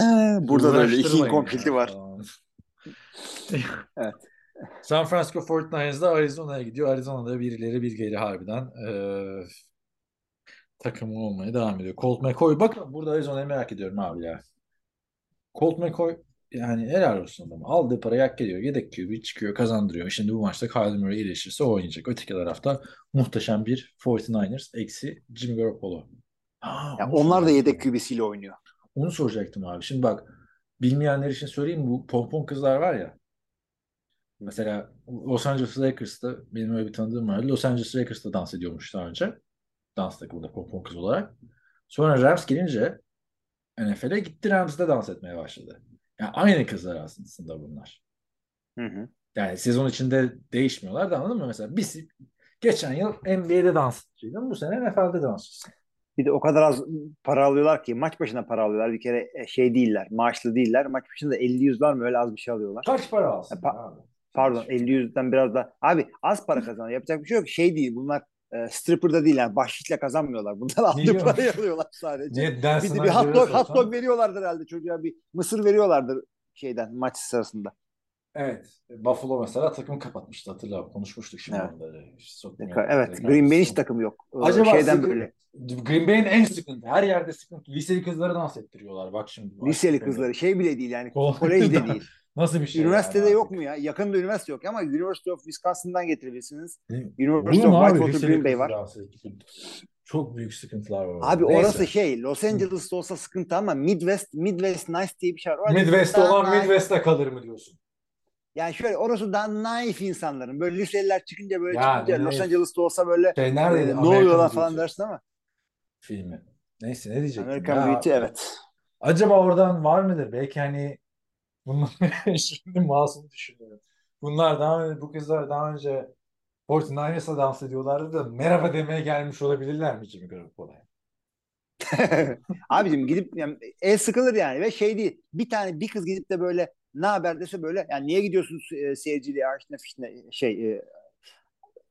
Ee, burada da öyle iki inkompleti var. Evet. San Francisco 49ers'da Arizona'ya gidiyor. Arizona'da birileri bir geri harbiden. Ee, takımı olmaya devam ediyor. Colt McCoy. Bakın burada Arizona'yı merak ediyorum abi ya. Colt McCoy yani helal olsun adamı. Aldığı parayı hak ediyor. Yedek QB çıkıyor kazandırıyor. Şimdi bu maçta Kyler Murray iyileşirse o oynayacak. Öteki tarafta muhteşem bir 49ers eksi Jimmy Garoppolo. Ha, onlar da yedek QB'siyle oynuyor. Onu soracaktım abi. Şimdi bak bilmeyenler için söyleyeyim bu pompon kızlar var ya. Mesela Los Angeles Lakers'ta benim öyle bir tanıdığım vardı. Los Angeles Lakers'ta dans ediyormuş daha önce. Dans takımında pompon kız olarak. Sonra Rams gelince NFL'e gitti Rams'da dans etmeye başladı. Yani aynı kızlar aslında bunlar. Hı hı. Yani sezon içinde değişmiyorlar da anladın mı? Mesela biz geçen yıl NBA'de dansçıydın. Bu sene NFL'de dansçısın. Bir de o kadar az para alıyorlar ki maç başına para alıyorlar. Bir kere e, şey değiller, maaşlı değiller. Maç başında 50-100 var mı öyle az bir şey alıyorlar. Kaç para alsın? Pa- abi? Pardon 50-100'den biraz da. Abi az para kazanıyor. Yapacak bir şey yok. Şey değil bunlar e, stripper'da değil yani bahşişle kazanmıyorlar. Bunlar aldığı parayı alıyorlar sadece. Ne Bir de bir hot dog, hot dog veriyorlardır herhalde çocuğa bir mısır veriyorlardır şeyden maç sırasında. Evet. Buffalo mesela takımı kapatmıştı hatırla. Konuşmuştuk şimdi Evet. onları. Sokmuyor. Evet Green Bay'in hiç takımı yok. Ee, Acaba şeyden sıkı- böyle. Green Bay'in en sıkıntı. Her yerde sıkıntı. Liseli kızları dans ettiriyorlar. Bak şimdi. Liseli kızları şey bile değil yani. Kol- Kolejde değil. Nasıl bir şey? Üniversitede yani yok artık? mu ya? Yakında üniversite yok ama University of Wisconsin'dan getirebilirsiniz. Ne? University Olur of? Whitewater Green Bay var. Çok büyük sıkıntılar var. Abi Neyse. orası şey Los Angeles'ta olsa sıkıntı ama Midwest Midwest Nice diye bir şey var. Daha olan naif- Midwest'te kalır mı diyorsun? Yani şöyle orası daha naif insanların. Böyle liseliler çıkınca böyle Ya, çıkınca naif. Los Angeles'ta olsa böyle Şey e, neredeydi? ne American oluyorlar falan dersin ama. Filmi. Neyse ne diyecektim? American Ya, Beauty evet. Acaba oradan var mıdır? Belki hani bunlar şimdi masum düşünüyorum. Bunlar daha önce, bu kızlar daha önce 49ers'la dans ediyorlardı da merhaba demeye gelmiş olabilirler mi Jimmy Garoppolo'ya? Abicim gidip yani, el sıkılır yani ve şey değil. Bir tane bir kız gidip de böyle ne haber dese böyle yani niye gidiyorsun e, seyirciyle aşna fişne şey e,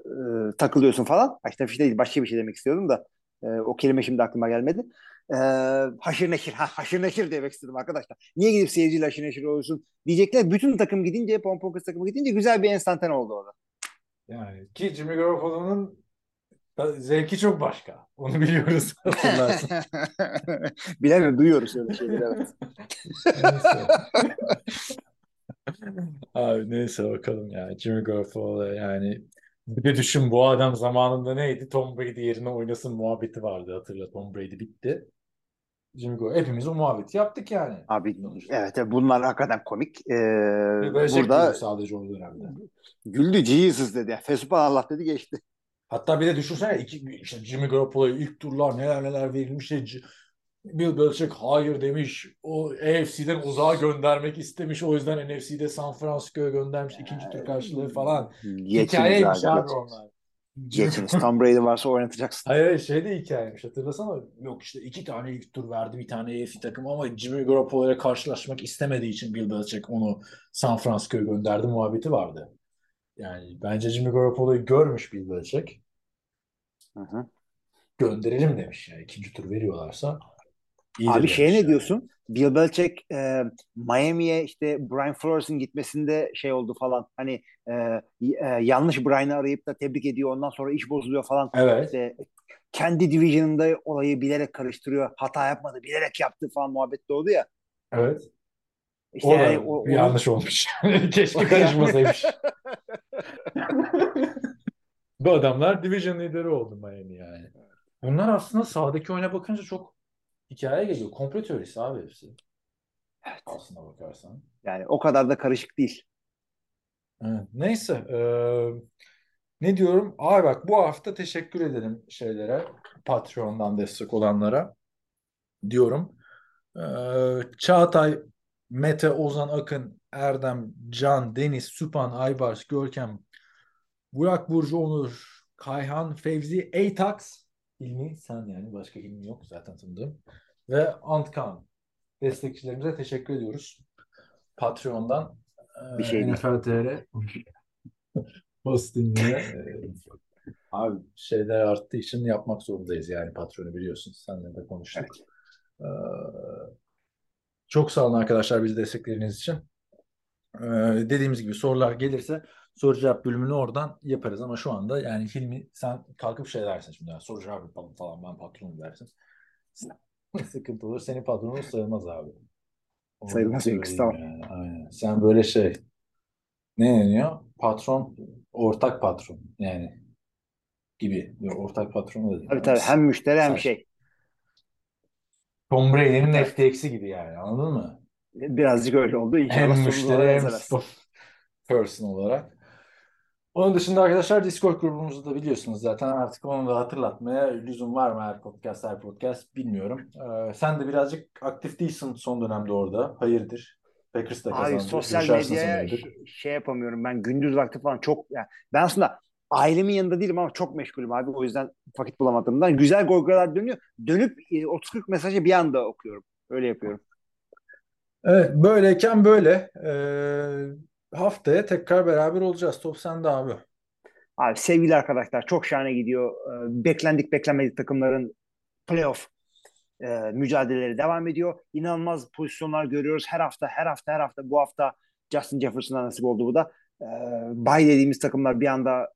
e, takılıyorsun falan. Aşna fiş değil başka bir şey demek istiyordum da e, o kelime şimdi aklıma gelmedi. E, haşır neşir ha, haşır neşir demek istedim arkadaşlar. Niye gidip seyirciyle haşır neşir oluyorsun diyecekler. Bütün takım gidince pompon kız takımı gidince güzel bir enstantane oldu orada. Yani ki Jimmy Garoppolo'nun zevki çok başka. Onu biliyoruz. Bilemiyorum duyuyoruz öyle şeyleri evet. Neyse. Abi neyse bakalım ya. Jimmy Garoppolo yani bir de düşün bu adam zamanında neydi? Tom Brady yerine oynasın muhabbeti vardı hatırla. Tom Brady bitti. Jimmy Garoppolo. Hepimiz o muhabbeti yaptık yani. Abi evet bunlar hakikaten komik. Ee, burada sadece o dönemde. güldü Jesus dedi. Fesubhanallah dedi geçti. Hatta bir de düşünsene iki, işte Jimmy Garoppolo'ya ilk turlar neler neler verilmiş. Bill Belichick hayır demiş. O AFC'den uzağa göndermek istemiş. O yüzden NFC'de San Francisco'ya göndermiş. ikinci tur karşılığı falan. Geçiniz Hikayeymiş abi. onlar. Geçiniz. Tom Brady varsa oynatacaksın. Hayır şey de hikayeymiş hatırlasana. Yok işte iki tane ilk tur verdi bir tane AFC takım ama Jimmy Garoppolo'ya karşılaşmak istemediği için Bill Belichick onu San Francisco'ya gönderdi muhabbeti vardı. Yani bence Jimmy Garoppolo'yu görmüş Bill Belichick. Hı hı. Gönderelim demiş yani ikinci tur veriyorlarsa. İyidir Abi şeye ne diyorsun? Bill Belichick e, Miami'ye işte Brian Flores'ın gitmesinde şey oldu falan. Hani e, e, yanlış Brian'ı arayıp da tebrik ediyor. Ondan sonra iş bozuluyor falan. Evet. İşte kendi division'ında olayı bilerek karıştırıyor. Hata yapmadı, bilerek yaptı falan muhabbet de oldu ya. Evet. İşte O yani o, bir onu- yanlış olmuş. Keşke karışmasaymış. Bu adamlar division lideri oldu Miami yani. Bunlar aslında sahadaki oyuna bakınca çok hikaye geliyor. Komplo teorisi abi hepsi. Evet. Aslına bakarsan. yani o kadar da karışık değil. Evet. Neyse. eee, ne diyorum? Abi bak bu hafta teşekkür ederim şeylere. Patreon'dan destek olanlara. Diyorum. Eee, Çağatay, Mete, Ozan Akın, Erdem, Can, Deniz, Süpan, Aybars, Görkem, Burak Burcu, Onur, Kayhan, Fevzi, Eytax, İlmi, sen yani başka ilmi yok zaten tanıdığım. Ve Antkan. Destekçilerimize teşekkür ediyoruz. Patreon'dan Bir şey değil. NFL TR Posting'e eee, abi şeyler arttığı için yapmak zorundayız yani patronu biliyorsun. Seninle de konuştuk. Evet. Ee, çok sağ olun arkadaşlar bizi destekleriniz için. Ee, dediğimiz gibi sorular gelirse soru cevap bölümünü oradan yaparız ama şu anda yani Hilmi sen kalkıp şey dersin şimdi yani soru cevap yapalım falan ben patronum dersin. Sıkıntı olur. Senin patronun sayılmaz abi. Onu Sayılmaz, tamam. yani. Aynen. Sen böyle şey ne deniyor? Patron, ortak patron yani gibi. Yok, ortak patron da değil. Tabii tabii hem müşteri hem Saç. şey. Tom Brady'nin FTX'i gibi yani anladın mı? Birazcık öyle oldu. İnşallah Hem müşteri hem yazarız. spor person olarak. Onun dışında arkadaşlar Discord grubumuzu da biliyorsunuz zaten artık onu da hatırlatmaya lüzum var mı her podcast her podcast bilmiyorum. Ee, sen de birazcık aktif değilsin son dönemde orada. Hayırdır? Packers da kazandı. sosyal Düşersin medyaya şey, yapamıyorum. Ben gündüz vakti falan çok yani ben aslında ailemin yanında değilim ama çok meşgulüm abi. O yüzden vakit bulamadığımdan güzel goygolar dönüyor. Dönüp e, 30-40 mesajı bir anda okuyorum. Öyle yapıyorum. Evet böyleyken böyle. Ee, haftaya tekrar beraber olacağız. Top sende abi. Abi sevgili arkadaşlar çok şahane gidiyor. Ee, Beklendik beklenmedik takımların playoff e, mücadeleleri devam ediyor. İnanılmaz pozisyonlar görüyoruz. Her hafta her hafta her hafta bu hafta Justin Jefferson'a nasip oldu bu da. Ee, bay dediğimiz takımlar bir anda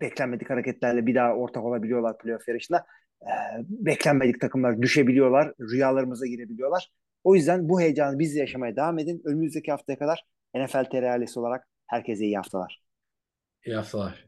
beklenmedik hareketlerle bir daha ortak olabiliyorlar playoff yarışına. Ee, beklenmedik takımlar düşebiliyorlar. Rüyalarımıza girebiliyorlar. O yüzden bu heyecanı biz de yaşamaya devam edin. Önümüzdeki haftaya kadar NFL TR olarak herkese iyi haftalar. İyi haftalar.